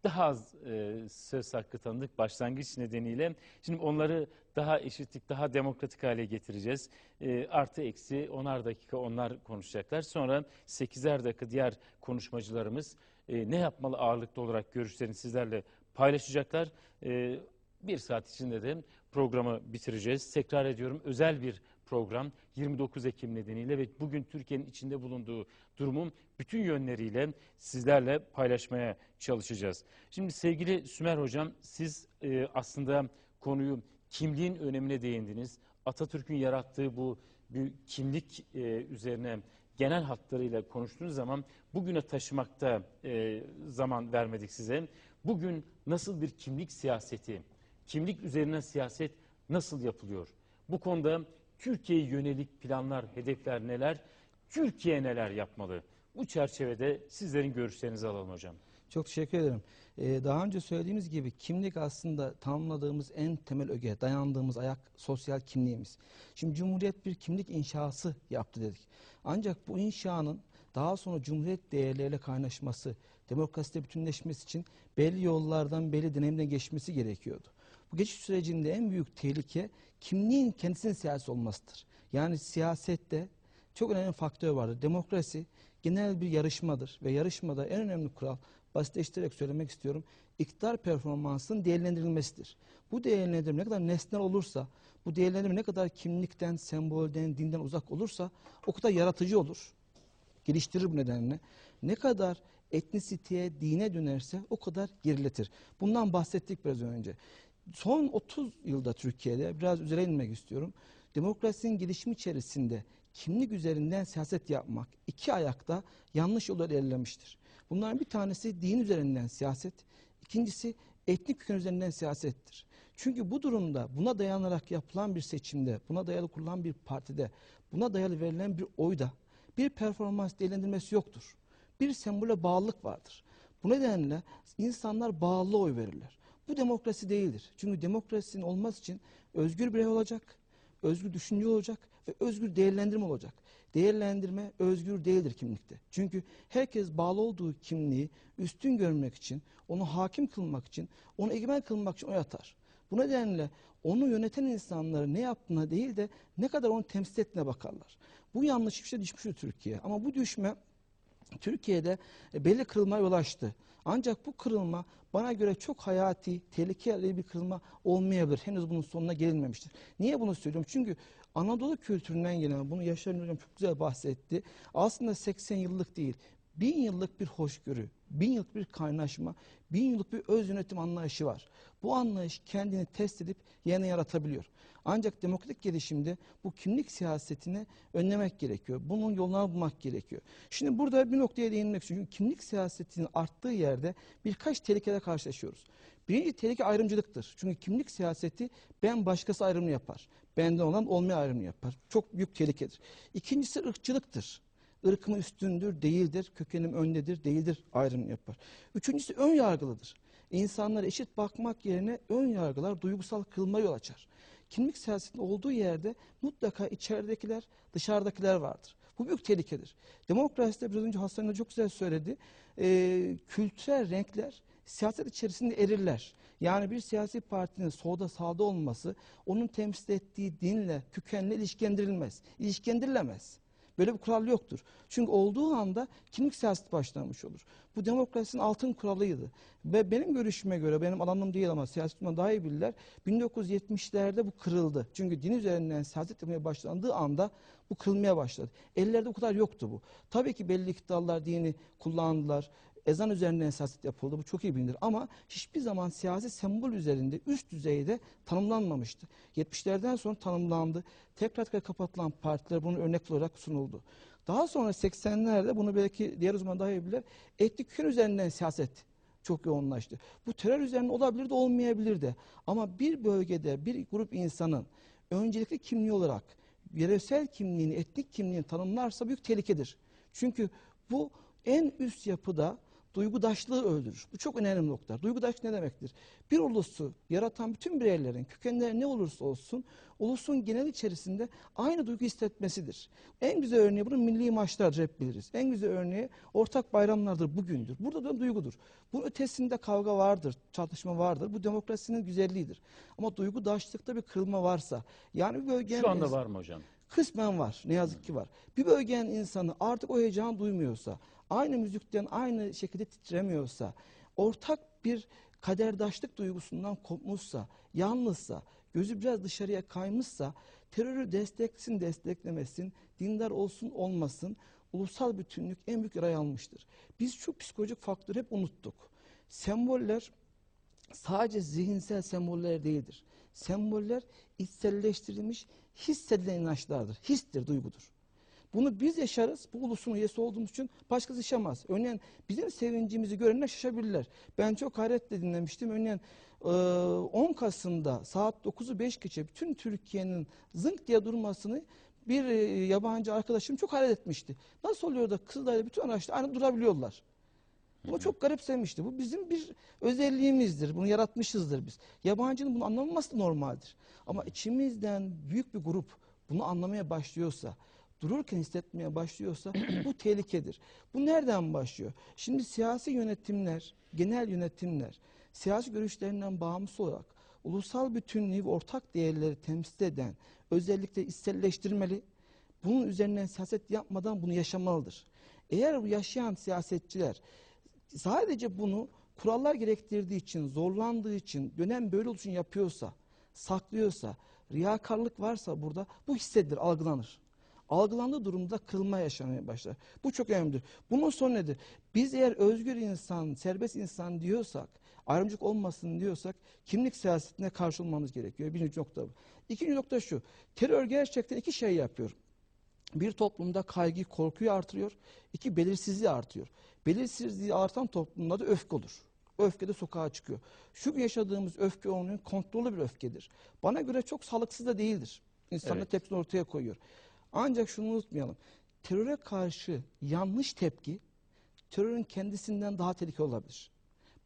Speaker 1: daha az e, söz hakkı tanıdık başlangıç nedeniyle. Şimdi onları daha eşitlik, daha demokratik hale getireceğiz. E, artı eksi onar dakika onlar konuşacaklar. Sonra 8'er dakika diğer konuşmacılarımız e, ne yapmalı ağırlıklı olarak görüşlerini sizlerle paylaşacaklar. E, bir saat içinde de programı bitireceğiz. Tekrar ediyorum özel bir program 29 Ekim nedeniyle ve bugün Türkiye'nin içinde bulunduğu durumun bütün yönleriyle sizlerle paylaşmaya çalışacağız. Şimdi sevgili Sümer Hocam siz e, aslında konuyu kimliğin önemine değindiniz. Atatürk'ün yarattığı bu bir kimlik e, üzerine genel hatlarıyla konuştuğunuz zaman bugüne taşımakta e, zaman vermedik size. Bugün nasıl bir kimlik siyaseti, kimlik üzerine siyaset nasıl yapılıyor? Bu konuda Türkiye'ye yönelik planlar, hedefler neler? Türkiye neler yapmalı? Bu çerçevede sizlerin görüşlerinizi alalım hocam.
Speaker 2: Çok teşekkür ederim. Ee, daha önce söylediğimiz gibi kimlik aslında tanımladığımız en temel öge, dayandığımız ayak sosyal kimliğimiz. Şimdi Cumhuriyet bir kimlik inşası yaptı dedik. Ancak bu inşanın daha sonra Cumhuriyet değerleriyle kaynaşması, demokraside bütünleşmesi için belli yollardan, belli deneyimden geçmesi gerekiyordu. Bu geçiş sürecinde en büyük tehlike kimliğin kendisinin siyasi olmasıdır. Yani siyasette çok önemli faktör vardır. Demokrasi genel bir yarışmadır ve yarışmada en önemli kural basitleştirerek söylemek istiyorum. İktidar performansının değerlendirilmesidir. Bu değerlendirme ne kadar nesnel olursa, bu değerlendirme ne kadar kimlikten, sembolden, dinden uzak olursa o kadar yaratıcı olur. Geliştirir bu nedenle. Ne kadar etnisiteye, dine dönerse o kadar geriletir. Bundan bahsettik biraz önce. Son 30 yılda Türkiye'de biraz üzerine inmek istiyorum. Demokrasinin gelişimi içerisinde kimlik üzerinden siyaset yapmak iki ayakta yanlış yolda ilerlemiştir. Bunların bir tanesi din üzerinden siyaset, ikincisi etnik köken üzerinden siyasettir. Çünkü bu durumda buna dayanarak yapılan bir seçimde, buna dayalı kurulan bir partide, buna dayalı verilen bir oyda bir performans değerlendirmesi yoktur. Bir sembole bağlılık vardır. Bu nedenle insanlar bağlı oy verirler. Bu demokrasi değildir. Çünkü demokrasinin olması için özgür birey olacak, özgür düşünce olacak ve özgür değerlendirme olacak. Değerlendirme özgür değildir kimlikte. Çünkü herkes bağlı olduğu kimliği üstün görmek için, onu hakim kılmak için, onu egemen kılmak için oy atar. Bu nedenle onu yöneten insanları ne yaptığına değil de ne kadar onu temsil ettiğine bakarlar. Bu yanlış işte düşmüştür Türkiye. Ama bu düşme Türkiye'de e, belli kırılma yol açtı. Ancak bu kırılma bana göre çok hayati, tehlikeli bir kırılma olmayabilir. Henüz bunun sonuna gelinmemiştir. Niye bunu söylüyorum? Çünkü Anadolu kültüründen gelen, bunu Yaşar Hocam çok güzel bahsetti. Aslında 80 yıllık değil, bin yıllık bir hoşgörü, bin yıllık bir kaynaşma, bin yıllık bir öz yönetim anlayışı var. Bu anlayış kendini test edip yerine yaratabiliyor. Ancak demokratik gelişimde bu kimlik siyasetini önlemek gerekiyor. Bunun yolunu bulmak gerekiyor. Şimdi burada bir noktaya değinmek istiyorum. Çünkü kimlik siyasetinin arttığı yerde birkaç tehlikede karşılaşıyoruz. Birinci tehlike ayrımcılıktır. Çünkü kimlik siyaseti ben başkası ayrımını yapar. Benden olan olmaya ayrımını yapar. Çok büyük tehlikedir. İkincisi ırkçılıktır. Irkım üstündür, değildir, kökenim öndedir, değildir ayrımını yapar. Üçüncüsü ön yargılıdır. İnsanlara eşit bakmak yerine ön yargılar duygusal kılma yol açar. Kimlik siyasetinin olduğu yerde mutlaka içeridekiler, dışarıdakiler vardır. Bu büyük tehlikedir. Demokraside biraz önce Hasan çok güzel söyledi. Ee, kültürel renkler siyaset içerisinde erirler. Yani bir siyasi partinin solda sağda olması onun temsil ettiği dinle, kökenle ilişkilendirilmez. İlişkilendirilemez. Böyle bir kural yoktur. Çünkü olduğu anda kimlik siyaseti başlamış olur. Bu demokrasinin altın kuralıydı. Ve benim görüşüme göre, benim alanım değil ama siyasetçiler daha iyi bilirler. 1970'lerde bu kırıldı. Çünkü din üzerinden siyaset yapmaya başlandığı anda bu kırılmaya başladı. Ellerde o kadar yoktu bu. Tabii ki belli iktidarlar dini kullandılar. Ezan üzerinden siyaset yapıldı. Bu çok iyi bilinir. Ama hiçbir zaman siyasi sembol üzerinde üst düzeyde tanımlanmamıştı. 70'lerden sonra tanımlandı. Tekrar tekrar kapatılan partiler bunun örnek olarak sunuldu. Daha sonra 80'lerde bunu belki diğer uzman daha iyi bilir. Etnik köken üzerinden siyaset çok yoğunlaştı. Bu terör üzerine olabilir de olmayabilir de. Ama bir bölgede bir grup insanın öncelikli kimliği olarak yöresel kimliğini, etnik kimliğini tanımlarsa büyük tehlikedir. Çünkü bu en üst yapıda duygudaşlığı öldürür. Bu çok önemli nokta. Duygudaş ne demektir? Bir ulusu yaratan bütün bireylerin kökenleri ne olursa olsun ulusun genel içerisinde aynı duygu hissetmesidir. En güzel örneği bunun milli maçlardır hep biliriz. En güzel örneği ortak bayramlardır bugündür. Burada da duygudur. Bunun ötesinde kavga vardır, çatışma vardır. Bu demokrasinin güzelliğidir. Ama duygudaşlıkta bir kırılma varsa yani bir bölgenin
Speaker 1: Şu anda var mı hocam?
Speaker 2: Kısmen var. Ne yazık ki var. Bir bölgenin insanı artık o heyecanı duymuyorsa, aynı müzikten aynı şekilde titremiyorsa, ortak bir kaderdaşlık duygusundan kopmuşsa, yalnızsa, gözü biraz dışarıya kaymışsa, terörü desteksin desteklemesin, dindar olsun olmasın, ulusal bütünlük en büyük yarayı almıştır. Biz şu psikolojik faktörü hep unuttuk. Semboller sadece zihinsel semboller değildir. Semboller içselleştirilmiş, hissedilen inançlardır. Histir, duygudur. Bunu biz yaşarız. Bu ulusun üyesi olduğumuz için başkası yaşamaz. Örneğin bizim sevincimizi görenler şaşabilirler. Ben çok hayretle dinlemiştim. Örneğin e, 10 Kasım'da saat 9'u 5 geçe bütün Türkiye'nin zınk diye durmasını bir yabancı arkadaşım çok hayret etmişti. Nasıl oluyor da Kızılay'da bütün araçlar aynı durabiliyorlar? Bunu çok garipsemişti. Bu bizim bir özelliğimizdir. Bunu yaratmışızdır biz. Yabancının bunu anlamaması normaldir. Ama içimizden büyük bir grup bunu anlamaya başlıyorsa, dururken hissetmeye başlıyorsa [clears throat] bu tehlikedir. Bu nereden başlıyor? Şimdi siyasi yönetimler, genel yönetimler, siyasi görüşlerinden bağımsız olarak ulusal bütünlüğü ve ortak değerleri temsil eden özellikle içselleştirmeli, bunun üzerinden siyaset yapmadan bunu yaşamalıdır. Eğer bu yaşayan siyasetçiler sadece bunu kurallar gerektirdiği için, zorlandığı için, dönem böyle için yapıyorsa, saklıyorsa, riyakarlık varsa burada bu hissedilir, algılanır. Algılandığı durumda kırılma yaşamaya başlar. Bu çok önemlidir. Bunun sonu nedir? Biz eğer özgür insan, serbest insan diyorsak, ayrımcılık olmasın diyorsak kimlik siyasetine karşı olmamız gerekiyor. Birinci nokta bu. İkinci nokta şu. Terör gerçekten iki şey yapıyor. Bir toplumda kaygıyı, korkuyu artırıyor. İki belirsizliği artıyor. Belirsizliği artan toplumda da öfke olur. Öfke de sokağa çıkıyor. Şu gün yaşadığımız öfke onun kontrollü bir öfkedir. Bana göre çok sağlıksız da değildir. İnsanlar
Speaker 1: Evet.
Speaker 2: tepkisini ortaya koyuyor. Ancak şunu unutmayalım. Teröre karşı yanlış tepki terörün kendisinden daha tehlikeli olabilir.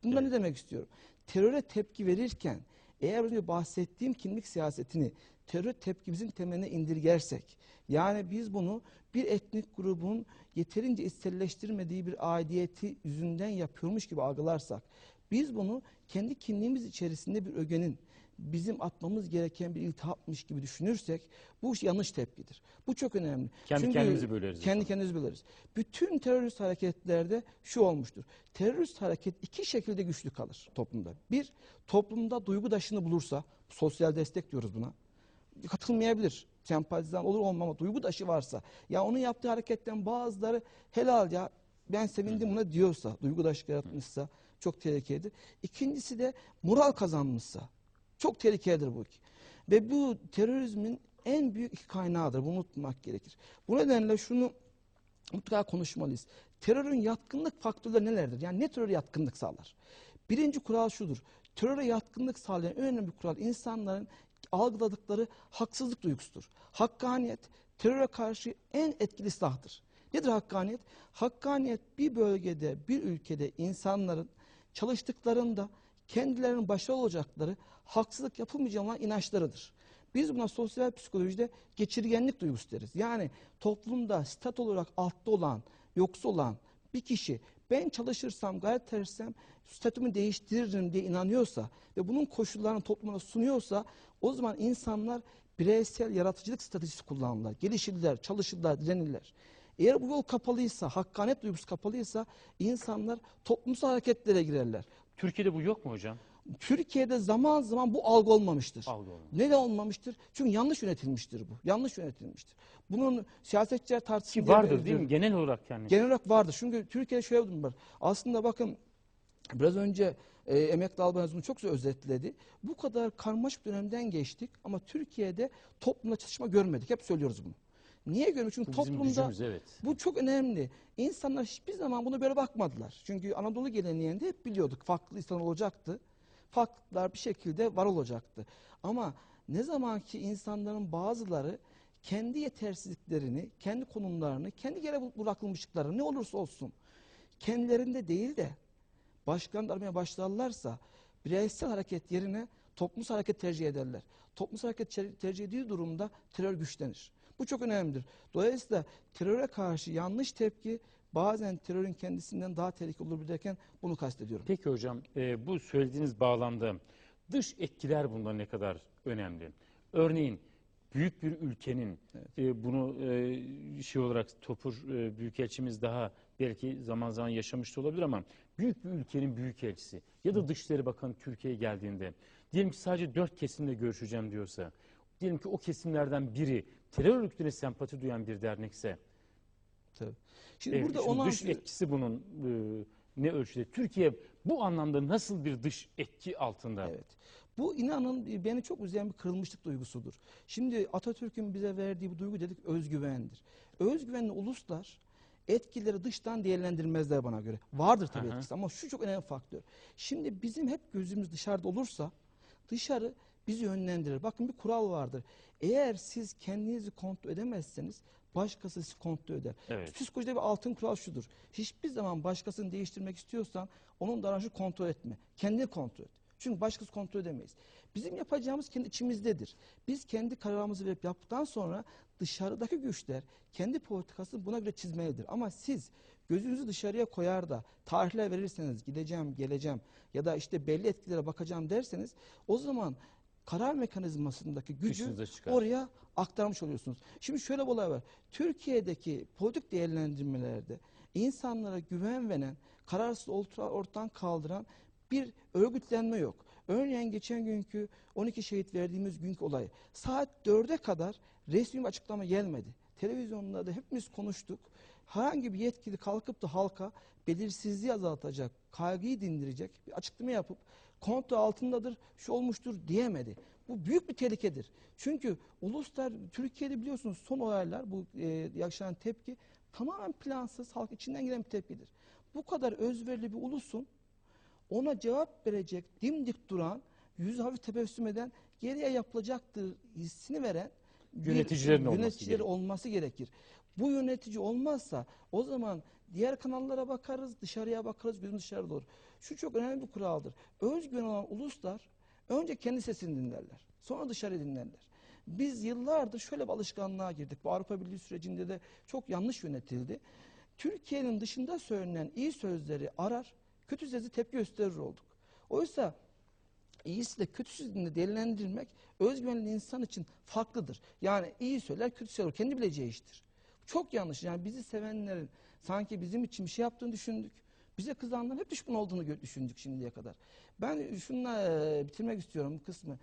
Speaker 2: Bunda ne demek istiyorum? Teröre tepki verirken eğer önce bahsettiğim kimlik siyasetini terör tepkimizin temeline indirgersek yani biz bunu bir etnik grubun yeterince içselleştirmediği bir aidiyeti yüzünden yapıyormuş gibi algılarsak biz bunu kendi kimliğimiz içerisinde bir ögenin bizim atmamız gereken bir iltihapmış gibi düşünürsek bu yanlış tepkidir. Bu çok önemli.
Speaker 1: Kendi kendimizi böleriz
Speaker 2: Kendi kendimizi böleriz. Bütün terörist hareketlerde şu olmuştur. Terörist hareket iki şekilde güçlü kalır toplumda. Bir, toplumda duygudaşını bulursa, sosyal destek diyoruz buna. Katılmayabilir. Sempatizan olur olmama duygudaşı varsa. Ya onun yaptığı hareketten bazıları helal ya ben sevindim buna diyorsa, duygudaşlık yaratmışsa çok tehlikelidir. İkincisi de moral kazanmışsa. Çok tehlikelidir bu. Ve bu terörizmin en büyük kaynağıdır. Bunu unutmak gerekir. Bu nedenle şunu mutlaka konuşmalıyız. Terörün yatkınlık faktörleri nelerdir? Yani ne teröre yatkınlık sağlar? Birinci kural şudur. Teröre yatkınlık sağlayan önemli kural insanların algıladıkları haksızlık duygusudur. Hakkaniyet teröre karşı en etkili silahtır. Nedir hakkaniyet? Hakkaniyet bir bölgede, bir ülkede insanların çalıştıklarında kendilerinin başarılı olacakları, haksızlık yapılmayacağına olan inançlarıdır. Biz buna sosyal psikolojide geçirgenlik duygusu deriz. Yani toplumda stat olarak altta olan, yoksul olan bir kişi ben çalışırsam, gayret edersem statümü değiştiririm diye inanıyorsa ve bunun koşullarını topluma sunuyorsa o zaman insanlar bireysel yaratıcılık stratejisi kullanırlar. Gelişirler, çalışırlar, direnirler. Eğer bu yol kapalıysa, hakkaniyet duygusu kapalıysa insanlar toplumsal hareketlere girerler.
Speaker 1: Türkiye'de bu yok mu hocam?
Speaker 2: Türkiye'de zaman zaman bu algı olmamıştır.
Speaker 1: Algı olmamış.
Speaker 2: Neden olmamıştır? Çünkü yanlış yönetilmiştir bu. Yanlış yönetilmiştir. Bunun siyasetçiler tartışsın
Speaker 1: Ki
Speaker 2: diye
Speaker 1: vardır değil mi? Genel olarak yani.
Speaker 2: Genel olarak vardır. Çünkü Türkiye'de şöyle bir durum var. Aslında bakın biraz önce e, emekli albayımız bunu çok güzel özetledi. Bu kadar karmaşık dönemden geçtik ama Türkiye'de toplumda çatışma görmedik. Hep söylüyoruz bunu. Niye görmüyoruz? Çünkü
Speaker 1: Bu
Speaker 2: toplumda
Speaker 1: gücümüz evet.
Speaker 2: bu çok önemli. İnsanlar hiçbir zaman buna böyle bakmadılar. Çünkü Anadolu geleneğinde hep biliyorduk farklı insan olacaktı. Farklılıklar bir şekilde var olacaktı. Ama ne zaman ki insanların bazıları kendi yetersizliklerini, kendi konumlarını, kendi yere bırakılmışlıkları ne olursa olsun kendilerinde değil de başkan aramaya başlarlarsa bireysel hareket yerine toplumsal hareket tercih ederler. Toplumsal hareket ter- tercih edildiği durumda terör güçlenir. Bu çok önemlidir. Dolayısıyla teröre karşı yanlış tepki bazen terörün kendisinden daha tehlikeli olur derken bunu kastediyorum.
Speaker 1: Peki hocam e, bu söylediğiniz bağlamda dış etkiler bunda ne kadar önemli? Örneğin büyük bir ülkenin e, bunu e, şey olarak Topur e, Büyükelçimiz daha belki zaman zaman yaşamış da olabilir ama büyük bir ülkenin büyükelçisi ya da Dışişleri Bakanı Türkiye'ye geldiğinde diyelim ki sadece dört kesimle görüşeceğim diyorsa diyelim ki o kesimlerden biri terör örgütüne sempati duyan bir dernekse
Speaker 2: Tabii. Şimdi
Speaker 1: e,
Speaker 2: burada olan
Speaker 1: dış etkisi bunun e, ne ölçüde? Türkiye bu anlamda nasıl bir dış etki altında?
Speaker 2: Evet. Bu inanın e, beni çok üzen bir kırılmışlık duygusudur. Şimdi Atatürk'ün bize verdiği bu duygu dedik özgüvendir. Özgüvenli uluslar etkileri dıştan değerlendirmezler bana göre. Vardır tabii
Speaker 1: Aha.
Speaker 2: etkisi ama şu çok önemli faktör. Şimdi bizim hep gözümüz dışarıda olursa dışarı bizi yönlendirir. Bakın bir kural vardır. Eğer siz kendinizi kontrol edemezseniz başkası sizi kontrol eder.
Speaker 1: Evet.
Speaker 2: Psikolojide bir altın kural şudur. Hiçbir zaman başkasını değiştirmek istiyorsan onun davranışı kontrol etme. Kendini kontrol et. Çünkü başkası kontrol edemeyiz. Bizim yapacağımız kendi içimizdedir. Biz kendi kararımızı verip yaptıktan sonra dışarıdaki güçler kendi politikasını buna göre çizmelidir. Ama siz gözünüzü dışarıya koyar da tarihler verirseniz gideceğim, geleceğim ya da işte belli etkilere bakacağım derseniz o zaman karar mekanizmasındaki gücü oraya aktarmış oluyorsunuz. Şimdi şöyle bir olay var. Türkiye'deki politik değerlendirmelerde insanlara güven veren, kararsız orta- ortadan kaldıran bir örgütlenme yok. Örneğin geçen günkü 12 şehit verdiğimiz günkü olay. Saat 4'e kadar resmi bir açıklama gelmedi. Televizyonlarda hepimiz konuştuk. Herhangi bir yetkili kalkıp da halka belirsizliği azaltacak, kaygıyı dindirecek bir açıklama yapıp kontrol altındadır, şu olmuştur diyemedi. Bu büyük bir tehlikedir. Çünkü uluslar, Türkiye'de biliyorsunuz son olaylar, bu e, yaşanan tepki tamamen plansız, halk içinden gelen bir tepkidir. Bu kadar özverili bir ulusun ona cevap verecek, dimdik duran, yüzü hafif tebessüm eden, geriye yapılacaktır hissini veren bir
Speaker 1: Yöneticilerin olması
Speaker 2: yöneticileri
Speaker 1: gerekir.
Speaker 2: olması gerekir. Bu yönetici olmazsa o zaman diğer kanallara bakarız, dışarıya bakarız, gözümüz dışarıda olur. Şu çok önemli bir kuraldır. Özgüven olan uluslar önce kendi sesini dinlerler. Sonra dışarı dinlerler. Biz yıllardır şöyle bir alışkanlığa girdik. Bu Avrupa Birliği sürecinde de çok yanlış yönetildi. Türkiye'nin dışında söylenen iyi sözleri arar, kötü sözü tepki gösterir olduk. Oysa iyisiyle kötüsünü değerlendirmek özgüvenli insan için farklıdır. Yani iyi söyler, kötü söyler. Kendi bileceği iştir. Çok yanlış. Yani bizi sevenlerin sanki bizim için bir şey yaptığını düşündük. Bize kızanların hep düşman olduğunu düşündük şimdiye kadar. Ben şununla e, bitirmek istiyorum bu kısmı.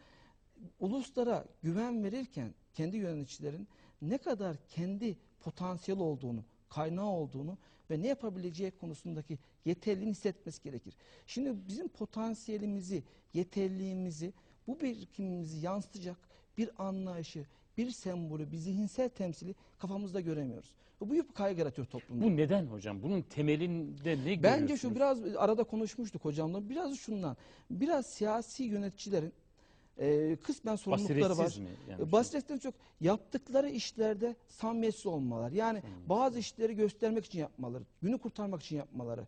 Speaker 2: Uluslara güven verirken kendi yöneticilerin ne kadar kendi potansiyel olduğunu, kaynağı olduğunu ve ne yapabileceği konusundaki yeterliliğini hissetmesi gerekir. Şimdi bizim potansiyelimizi, yeterliliğimizi, bu birikimimizi yansıtacak bir anlayışı, bir sembolü, bir zihinsel temsili kafamızda göremiyoruz. Bu büyük bir kaygı yaratıyor toplumda.
Speaker 1: Bu neden hocam? Bunun temelinde ne
Speaker 2: Bence
Speaker 1: görüyorsunuz?
Speaker 2: şu biraz arada konuşmuştuk hocamla. Biraz şundan. Biraz siyasi yöneticilerin e, kısmen sorumlulukları var.
Speaker 1: Mi? Yani
Speaker 2: E, Basiretten çok yaptıkları işlerde samimiyetsiz olmaları. Yani bazı işleri göstermek için yapmaları, günü kurtarmak için yapmaları.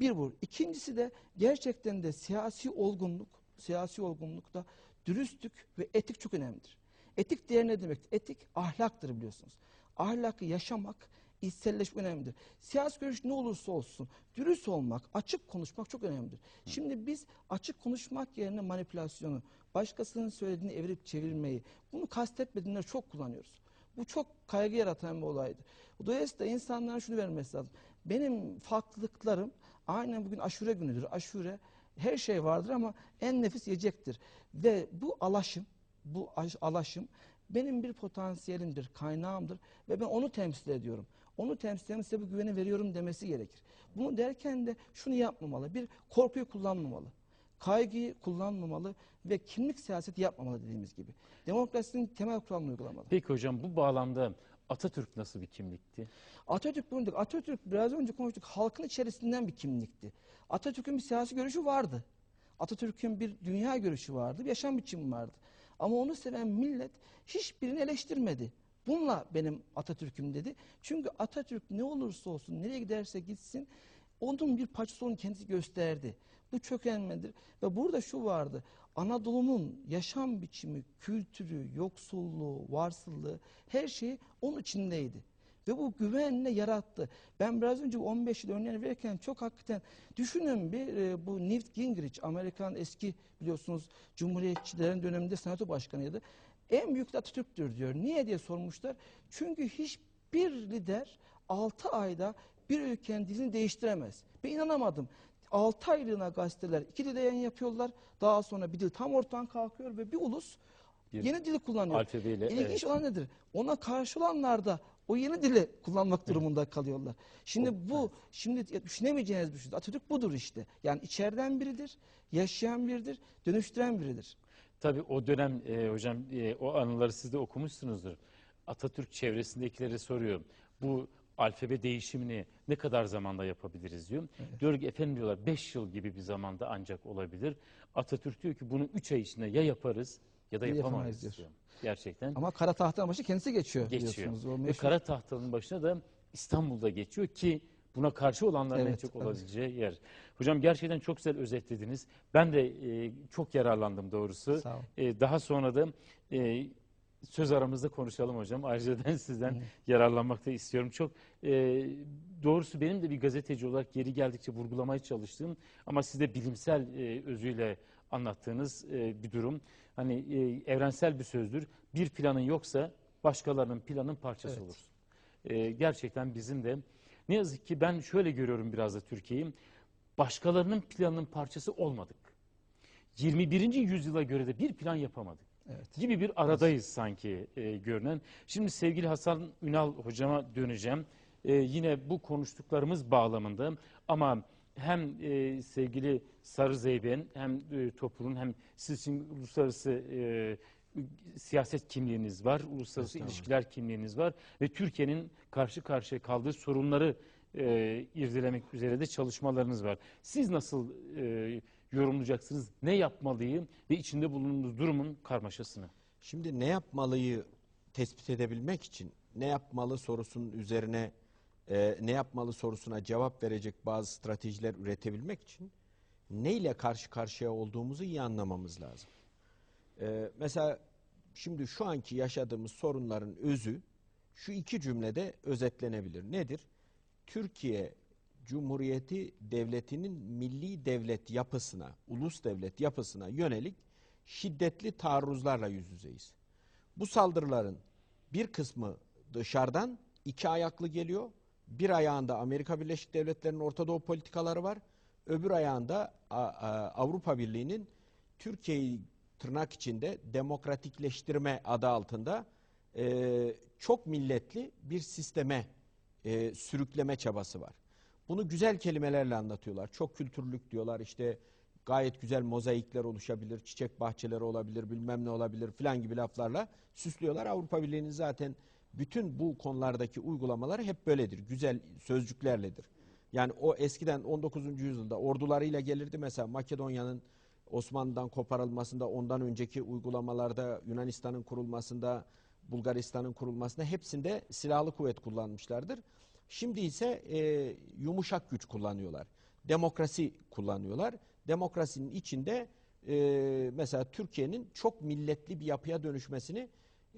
Speaker 2: Bir bu. İkincisi de gerçekten de siyasi olgunluk, siyasi olgunlukta dürüstlük ve etik çok önemlidir. Etik değer ne demek? Etik ahlaktır biliyorsunuz. Ahlakı yaşamak, içselleşmek önemlidir. Siyasi görüş ne olursa olsun dürüst olmak, açık konuşmak çok önemlidir. Şimdi biz açık konuşmak yerine manipülasyonu, başkasının söylediğini evirip çevirmeyi, bunu kastetmediğinde çok kullanıyoruz. Bu çok kaygı yaratan bir olaydı. Dolayısıyla insanlara şunu vermesi lazım. Benim farklılıklarım aynen bugün aşure günüdür. Aşure her şey vardır ama en nefis yiyecektir. Ve bu alaşım, bu aş- alaşım benim bir potansiyelimdir, kaynağımdır ve ben onu temsil ediyorum. Onu temsil eden size bu güveni veriyorum demesi gerekir. Bunu derken de şunu yapmamalı. Bir korkuyu kullanmamalı. Kaygıyı kullanmamalı ve kimlik siyaseti yapmamalı dediğimiz gibi. Demokrasinin temel kuralını uygulamalı.
Speaker 1: Peki hocam bu bağlamda Atatürk nasıl bir kimlikti?
Speaker 2: Atatürk bunu. Atatürk biraz önce konuştuk. Halkın içerisinden bir kimlikti. Atatürk'ün bir siyasi görüşü vardı. Atatürk'ün bir dünya görüşü vardı. Bir yaşam biçimi vardı. Ama onu seven millet hiçbirini eleştirmedi. Bununla benim Atatürk'üm dedi. Çünkü Atatürk ne olursa olsun, nereye giderse gitsin onun bir parçası onu kendisi gösterdi. Bu çok önemlidir. Ve burada şu vardı. Anadolu'nun yaşam biçimi, kültürü, yoksulluğu, varsıllığı her şey onun içindeydi. Ve bu güvenle yarattı. Ben biraz önce bu 15 yıl örneğini verirken çok hakikaten düşünün bir e, bu Newt Gingrich Amerikan eski biliyorsunuz Cumhuriyetçilerin döneminde senato başkanıydı. En büyük de Atatürk'tür diyor. Niye diye sormuşlar. Çünkü hiçbir lider 6 ayda bir ülkenin dilini değiştiremez. Ben inanamadım. 6 aylığına gazeteler iki dilde yayın yapıyorlar. Daha sonra bir dil tam ortadan kalkıyor ve bir ulus
Speaker 1: Bir
Speaker 2: yeni dili kullanıyor.
Speaker 1: alfabeyle,
Speaker 2: İlginç
Speaker 1: evet.
Speaker 2: olan nedir? Ona karşı olanlar da o yeni dili kullanmak durumunda kalıyorlar. Şimdi bu, şimdi düşünemeyeceğiniz bir şey. Atatürk budur işte. Yani içeriden biridir, yaşayan biridir, dönüştüren biridir.
Speaker 1: Tabii o dönem e, hocam e, o anıları siz de okumuşsunuzdur. Atatürk çevresindekilere soruyor. Bu alfabe değişimini ne kadar zamanda yapabiliriz diyor. Diyor ki efendim diyorlar 5 yıl gibi bir zamanda ancak olabilir. Atatürk diyor ki bunu 3 ay içinde ya yaparız ya da
Speaker 2: Ya
Speaker 1: yapamayız
Speaker 2: yapamayız diyor.
Speaker 1: diyor. Gerçekten
Speaker 2: Ama kara tahtanın başı kendisi geçiyor,
Speaker 1: geçiyor.
Speaker 2: biliyorsunuz. O
Speaker 1: Ve kara tahtanın başına da İstanbul'da geçiyor ki buna karşı olanların en
Speaker 2: Evet,
Speaker 1: çok
Speaker 2: evet.
Speaker 1: olabileceği yer. Hocam gerçekten çok güzel özetlediniz. Ben de e, çok yararlandım doğrusu.
Speaker 2: Sağ olun.
Speaker 1: E, daha sonra da e, söz aramızda konuşalım hocam. Ayrıca ben sizden yararlanmak da istiyorum. Çok e, doğrusu benim de bir gazeteci olarak geri geldikçe vurgulamaya çalıştığım ama siz de bilimsel e, özüyle anlattığınız e, bir durum. Hani e, evrensel bir sözdür. Bir planın yoksa başkalarının planın parçası
Speaker 2: Evet.
Speaker 1: olursun. E, gerçekten bizim de ne yazık ki ben şöyle görüyorum biraz da Türkiye'yi. Başkalarının planının parçası olmadık. 21. yüzyıla göre de bir plan yapamadık
Speaker 2: Evet.
Speaker 1: gibi bir aradayız sanki e, görünen. Şimdi sevgili Hasan Ünal hocama döneceğim. E, yine bu konuştuklarımız bağlamında ama hem e, sevgili Sarı Zeyben hem e, Topur'un hem sizin uluslararası e, siyaset kimliğiniz var, uluslararası ilişkiler kimliğiniz var ve Türkiye'nin karşı karşıya kaldığı sorunları e, irdelemek üzere de çalışmalarınız var. Siz nasıl e, yorumlayacaksınız? Ne yapmalıyım ve içinde bulunduğumuz durumun karmaşasını?
Speaker 3: Şimdi ne yapmalıyı tespit edebilmek için ne yapmalı sorusunun üzerine e, ne yapmalı sorusuna cevap verecek bazı stratejiler üretebilmek için neyle karşı karşıya olduğumuzu iyi anlamamız lazım. E, mesela şimdi şu anki yaşadığımız sorunların özü şu iki cümlede özetlenebilir. Nedir? Türkiye Cumhuriyeti Devleti'nin milli devlet yapısına, ulus devlet yapısına yönelik şiddetli taarruzlarla yüz yüzeyiz. Bu saldırıların bir kısmı dışarıdan iki ayaklı geliyor. Bir ayağında Amerika Birleşik Devletleri'nin Orta Doğu politikaları var. Öbür ayağında Avrupa Birliği'nin Türkiye'yi tırnak içinde demokratikleştirme adı altında e, çok milletli bir sisteme e, sürükleme çabası var. Bunu güzel kelimelerle anlatıyorlar. Çok kültürlük diyorlar işte gayet güzel mozaikler oluşabilir, çiçek bahçeleri olabilir, bilmem ne olabilir filan gibi laflarla süslüyorlar. Avrupa Birliği'nin zaten bütün bu konulardaki uygulamaları hep böyledir. Güzel sözcüklerledir. Yani o eskiden 19. yüzyılda ordularıyla gelirdi mesela Makedonya'nın Osmanlı'dan koparılmasında, ondan önceki uygulamalarda Yunanistan'ın kurulmasında, Bulgaristan'ın kurulmasında hepsinde silahlı kuvvet kullanmışlardır. Şimdi ise e, yumuşak güç kullanıyorlar. Demokrasi kullanıyorlar. Demokrasinin içinde e, mesela Türkiye'nin çok milletli bir yapıya dönüşmesini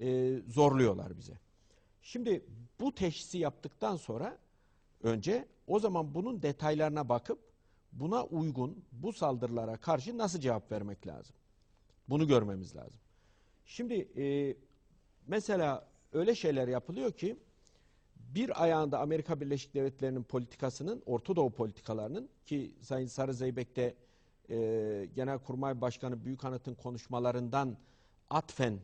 Speaker 3: e, zorluyorlar bize. Şimdi bu teşhisi yaptıktan sonra önce o zaman bunun detaylarına bakıp buna uygun bu saldırılara karşı nasıl cevap vermek lazım? Bunu görmemiz lazım. Şimdi e, mesela öyle şeyler yapılıyor ki bir ayağında Amerika Birleşik Devletleri'nin politikasının, Orta Doğu politikalarının ki Sayın Sarı Zeybek de e, Genelkurmay Başkanı Büyükanıt'ın konuşmalarından atfen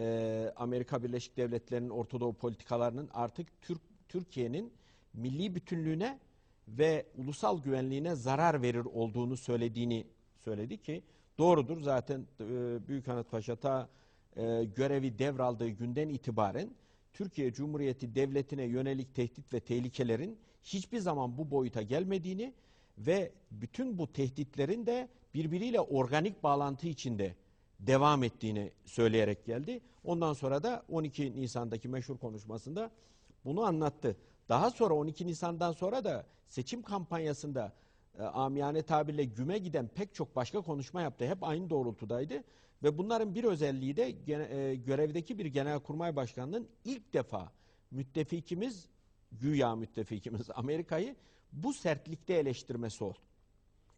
Speaker 3: e, Amerika Birleşik Devletleri'nin Orta Doğu politikalarının artık Türk Türkiye'nin milli bütünlüğüne ve ulusal güvenliğine zarar verir olduğunu söylediğini söyledi ki doğrudur. Zaten e, Büyükanıt Paşa ta e, görevi devraldığı günden itibaren Türkiye Cumhuriyeti Devleti'ne yönelik tehdit ve tehlikelerin hiçbir zaman bu boyuta gelmediğini ve bütün bu tehditlerin de birbiriyle organik bağlantı içinde devam ettiğini söyleyerek geldi. Ondan sonra da 12 Nisan'daki meşhur konuşmasında bunu anlattı. Daha sonra 12 Nisan'dan sonra da seçim kampanyasında e, amiyane tabirle güme giden pek çok başka konuşma yaptı. Hep aynı doğrultudaydı. Ve bunların bir özelliği de gene- e, görevdeki bir genelkurmay başkanının ilk defa müttefikimiz, güya müttefikimiz [laughs] Amerika'yı bu sertlikte eleştirmesi oldu.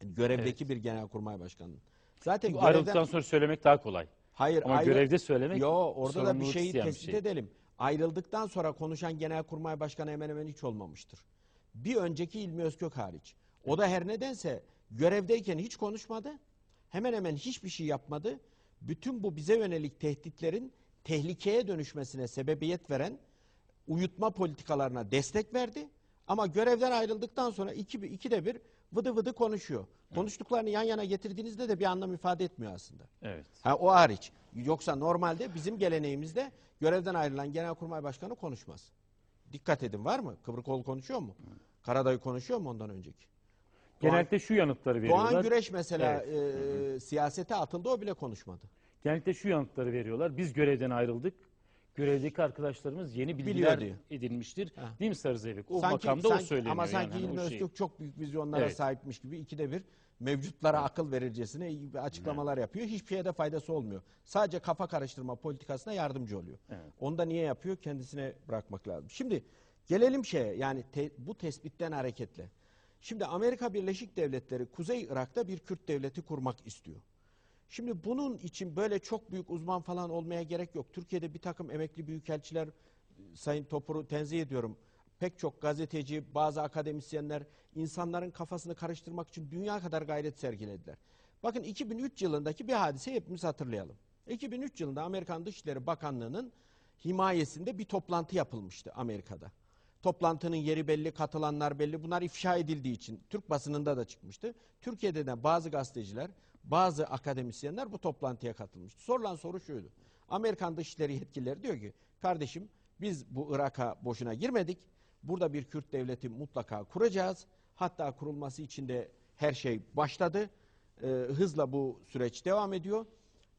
Speaker 3: Yani görevdeki bir genelkurmay başkanının. Zaten
Speaker 1: Bu ayrıldıktan
Speaker 3: görevden,
Speaker 1: sonra söylemek daha kolay.
Speaker 3: hayır,
Speaker 1: Ama
Speaker 3: ayrı-
Speaker 1: görevde söylemek
Speaker 3: Yo orada da bir şeyi
Speaker 1: isteyen bir
Speaker 3: tespit
Speaker 1: şey.
Speaker 3: edelim. Ayrıldıktan sonra konuşan genelkurmay başkanı hemen hemen hiç olmamıştır. Bir önceki İlmi Özkök hariç. O da her nedense görevdeyken hiç konuşmadı. Hemen hemen hiçbir şey yapmadı. Bütün bu bize yönelik tehditlerin tehlikeye dönüşmesine sebebiyet veren uyutma politikalarına destek verdi. Ama görevden ayrıldıktan sonra iki, ikide bir vıdı vıdı konuşuyor. Konuştuklarını yan yana getirdiğinizde de bir anlam ifade etmiyor aslında.
Speaker 1: Evet.
Speaker 3: Ha, o hariç. Yoksa normalde bizim geleneğimizde görevden ayrılan genelkurmay başkanı konuşmaz. Dikkat edin var mı? Kıvrıkoğlu konuşuyor mu? Karadayı konuşuyor mu ondan önceki? Doğan,
Speaker 1: Genellikle şu yanıtları veriyorlar.
Speaker 3: Doğan Güreş mesela e, siyasete atıldı o bile konuşmadı.
Speaker 1: Genellikle şu yanıtları veriyorlar. Biz görevden ayrıldık. Görevdeki arkadaşlarımız yeni bilgiler
Speaker 3: Biliyor diyor.
Speaker 1: edinmiştir.
Speaker 3: Ha.
Speaker 1: Değil mi Sarı Zeybek? O
Speaker 3: Sanki-
Speaker 1: makamda o söyleniyor.
Speaker 3: Ama sanki
Speaker 1: yani, hani
Speaker 3: İlmi
Speaker 1: o şey.
Speaker 3: Öztürk çok büyük vizyonlara
Speaker 1: Evet.
Speaker 3: sahipmiş gibi ikide bir mevcutlara akıl verircesine iyi bir açıklamalar yapıyor. Hiçbir şeye de faydası olmuyor. Sadece kafa karıştırma politikasına yardımcı oluyor.
Speaker 1: Evet.
Speaker 3: Onu da niye yapıyor? Kendisine bırakmak lazım. Şimdi gelelim şeye yani te- bu tespitten hareketle. Şimdi Amerika Birleşik Devletleri Kuzey Irak'ta bir Kürt devleti kurmak istiyor. Şimdi bunun için böyle çok büyük uzman falan olmaya gerek yok. Türkiye'de bir takım emekli büyükelçiler, Sayın Topur'u tenzih ediyorum. Pek çok gazeteci, bazı akademisyenler insanların kafasını karıştırmak için dünya kadar gayret sergilediler. Bakın 2003 yılındaki bir hadise hepimiz hatırlayalım. 2003 yılında Amerikan Dışişleri Bakanlığı'nın himayesinde bir toplantı yapılmıştı Amerika'da. Toplantının yeri belli, katılanlar belli. Bunlar ifşa edildiği için Türk basınında da çıkmıştı. Türkiye'de de bazı gazeteciler, bazı akademisyenler bu toplantıya katılmıştı. Sorulan soru şuydu. Amerikan Dışişleri yetkilileri diyor ki, kardeşim biz bu Irak'a boşuna girmedik. Burada bir Kürt devleti mutlaka kuracağız. Hatta kurulması için de her şey başladı. Ee, hızla bu süreç devam ediyor.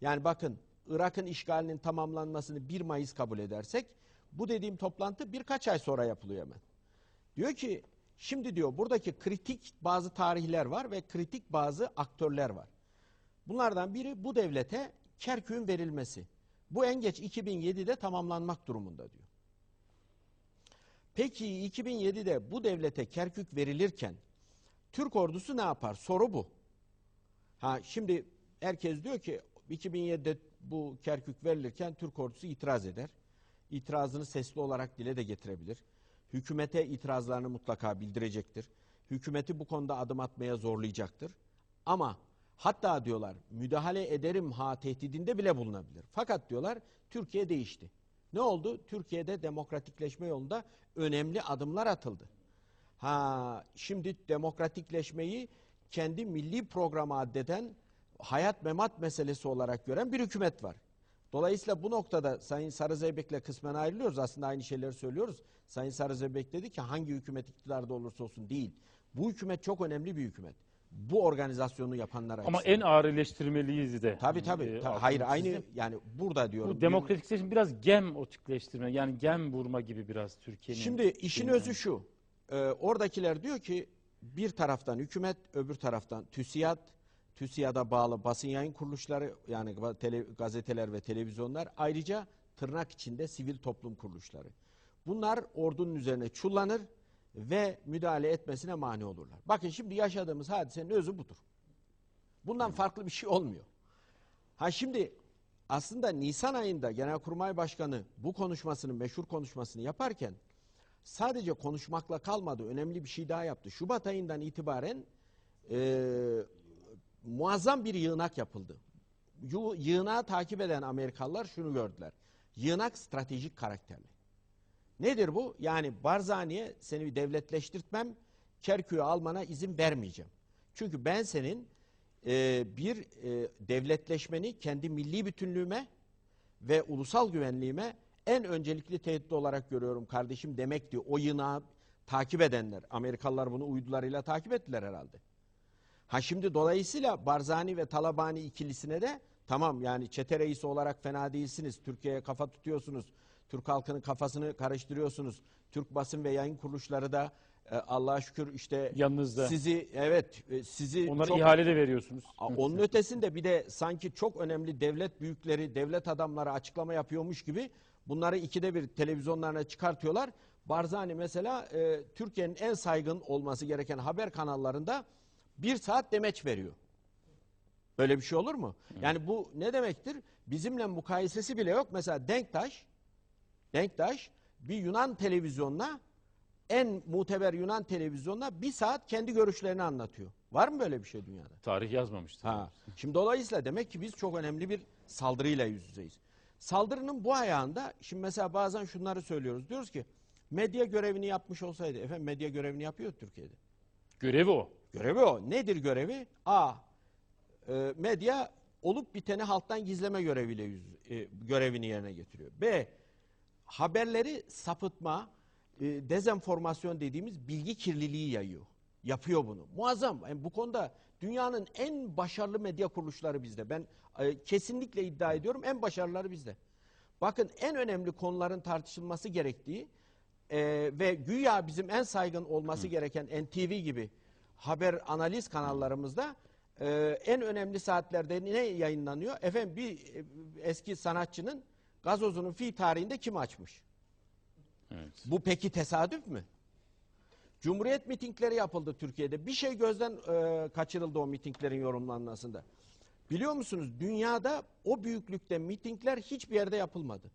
Speaker 3: Yani bakın Irak'ın işgalinin tamamlanmasını 1 Mayıs kabul edersek bu dediğim toplantı birkaç ay sonra yapılıyor hemen. Diyor ki şimdi diyor buradaki kritik bazı tarihler var ve kritik bazı aktörler var. Bunlardan biri bu devlete Kerkük'ün verilmesi. Bu en geç 2007'de tamamlanmak durumunda diyor. Peki 2007'de bu devlete Kerkük verilirken Türk ordusu ne yapar? Soru bu. Ha şimdi herkes diyor ki 2007'de bu Kerkük verilirken Türk ordusu itiraz eder. İtirazını sesli olarak dile de getirebilir. Hükümete itirazlarını mutlaka bildirecektir. Hükümeti bu konuda adım atmaya zorlayacaktır. Ama hatta diyorlar müdahale ederim ha tehdidinde bile bulunabilir. Fakat diyorlar Türkiye değişti. Ne oldu? Türkiye'de demokratikleşme yolunda önemli adımlar atıldı. Ha şimdi demokratikleşmeyi kendi milli programı addeden hayat memat meselesi olarak gören bir hükümet var. Dolayısıyla bu noktada Sayın Sarı Zeybek'le kısmen ayrılıyoruz. Aslında aynı şeyleri söylüyoruz. Sayın Sarı Zeybek dedi ki hangi hükümet iktidarda olursa olsun değil. Bu hükümet çok önemli bir hükümet. Bu organizasyonu yapanlar
Speaker 1: Ama en ağır eleştirmeliyiz de.
Speaker 3: Tabii tabii.
Speaker 1: Ee,
Speaker 3: tabii. Hayır aynı yani burada diyorum.
Speaker 1: Bu demokratikleşme biraz gem otikleştirme yani gem vurma gibi biraz Türkiye'nin.
Speaker 3: Şimdi işin
Speaker 1: şeyinden.
Speaker 3: özü şu. e, oradakiler diyor ki bir taraftan hükümet, öbür taraftan TÜSİAD, TÜSİAD'a bağlı basın yayın kuruluşları yani tele- gazeteler ve televizyonlar ayrıca tırnak içinde sivil toplum kuruluşları. Bunlar ordunun üzerine çullanır ve müdahale etmesine mani olurlar. Bakın şimdi yaşadığımız hadisenin özü budur. Bundan farklı bir şey olmuyor. Ha şimdi aslında Nisan ayında Genelkurmay Başkanı bu konuşmasını, meşhur konuşmasını yaparken sadece konuşmakla kalmadı. Önemli bir şey daha yaptı. Şubat ayından itibaren e, muazzam bir yığınak yapıldı. Yığınağı takip eden Amerikalılar şunu gördüler. Yığınak stratejik karakterli. Nedir bu? Yani Barzani'ye seni bir devletleştirtmem, Kerkük'ü almana izin vermeyeceğim. Çünkü ben senin e, bir e, devletleşmeni kendi milli bütünlüğüme ve ulusal güvenliğime en öncelikli tehdit olarak görüyorum kardeşim demek diyor. O yığınağı takip edenler, Amerikalılar bunu uydularıyla takip ettiler herhalde. Ha şimdi dolayısıyla Barzani ve Talabani ikilisine de Tamam yani çete reisi olarak fena değilsiniz. Türkiye'ye kafa tutuyorsunuz. Türk halkının kafasını karıştırıyorsunuz. Türk basın ve yayın kuruluşları da e, Allah'a şükür işte
Speaker 1: Yanınızda.
Speaker 3: sizi evet e, sizi
Speaker 1: Onlara
Speaker 3: çok
Speaker 1: ihale de veriyorsunuz.
Speaker 3: A- Onun ötesinde bir de sanki çok önemli devlet büyükleri, devlet adamları açıklama yapıyormuş gibi bunları ikide bir televizyonlarına çıkartıyorlar. Barzani mesela e, Türkiye'nin en saygın olması gereken haber kanallarında bir saat demeç veriyor. Böyle bir şey olur mu? Yani bu ne demektir? Bizimle mukayesesi bile yok. Mesela Denktaş, Denktaş bir Yunan televizyonuna en muteber Yunan televizyonuna bir saat kendi görüşlerini anlatıyor. Var mı böyle bir şey dünyada?
Speaker 1: Tarih yazmamıştır.
Speaker 3: Ha. Şimdi dolayısıyla demek ki biz çok önemli bir saldırıyla yüz yüzeyiz. Saldırının bu ayağında şimdi mesela bazen şunları söylüyoruz. Diyoruz ki medya görevini yapmış olsaydı. Efendim medya görevini yapıyor Türkiye'de.
Speaker 1: Görevi o.
Speaker 3: Görevi o. Nedir görevi? A. e, medya olup biteni halktan gizleme göreviyle yüz, e, görevini yerine getiriyor. B. Haberleri sapıtma, e, dezenformasyon dediğimiz bilgi kirliliği yayıyor. Yapıyor bunu. Muazzam. Yani bu konuda dünyanın en başarılı medya kuruluşları bizde. Ben e, kesinlikle iddia ediyorum en başarılıları bizde. Bakın en önemli konuların tartışılması gerektiği e, ve güya bizim en saygın olması gereken NTV gibi haber analiz kanallarımızda e, en önemli saatlerde ne yayınlanıyor? Efendim bir e, eski sanatçının gazozunun fi tarihinde kim açmış?
Speaker 1: Evet.
Speaker 3: Bu peki tesadüf mü? Cumhuriyet mitingleri yapıldı Türkiye'de. Bir şey gözden e, kaçırıldı o mitinglerin yorumlanmasında. Biliyor musunuz dünyada o büyüklükte mitingler hiçbir yerde yapılmadı.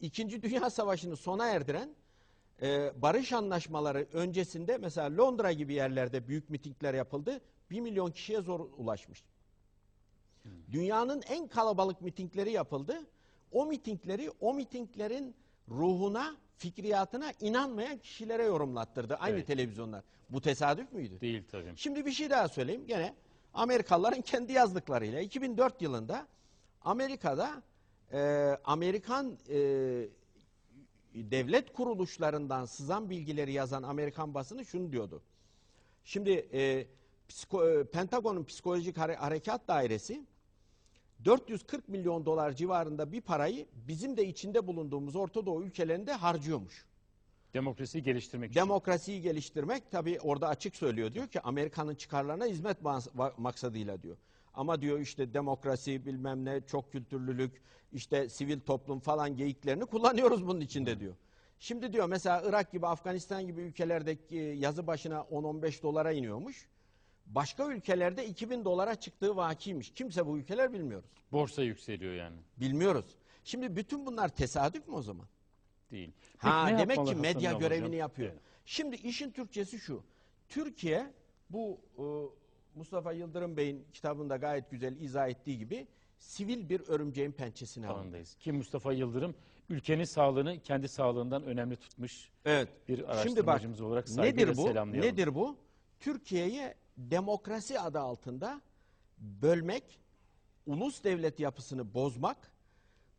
Speaker 3: İkinci Dünya Savaşı'nı sona erdiren e, barış anlaşmaları öncesinde mesela Londra gibi yerlerde büyük mitingler yapıldı. Bir milyon kişiye zor ulaşmış. Dünyanın en kalabalık mitingleri yapıldı. O mitingleri, o mitinglerin ruhuna, fikriyatına inanmayan kişilere yorumlattırdı aynı
Speaker 1: Evet.
Speaker 3: televizyonlar. Bu tesadüf müydü?
Speaker 1: Değil tabii.
Speaker 3: Şimdi bir şey daha söyleyeyim. Gene Amerikalıların [laughs] kendi yazdıklarıyla 2004 yılında Amerika'da e, Amerikan e, devlet kuruluşlarından sızan bilgileri yazan Amerikan basını şunu diyordu. Şimdi e, psiko- e, Pentagon'un psikolojik hare- harekat dairesi 440 milyon dolar civarında bir parayı bizim de içinde bulunduğumuz Orta Doğu ülkelerinde harcıyormuş.
Speaker 1: Demokrasiyi geliştirmek için.
Speaker 3: Demokrasiyi geliştirmek tabii orada açık söylüyor. Diyor ki Amerika'nın çıkarlarına hizmet maksadıyla diyor. Ama diyor işte demokrasi bilmem ne çok kültürlülük işte sivil toplum falan geyiklerini kullanıyoruz bunun içinde diyor. Şimdi diyor mesela Irak gibi Afganistan gibi ülkelerdeki yazı başına 10-15 dolara iniyormuş. Başka ülkelerde 2000 dolara çıktığı vakiymiş. Kimse bu ülkeler bilmiyoruz.
Speaker 1: Borsa yükseliyor yani.
Speaker 3: Bilmiyoruz. Şimdi bütün bunlar tesadüf mü o zaman?
Speaker 1: Değil.
Speaker 3: Ha
Speaker 1: Peki ne
Speaker 3: demek ki medya
Speaker 1: Hasan
Speaker 3: görevini
Speaker 1: Hocam?
Speaker 3: yapıyor.
Speaker 1: Evet.
Speaker 3: Şimdi işin Türkçesi şu. Türkiye bu e, Mustafa Yıldırım Bey'in kitabında gayet güzel izah ettiği gibi sivil bir örümceğin pençesine alındı.
Speaker 1: Alandayız. Ki Mustafa Yıldırım ülkenin sağlığını kendi sağlığından önemli tutmuş
Speaker 3: Evet.
Speaker 1: bir
Speaker 3: Şimdi bak
Speaker 1: araştırmacımız olarak saygıyla
Speaker 3: nedir bu?
Speaker 1: selamlayalım.
Speaker 3: Nedir bu? Türkiye'ye demokrasi adı altında bölmek, ulus devlet yapısını bozmak,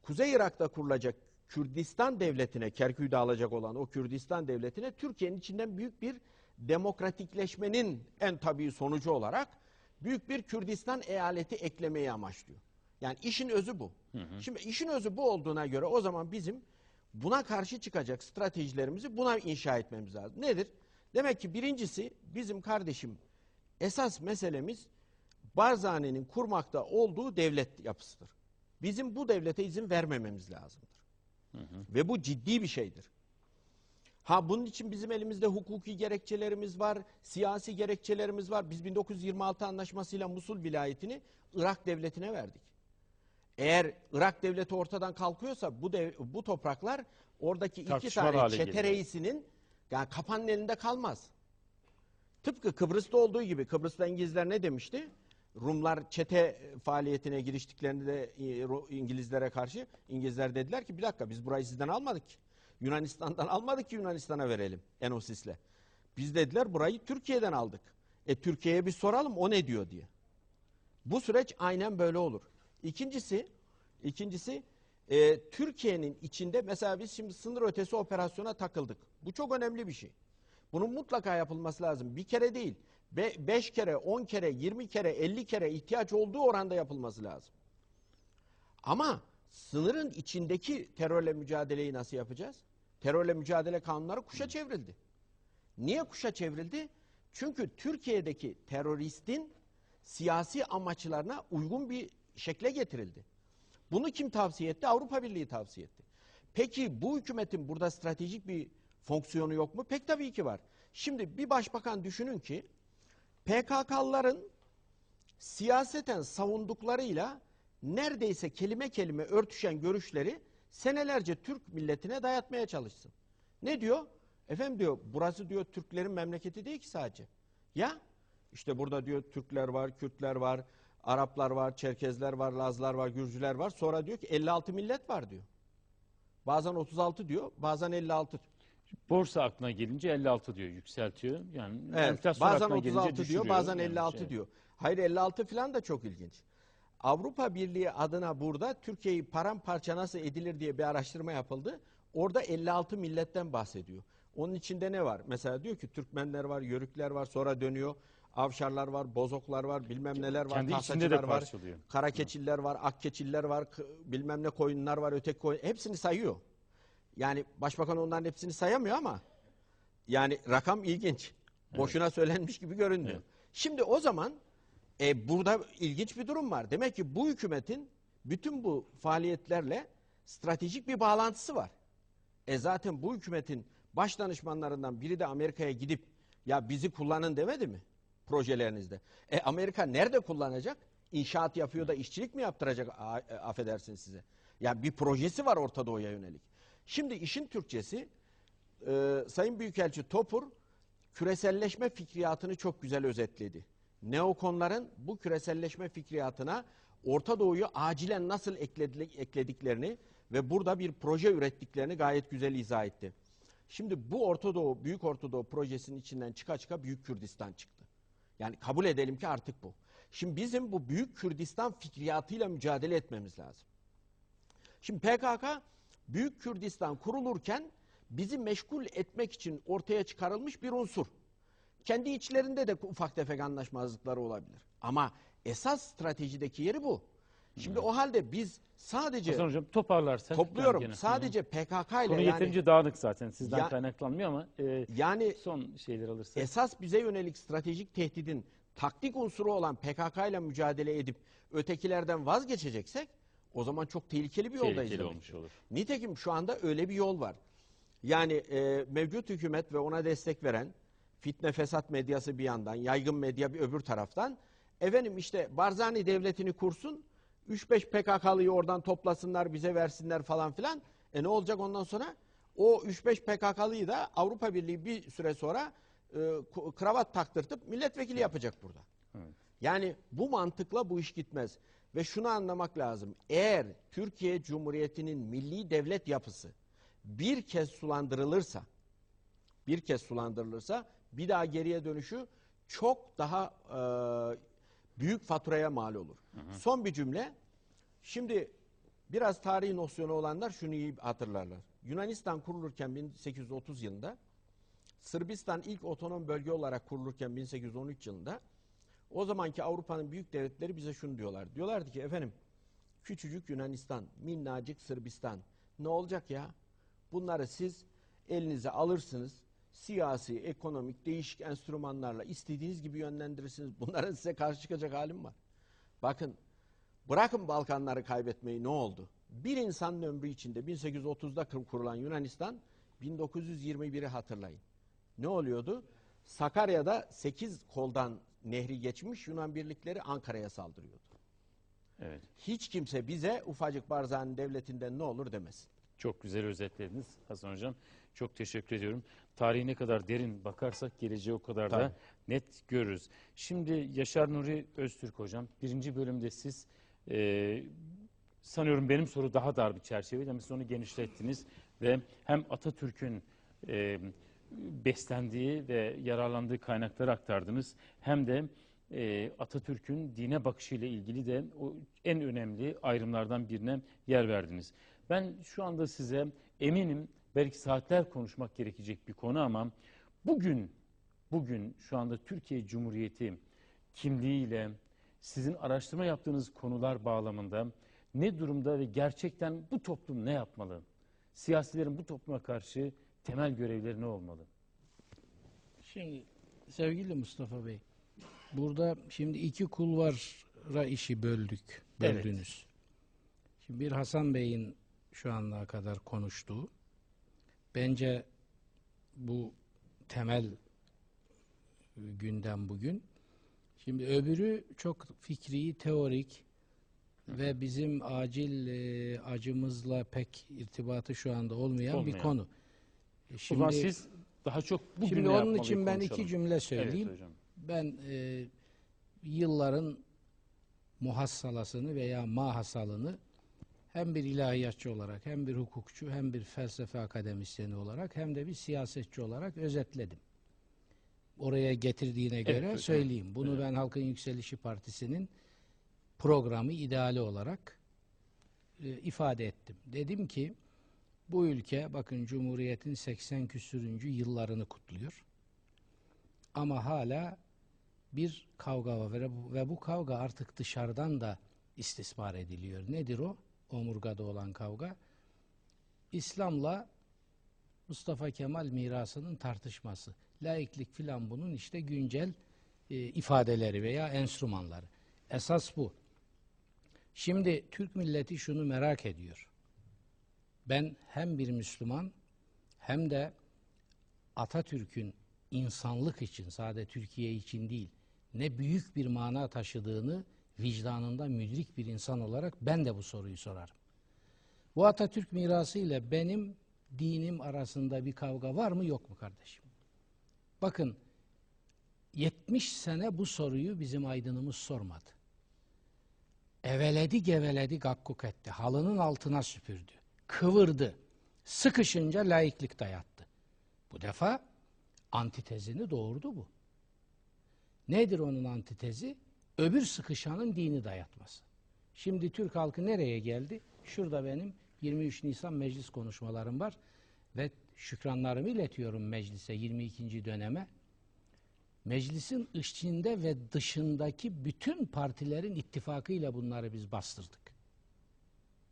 Speaker 3: Kuzey Irak'ta kurulacak Kürdistan devletine, Kerkük'ü alacak olan o Kürdistan devletine Türkiye'nin içinden büyük bir demokratikleşmenin en tabii sonucu olarak büyük bir Kürdistan eyaleti eklemeyi amaçlıyor. Yani işin özü bu. Şimdi işin özü bu olduğuna göre o zaman bizim buna karşı çıkacak stratejilerimizi buna inşa etmemiz lazım. Nedir? Demek ki birincisi bizim kardeşim esas meselemiz Barzani'nin kurmakta olduğu devlet yapısıdır. Bizim bu devlete izin vermememiz lazımdır. Ve bu ciddi bir şeydir. Ha bunun için bizim elimizde hukuki gerekçelerimiz var, siyasi gerekçelerimiz var. Biz 1926 anlaşmasıyla Musul vilayetini Irak devletine verdik. Eğer Irak devleti ortadan kalkıyorsa bu dev- bu topraklar oradaki iki
Speaker 1: Tartışmalı
Speaker 3: tane
Speaker 1: hale
Speaker 3: çete reisinin yani kapanın elinde kalmaz. Tıpkı Kıbrıs'ta olduğu gibi Kıbrıs'ta İngilizler ne demişti? Rumlar çete faaliyetine giriştiklerinde e, İngilizlere karşı İngilizler dediler ki bir dakika biz burayı sizden almadık. Yunanistan'dan almadık ki Yunanistan'a verelim Enosis'le. Biz dediler burayı Türkiye'den aldık. E Türkiye'ye bir soralım o ne diyor diye. Bu süreç aynen böyle olur. İkincisi, ikincisi e, Türkiye'nin içinde mesela biz şimdi sınır ötesi operasyona takıldık. Bu çok önemli bir şey. Bunun mutlaka yapılması lazım. Bir kere değil. Be, beş kere, on kere, yirmi kere, elli kere ihtiyaç olduğu oranda yapılması lazım. Ama sınırın içindeki terörle mücadeleyi nasıl yapacağız? Terörle mücadele kanunları kuşa çevrildi. Niye kuşa çevrildi? Çünkü Türkiye'deki teröristin siyasi amaçlarına uygun bir şekle getirildi. Bunu kim tavsiye etti? Avrupa Birliği tavsiye etti. Peki bu hükümetin burada stratejik bir fonksiyonu yok mu? Pek tabii ki var. Şimdi bir başbakan düşünün ki PKK'lıların siyaseten savunduklarıyla neredeyse kelime kelime örtüşen görüşleri senelerce Türk milletine dayatmaya çalışsın. Ne diyor? Efendim diyor burası diyor Türklerin memleketi değil ki sadece. Ya işte burada diyor Türkler var, Kürtler var, Araplar var, Çerkezler var, Lazlar var, Gürcüler var. Sonra diyor ki 56 millet var diyor. Bazen 36 diyor, bazen 56.
Speaker 1: Borsa aklına gelince 56 diyor, yükseltiyor. Yani
Speaker 3: Evet,
Speaker 1: enflasyon
Speaker 3: bazen
Speaker 1: aklına gelince
Speaker 3: 36 diyor, bazen
Speaker 1: Yani
Speaker 3: 56
Speaker 1: şey.
Speaker 3: diyor. Hayır 56 falan da çok ilginç. Avrupa Birliği adına burada Türkiye'yi paramparça nasıl edilir diye bir araştırma yapıldı. Orada 56 milletten bahsediyor. Onun içinde ne var? Mesela diyor ki Türkmenler var, Yörükler var, sonra dönüyor. Avşarlar var, Bozoklar var, bilmem neler var,
Speaker 1: Kendi içinde de
Speaker 3: var. Karakeçiller var, Akkeçiller var, bilmem ne koyunlar var, öteki koyun. Hepsini sayıyor. Yani başbakan onların hepsini sayamıyor ama yani rakam ilginç. Boşuna söylenmiş gibi görünmüyor.
Speaker 1: Evet.
Speaker 3: Şimdi o zaman e, burada ilginç bir durum var. Demek ki bu hükümetin bütün bu faaliyetlerle stratejik bir bağlantısı var. E zaten bu hükümetin baş danışmanlarından biri de Amerika'ya gidip ya bizi kullanın demedi mi projelerinizde? E Amerika nerede kullanacak? İnşaat yapıyor da işçilik mi yaptıracak e, affedersin size? Ya bir projesi var Orta Doğu'ya yönelik. Şimdi işin Türkçesi e, Sayın Büyükelçi Topur küreselleşme fikriyatını çok güzel özetledi. Neokonların bu küreselleşme fikriyatına Orta Doğu'yu acilen nasıl ekledi- eklediklerini ve burada bir proje ürettiklerini gayet güzel izah etti. Şimdi bu Orta Doğu, Büyük Orta Doğu projesinin içinden çıka çıka Büyük Kürdistan çıktı. Yani kabul edelim ki artık bu. Şimdi bizim bu Büyük Kürdistan fikriyatıyla mücadele etmemiz lazım. Şimdi PKK Büyük Kürdistan kurulurken bizi meşgul etmek için ortaya çıkarılmış bir unsur. Kendi içlerinde de ufak tefek anlaşmazlıkları olabilir. Ama esas stratejideki yeri bu. Şimdi o halde biz sadece
Speaker 1: Hasan Hocam toparlarsak.
Speaker 3: topluyorum sadece PKK
Speaker 1: Hı.
Speaker 3: ile
Speaker 1: Konu
Speaker 3: yani,
Speaker 1: yeterince dağınık zaten sizden
Speaker 3: Ya-
Speaker 1: kaynaklanmıyor ama e,
Speaker 3: yani
Speaker 1: son şeyler alırsak.
Speaker 3: esas bize yönelik stratejik tehdidin taktik unsuru olan PKK ile mücadele edip ötekilerden vazgeçeceksek o zaman çok tehlikeli bir yoldayız.
Speaker 1: tehlikeli
Speaker 3: demektir.
Speaker 1: olmuş olur.
Speaker 3: Nitekim şu anda öyle bir yol var. Yani e, mevcut hükümet ve ona destek veren fitne fesat medyası bir yandan, yaygın medya bir öbür taraftan efendim işte Barzani devletini kursun, 3-5 PKK'lıyı oradan toplasınlar, bize versinler falan filan. E ne olacak ondan sonra? O 3-5 PKK'lıyı da Avrupa Birliği bir süre sonra e, kravat taktırtıp milletvekili yapacak burada.
Speaker 1: Evet.
Speaker 3: Yani bu mantıkla bu iş gitmez. Ve şunu anlamak lazım. Eğer Türkiye Cumhuriyeti'nin milli devlet yapısı bir kez sulandırılırsa, bir kez sulandırılırsa bir daha geriye dönüşü çok daha e, büyük faturaya mal olur. Son bir cümle. Şimdi biraz tarihi nosyonu olanlar şunu iyi hatırlarlar. Yunanistan kurulurken 1830 yılında, Sırbistan ilk otonom bölge olarak kurulurken 1813 yılında o zamanki Avrupa'nın büyük devletleri bize şunu diyorlar. Diyorlardı ki efendim küçücük Yunanistan, minnacık Sırbistan ne olacak ya? Bunları siz elinize alırsınız. Siyasi, ekonomik, değişik enstrümanlarla istediğiniz gibi yönlendirirsiniz. Bunların size karşı çıkacak halim var. Bakın bırakın Balkanları kaybetmeyi ne oldu? Bir insanın ömrü içinde 1830'da kur- kurulan Yunanistan 1921'i hatırlayın. Ne oluyordu? Sakarya'da 8 koldan nehri geçmiş Yunan birlikleri Ankara'ya saldırıyordu.
Speaker 1: Evet.
Speaker 3: Hiç kimse bize ufacık Barzani devletinden ne olur demesin.
Speaker 1: Çok güzel özetlediniz Hasan Hocam. Çok teşekkür ediyorum. Tarihe ne kadar derin bakarsak geleceği o kadar
Speaker 3: Tabii.
Speaker 1: da net görürüz. Şimdi Yaşar Nuri Öztürk Hocam birinci bölümde siz e, sanıyorum benim soru daha dar bir çerçeveydi ama siz onu genişlettiniz ve hem Atatürk'ün e, beslendiği ve yararlandığı kaynakları aktardınız hem de e, Atatürk'ün dine bakışıyla ilgili de o en önemli ayrımlardan birine yer verdiniz. Ben şu anda size eminim belki saatler konuşmak gerekecek bir konu ama bugün bugün şu anda Türkiye Cumhuriyeti kimliğiyle sizin araştırma yaptığınız konular bağlamında ne durumda ve gerçekten bu toplum ne yapmalı? Siyasilerin bu topluma karşı temel görevleri ne olmalı?
Speaker 4: Şimdi sevgili Mustafa Bey, burada şimdi iki kulvara işi böldük,
Speaker 1: Evet.
Speaker 4: böldünüz. Şimdi bir Hasan Bey'in şu ana kadar konuştuğu, bence bu temel gündem bugün. Şimdi öbürü çok fikri, teorik ve bizim acil e, acımızla pek irtibatı şu anda olmayan,
Speaker 1: Olmayan.
Speaker 4: bir konu. E,
Speaker 1: o zaman siz daha çok bugün
Speaker 4: Şimdi onun için ben
Speaker 1: konuşalım.
Speaker 4: iki cümle söyleyeyim.
Speaker 1: Evet hocam.
Speaker 4: Ben e, yılların muhassalasını veya mahasalını hem bir ilahiyatçı olarak hem bir hukukçu hem bir felsefe akademisyeni olarak hem de bir siyasetçi olarak özetledim. Oraya getirdiğine göre
Speaker 1: hocam.
Speaker 4: söyleyeyim. Bunu
Speaker 1: Evet.
Speaker 4: ben Halkın Yükselişi Partisi'nin programı ideali olarak e, ifade ettim. Dedim ki bu ülke bakın Cumhuriyet'in 80 küsürüncü yıllarını kutluyor. Ama hala bir kavga var ve bu, kavga artık dışarıdan da istismar ediliyor. Nedir o? Omurgada olan kavga. İslam'la Mustafa Kemal mirasının tartışması. Laiklik filan bunun işte güncel e, ifadeleri veya enstrümanları. Esas bu. Şimdi Türk milleti şunu merak ediyor. Ben hem bir Müslüman hem de Atatürk'ün insanlık için, sadece Türkiye için değil, ne büyük bir mana taşıdığını vicdanında müdrik bir insan olarak ben de bu soruyu sorarım. Bu Atatürk mirası ile benim dinim arasında bir kavga var mı yok mu kardeşim? Bakın 70 sene bu soruyu bizim aydınımız sormadı. Eveledi geveledi gakkuk etti. Halının altına süpürdü. Kıvırdı. Sıkışınca laiklik dayattı. Bu defa antitezini doğurdu bu. Nedir onun antitezi? Öbür sıkışanın dini dayatması. Şimdi Türk halkı nereye geldi? Şurada benim 23 Nisan meclis konuşmalarım var ve şükranlarımı iletiyorum meclise 22. döneme. Meclisin içinde ve dışındaki bütün partilerin ittifakıyla bunları biz bastırdık.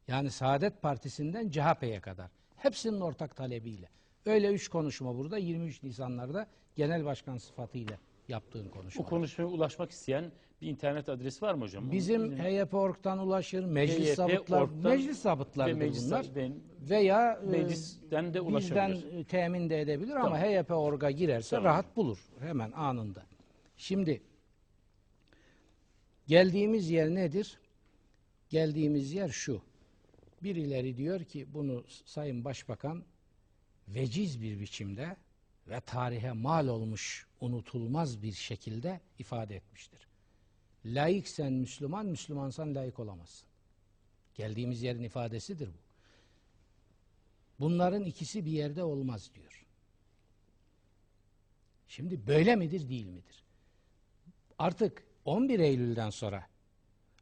Speaker 4: Yani Saadet Partisi'nden CHP'ye kadar. Hepsinin ortak talebiyle. Öyle üç konuşma burada 23 Nisanlarda genel başkan sıfatıyla yaptığım konuşma.
Speaker 1: Bu konuşmaya ulaşmak isteyen bir internet adresi var mı hocam?
Speaker 4: Bizim
Speaker 1: bizim
Speaker 4: HYP.org'dan ulaşır, meclis
Speaker 1: HYP
Speaker 4: zabıtlar,
Speaker 1: org'dan
Speaker 4: meclis
Speaker 1: ve
Speaker 4: zabıtlarıdır
Speaker 1: meclis
Speaker 4: bunlar.
Speaker 1: ben
Speaker 4: Veya e,
Speaker 1: meclisten de
Speaker 4: bizden
Speaker 1: ulaşabilir.
Speaker 4: e, temin de edebilir ama
Speaker 1: Tamam.
Speaker 4: HYP orga girerse
Speaker 1: Tamam.
Speaker 4: rahat bulur hemen anında. Şimdi geldiğimiz yer nedir? Geldiğimiz yer şu. Birileri diyor ki bunu Sayın Başbakan veciz bir biçimde ve tarihe mal olmuş unutulmaz bir şekilde ifade etmiştir. Laiksen Müslüman, Müslümansan laik olamazsın. Geldiğimiz yerin ifadesidir bu. Bunların ikisi bir yerde olmaz diyor. Şimdi böyle midir değil midir? Artık 11 Eylül'den sonra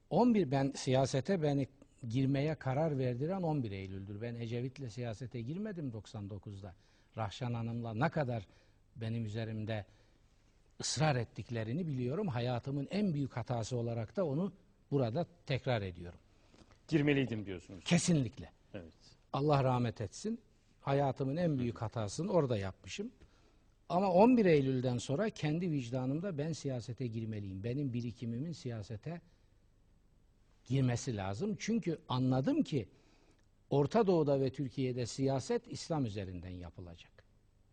Speaker 4: 11 ben siyasete beni girmeye karar verdiren 11 Eylül'dür. Ben Ecevit'le siyasete girmedim 99'da. Rahşan Hanım'la ne kadar benim üzerimde ısrar ettiklerini biliyorum. Hayatımın en büyük hatası olarak da onu burada tekrar ediyorum.
Speaker 1: girmeliydim diyorsunuz.
Speaker 4: Kesinlikle.
Speaker 1: Evet.
Speaker 4: Allah rahmet etsin. Hayatımın en büyük hatasını orada yapmışım. Ama 11 Eylül'den sonra kendi vicdanımda ben siyasete girmeliyim. Benim birikimimin siyasete girmesi lazım. Çünkü anladım ki Orta Doğu'da ve Türkiye'de siyaset İslam üzerinden yapılacak.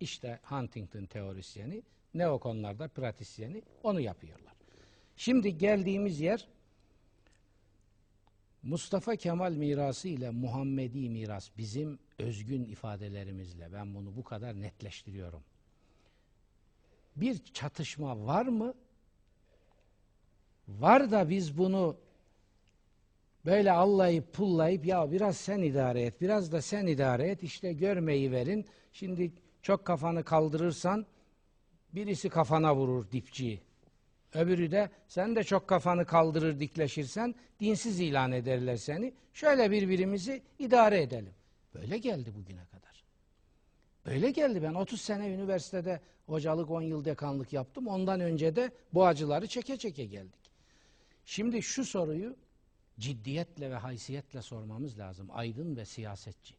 Speaker 4: İşte Huntington teorisyeni, neokonlarda pratisyeni onu yapıyorlar. Şimdi geldiğimiz yer Mustafa Kemal mirası ile Muhammedi miras bizim özgün ifadelerimizle ben bunu bu kadar netleştiriyorum. Bir çatışma var mı? Var da biz bunu böyle allayıp pullayıp ya biraz sen idare et, biraz da sen idare et işte görmeyi verin. Şimdi çok kafanı kaldırırsan birisi kafana vurur dipçiyi. Öbürü de sen de çok kafanı kaldırır dikleşirsen dinsiz ilan ederler seni. Şöyle birbirimizi idare edelim. Böyle geldi bugüne kadar. Böyle geldi. Ben 30 sene üniversitede hocalık 10 yıl dekanlık yaptım. Ondan önce de bu acıları çeke çeke geldik. Şimdi şu soruyu ciddiyetle ve haysiyetle sormamız lazım. Aydın ve siyasetçi.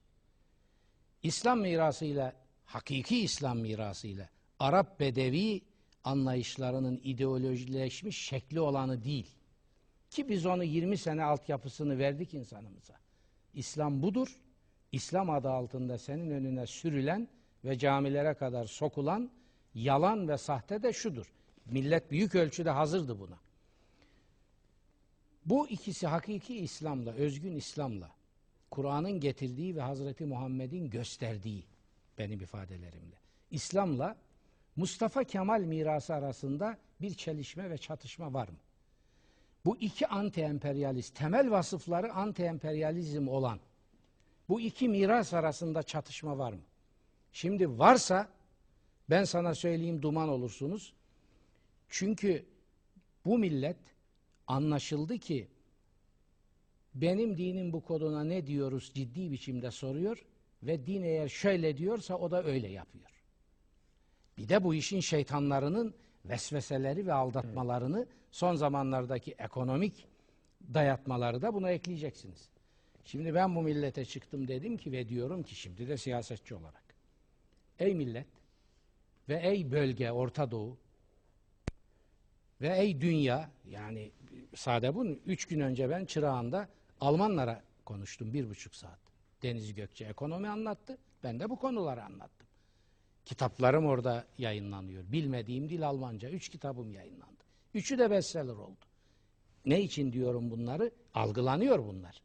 Speaker 4: İslam mirasıyla, hakiki İslam mirasıyla Arap Bedevi anlayışlarının ideolojileşmiş şekli olanı değil. Ki biz onu 20 sene altyapısını verdik insanımıza. İslam budur. İslam adı altında senin önüne sürülen ve camilere kadar sokulan yalan ve sahte de şudur. Millet büyük ölçüde hazırdı buna. Bu ikisi hakiki İslam'la, özgün İslam'la, Kur'an'ın getirdiği ve Hazreti Muhammed'in gösterdiği benim ifadelerimle. İslam'la Mustafa Kemal mirası arasında bir çelişme ve çatışma var mı? Bu iki anti-emperyalist, temel vasıfları anti-emperyalizm olan bu iki miras arasında çatışma var mı? Şimdi varsa ben sana söyleyeyim duman olursunuz. Çünkü bu millet anlaşıldı ki benim dinim bu koduna ne diyoruz ciddi biçimde soruyor ve din eğer şöyle diyorsa o da öyle yapıyor. Bir de bu işin şeytanlarının vesveseleri ve aldatmalarını son zamanlardaki ekonomik dayatmaları da buna ekleyeceksiniz. Şimdi ben bu millete çıktım dedim ki ve diyorum ki şimdi de siyasetçi olarak. Ey millet ve ey bölge Orta Doğu ve ey dünya yani sade bunu üç gün önce ben Çırağan'da Almanlara konuştum bir buçuk saat. Deniz Gökçe ekonomi anlattı. Ben de bu konuları anlattım. Kitaplarım orada yayınlanıyor. Bilmediğim dil Almanca. Üç kitabım yayınlandı. Üçü de bestseller oldu. Ne için diyorum bunları? Algılanıyor bunlar.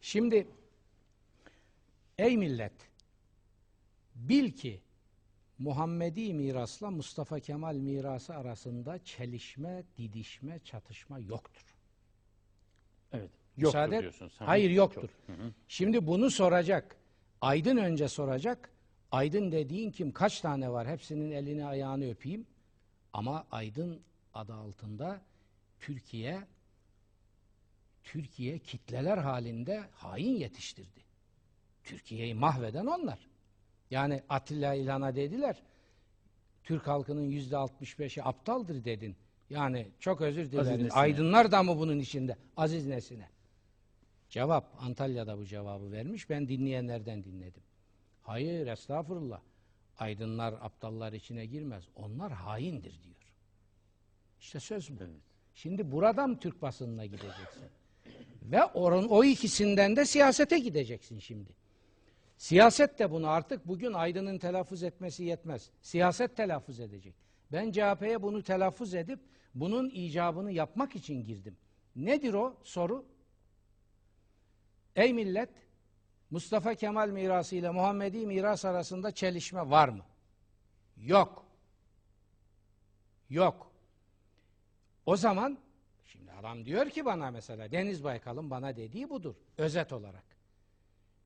Speaker 4: Şimdi ey millet bil ki Muhammedi mirasla Mustafa Kemal mirası arasında çelişme, didişme, çatışma yoktur.
Speaker 1: Evet. Yoktur
Speaker 4: Müsaade.
Speaker 1: Hı hı.
Speaker 4: Hayır yoktur.
Speaker 1: Hı.
Speaker 4: Şimdi bunu soracak. Aydın önce soracak. Aydın dediğin kim? Kaç tane var? Hepsinin elini ayağını öpeyim. Ama Aydın adı altında Türkiye Türkiye kitleler halinde hain yetiştirdi. Türkiye'yi mahveden onlar. Yani Atilla İlhan'a dediler. Türk halkının yüzde 65'i aptaldır dedin. Yani çok özür dilerim. Aydınlar da mı bunun içinde? Aziz Nesine. Cevap Antalya'da bu cevabı vermiş. Ben dinleyenlerden dinledim. Hayır estağfurullah. Aydınlar aptallar içine girmez. Onlar haindir diyor. İşte söz bu. Şimdi buradan Türk basınına gideceksin. Ve oran, o ikisinden de siyasete gideceksin şimdi. Siyaset de bunu artık bugün Aydın'ın telaffuz etmesi yetmez. Siyaset telaffuz edecek. Ben CHP'ye bunu telaffuz edip bunun icabını yapmak için girdim. Nedir o soru? Ey millet, Mustafa Kemal mirası ile Muhammedi miras arasında çelişme var mı? Yok. Yok. O zaman şimdi adam diyor ki bana mesela Deniz Baykal'ın bana dediği budur özet olarak.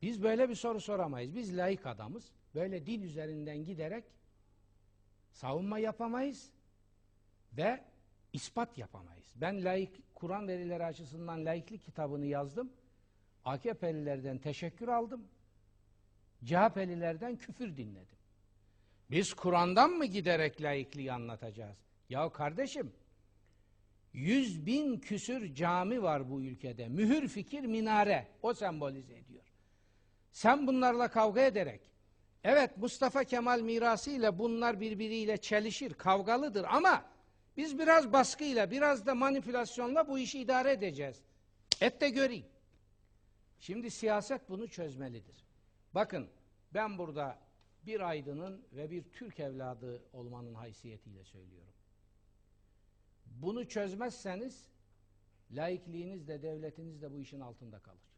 Speaker 4: Biz böyle bir soru soramayız. Biz laik adamız. Böyle dil üzerinden giderek savunma yapamayız ve ispat yapamayız. Ben laik Kur'an verileri açısından laiklik kitabını yazdım. AKP'lilerden teşekkür aldım. CHP'lilerden küfür dinledim. Biz Kur'an'dan mı giderek laikliği anlatacağız? Ya kardeşim, yüz bin küsür cami var bu ülkede. Mühür fikir minare, o sembolize ediyor. Sen bunlarla kavga ederek, evet Mustafa Kemal mirası ile bunlar birbiriyle çelişir, kavgalıdır ama biz biraz baskıyla, biraz da manipülasyonla bu işi idare edeceğiz. Et de göreyim. Şimdi siyaset bunu çözmelidir. Bakın ben burada bir aydının ve bir Türk evladı olmanın haysiyetiyle söylüyorum. Bunu çözmezseniz laikliğiniz de devletiniz de bu işin altında kalır.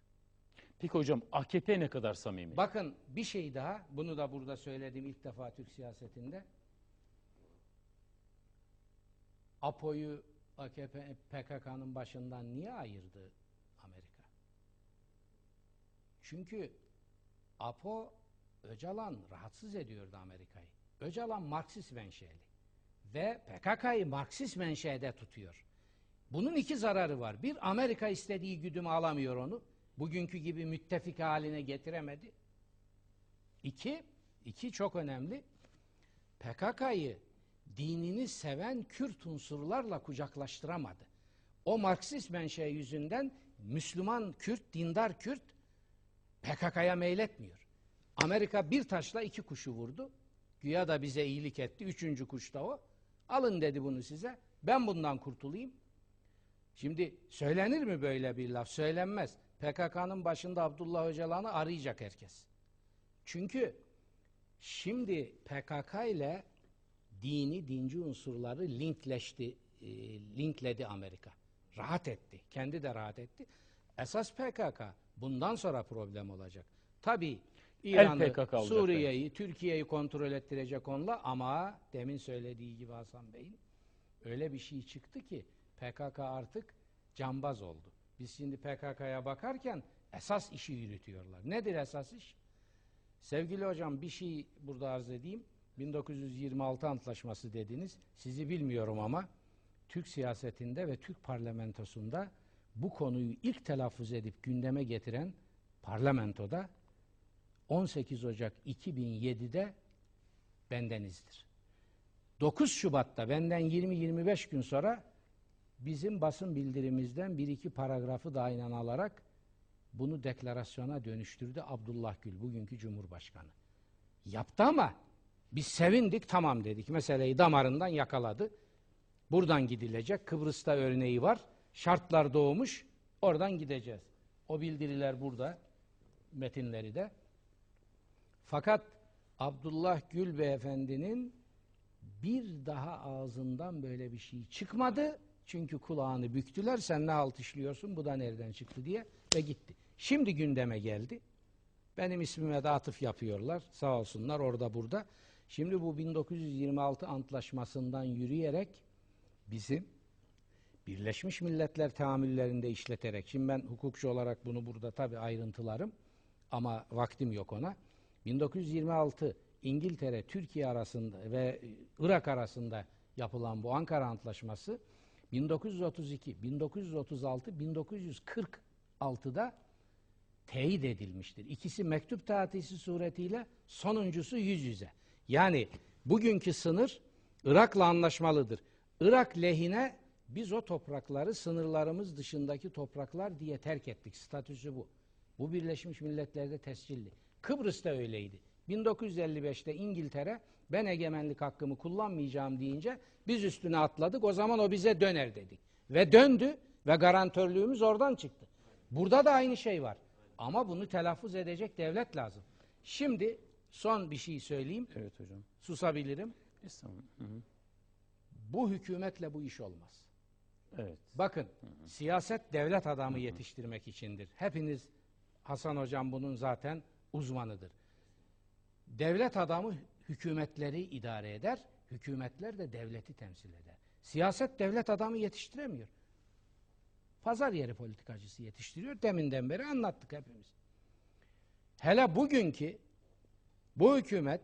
Speaker 1: Peki hocam AKP ne kadar samimi?
Speaker 4: Bakın bir şey daha, bunu da burada söyledim ilk defa Türk siyasetinde. APO'yu AKP PKK'nın başından niye ayırdı Amerika? Çünkü APO Öcalan rahatsız ediyordu Amerika'yı. Öcalan Marksist menşeli ve PKK'yı Marksist menşede tutuyor. Bunun iki zararı var. Bir, Amerika istediği güdümü alamıyor onu. Bugünkü gibi müttefik haline getiremedi. İki, iki çok önemli. PKK'yı dinini seven Kürt unsurlarla kucaklaştıramadı. O Marksist menşe yüzünden Müslüman Kürt, dindar Kürt PKK'ya meyletmiyor. Amerika bir taşla iki kuşu vurdu. Güya da bize iyilik etti. Üçüncü kuş da o. Alın dedi bunu size. Ben bundan kurtulayım. Şimdi söylenir mi böyle bir laf? Söylenmez. PKK'nın başında Abdullah Öcalan'ı arayacak herkes. Çünkü şimdi PKK ile dini, dinci unsurları linkleşti, e, linkledi Amerika. Rahat etti. Kendi de rahat etti. Esas PKK bundan sonra problem olacak. Tabii İran'ı, Suriye'yi, Türkiye'yi kontrol ettirecek onunla ama demin söylediği gibi Hasan Bey'in öyle bir şey çıktı ki PKK artık cambaz oldu. Biz şimdi PKK'ya bakarken esas işi yürütüyorlar. Nedir esas iş? Sevgili hocam bir şey burada arz edeyim. 1926 Antlaşması dediniz. Sizi bilmiyorum ama Türk siyasetinde ve Türk parlamentosunda bu konuyu ilk telaffuz edip gündeme getiren parlamentoda 18 Ocak 2007'de bendenizdir. 9 Şubat'ta benden 20-25 gün sonra bizim basın bildirimizden bir iki paragrafı da aynen alarak bunu deklarasyona dönüştürdü Abdullah Gül, bugünkü Cumhurbaşkanı. Yaptı ama biz sevindik, tamam dedik. Meseleyi damarından yakaladı. Buradan gidilecek. Kıbrıs'ta örneği var. Şartlar doğmuş. Oradan gideceğiz. O bildiriler burada. Metinleri de. Fakat Abdullah Gül beyefendinin bir daha ağzından böyle bir şey çıkmadı. Çünkü kulağını büktüler. Sen ne halt? Bu da nereden çıktı diye ve gitti. Şimdi gündeme geldi. Benim ismime de atıf yapıyorlar. Sağ olsunlar orada burada. Şimdi bu 1926 antlaşmasından yürüyerek bizim Birleşmiş Milletler tahammüllerinde işleterek, şimdi ben hukukçu olarak bunu burada tabii ayrıntılarım ama vaktim yok ona. 1926 İngiltere, Türkiye arasında ve Irak arasında yapılan bu Ankara Antlaşması 1932, 1936, 1946'da teyit edilmiştir. İkisi mektup taatisi suretiyle, sonuncusu yüz yüze. Yani bugünkü sınır Irak'la anlaşmalıdır. Irak lehine biz o toprakları sınırlarımız dışındaki topraklar diye terk ettik. Statüsü bu. Bu Birleşmiş Milletler'de tescilli. Kıbrıs'ta öyleydi. 1955'te İngiltere ben egemenlik hakkımı kullanmayacağım deyince biz üstüne atladık. O zaman o bize döner dedik. Ve döndü ve garantörlüğümüz oradan çıktı. Burada da aynı şey var. Ama bunu telaffuz edecek devlet lazım. Şimdi son bir şey söyleyeyim.
Speaker 1: Evet hocam.
Speaker 4: Susabilirim.
Speaker 1: Estağfurullah. Hı hı.
Speaker 4: Bu hükümetle bu iş olmaz.
Speaker 1: Evet.
Speaker 4: Bakın siyaset devlet adamı yetiştirmek içindir. Hepiniz Hasan hocam bunun zaten uzmanıdır. Devlet adamı hükümetleri idare eder, hükümetler de devleti temsil eder. Siyaset devlet adamı yetiştiremiyor. Pazar yeri politikacısı yetiştiriyor. Deminden beri anlattık hepimiz. Hele bugünkü bu hükümet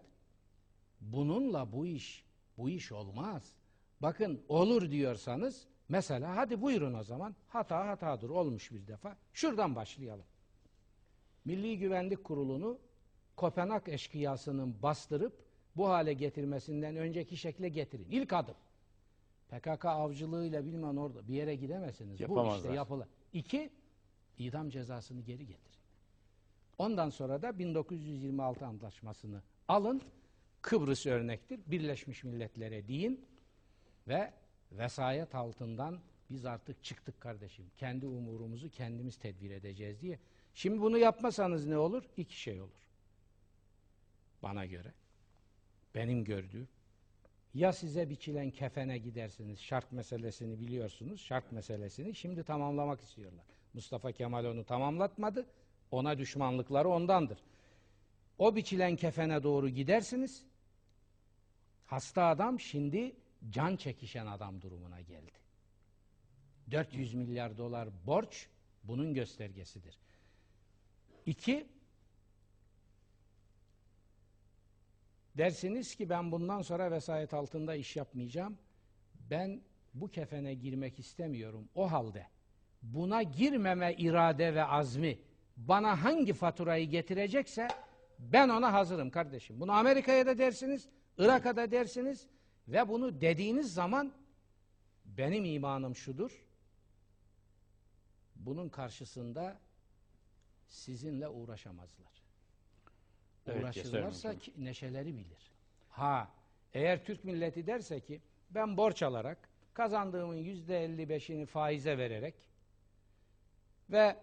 Speaker 4: bununla bu iş bu iş olmaz. Bakın olur diyorsanız mesela hadi buyurun o zaman hata hatadır olmuş bir defa. Şuradan başlayalım. Milli Güvenlik Kurulu'nu Kopenhag eşkıyasının bastırıp bu hale getirmesinden önceki şekle getirin. İlk adım. PKK avcılığıyla bilmem orada bir yere gidemezsiniz. Bu işte yapılı. İki, idam cezasını geri getirin. Ondan sonra da 1926 Antlaşması'nı alın. Kıbrıs örnektir. Birleşmiş Milletler'e deyin ve vesayet altından biz artık çıktık kardeşim. Kendi umurumuzu kendimiz tedbir edeceğiz diye. Şimdi bunu yapmasanız ne olur? İki şey olur. Bana göre. Benim gördüğüm. Ya size biçilen kefene gidersiniz. Şart meselesini biliyorsunuz. Şart meselesini şimdi tamamlamak istiyorlar. Mustafa Kemal onu tamamlatmadı. Ona düşmanlıkları ondandır. O biçilen kefene doğru gidersiniz. Hasta adam şimdi can çekişen adam durumuna geldi. 400 milyar dolar borç bunun göstergesidir. İki, dersiniz ki ben bundan sonra vesayet altında iş yapmayacağım. Ben bu kefene girmek istemiyorum. O halde buna girmeme irade ve azmi bana hangi faturayı getirecekse ben ona hazırım kardeşim. Bunu Amerika'ya da dersiniz, Irak'a da dersiniz ve bunu dediğiniz zaman benim imanım şudur. bunun karşısında sizinle uğraşamazlar.
Speaker 1: Evet,
Speaker 4: Uğraşırlarsa ki neşeleri bilir. Ha, eğer Türk milleti derse ki ben borç alarak kazandığımın yüzde elli beşini faize vererek ve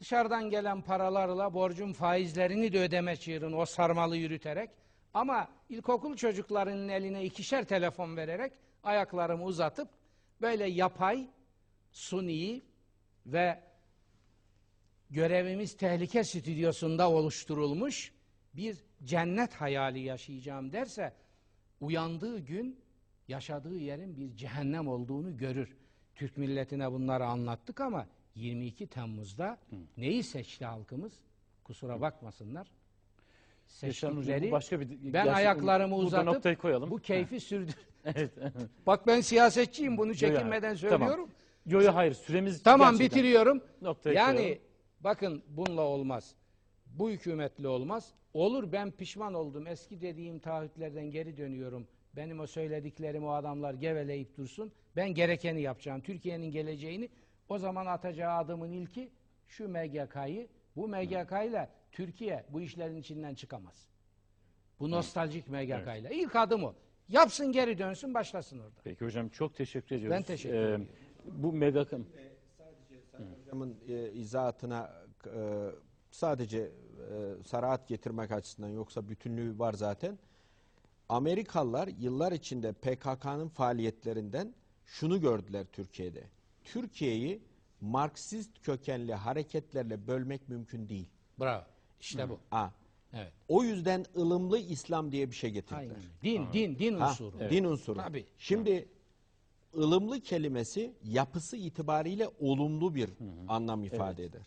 Speaker 4: dışarıdan gelen paralarla borcun faizlerini de ödeme çığırını o sarmalı yürüterek ama ilkokul çocuklarının eline ikişer telefon vererek ayaklarımı uzatıp böyle yapay, suni ve görevimiz tehlike stüdyosunda oluşturulmuş bir cennet hayali yaşayacağım derse uyandığı gün yaşadığı yerin bir cehennem olduğunu görür. Türk milletine bunları anlattık ama 22 Temmuz'da neyi seçti halkımız? Kusura bakmasınlar.
Speaker 1: Bu
Speaker 4: Seçtikleri
Speaker 1: başka bir
Speaker 4: ben ayaklarımı
Speaker 1: burada
Speaker 4: uzatıp
Speaker 1: noktayı koyalım.
Speaker 4: bu keyfi sürdür. [laughs]
Speaker 1: Evet.
Speaker 4: Bak ben siyasetçiyim bunu çekinmeden söylüyorum.
Speaker 1: Tamam. Yo yo hayır süremiz
Speaker 4: Tamam
Speaker 1: gerçekten-
Speaker 4: bitiriyorum.
Speaker 1: Noktayı
Speaker 4: yani
Speaker 1: koyalım.
Speaker 4: Bakın bununla olmaz. Bu hükümetle olmaz. Olur ben pişman oldum. Eski dediğim taahhütlerden geri dönüyorum. Benim o söylediklerim o adamlar geveleyip dursun. Ben gerekeni yapacağım. Türkiye'nin geleceğini o zaman atacağı adımın ilki şu MGK'yı. Bu MGK ile Türkiye bu işlerin içinden çıkamaz. Bu nostaljik MGK ile. İlk adım o. Yapsın geri dönsün başlasın orada.
Speaker 1: Peki hocam çok teşekkür ediyoruz.
Speaker 4: Ben teşekkür
Speaker 1: Ee,
Speaker 4: ediyorum.
Speaker 1: Bu megakım.
Speaker 3: Hocamın e, izahatına e, sadece e, sarahat getirmek açısından yoksa bütünlüğü var zaten. Amerikalılar yıllar içinde PKK'nın faaliyetlerinden şunu gördüler Türkiye'de. Türkiye'yi Marksist kökenli hareketlerle bölmek mümkün değil.
Speaker 4: Bravo. İşte bu.
Speaker 3: Ha.
Speaker 4: Evet.
Speaker 3: O yüzden ılımlı İslam diye bir şey getirdiler.
Speaker 4: Aynen. Din, din, din
Speaker 3: Ha,
Speaker 4: unsuru.
Speaker 3: Din unsuru.
Speaker 4: Tabii.
Speaker 3: Şimdi ılımlı kelimesi yapısı itibariyle olumlu bir anlam ifade eder.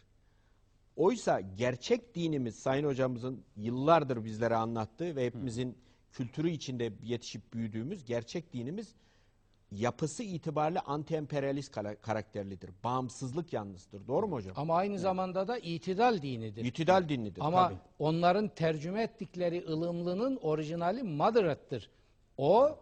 Speaker 3: Oysa gerçek dinimiz Sayın Hocamızın yıllardır bizlere anlattığı ve hepimizin kültürü içinde yetişip büyüdüğümüz gerçek dinimiz yapısı itibariyle anti-emperyalist kara- karakterlidir. Bağımsızlık yanlısıdır. Doğru mu hocam?
Speaker 4: Ama aynı zamanda da itidal dinidir.
Speaker 3: İtidal dinidir.
Speaker 4: Ama
Speaker 3: tabii.
Speaker 4: onların tercüme ettikleri ılımlının orijinali moderat'tır. O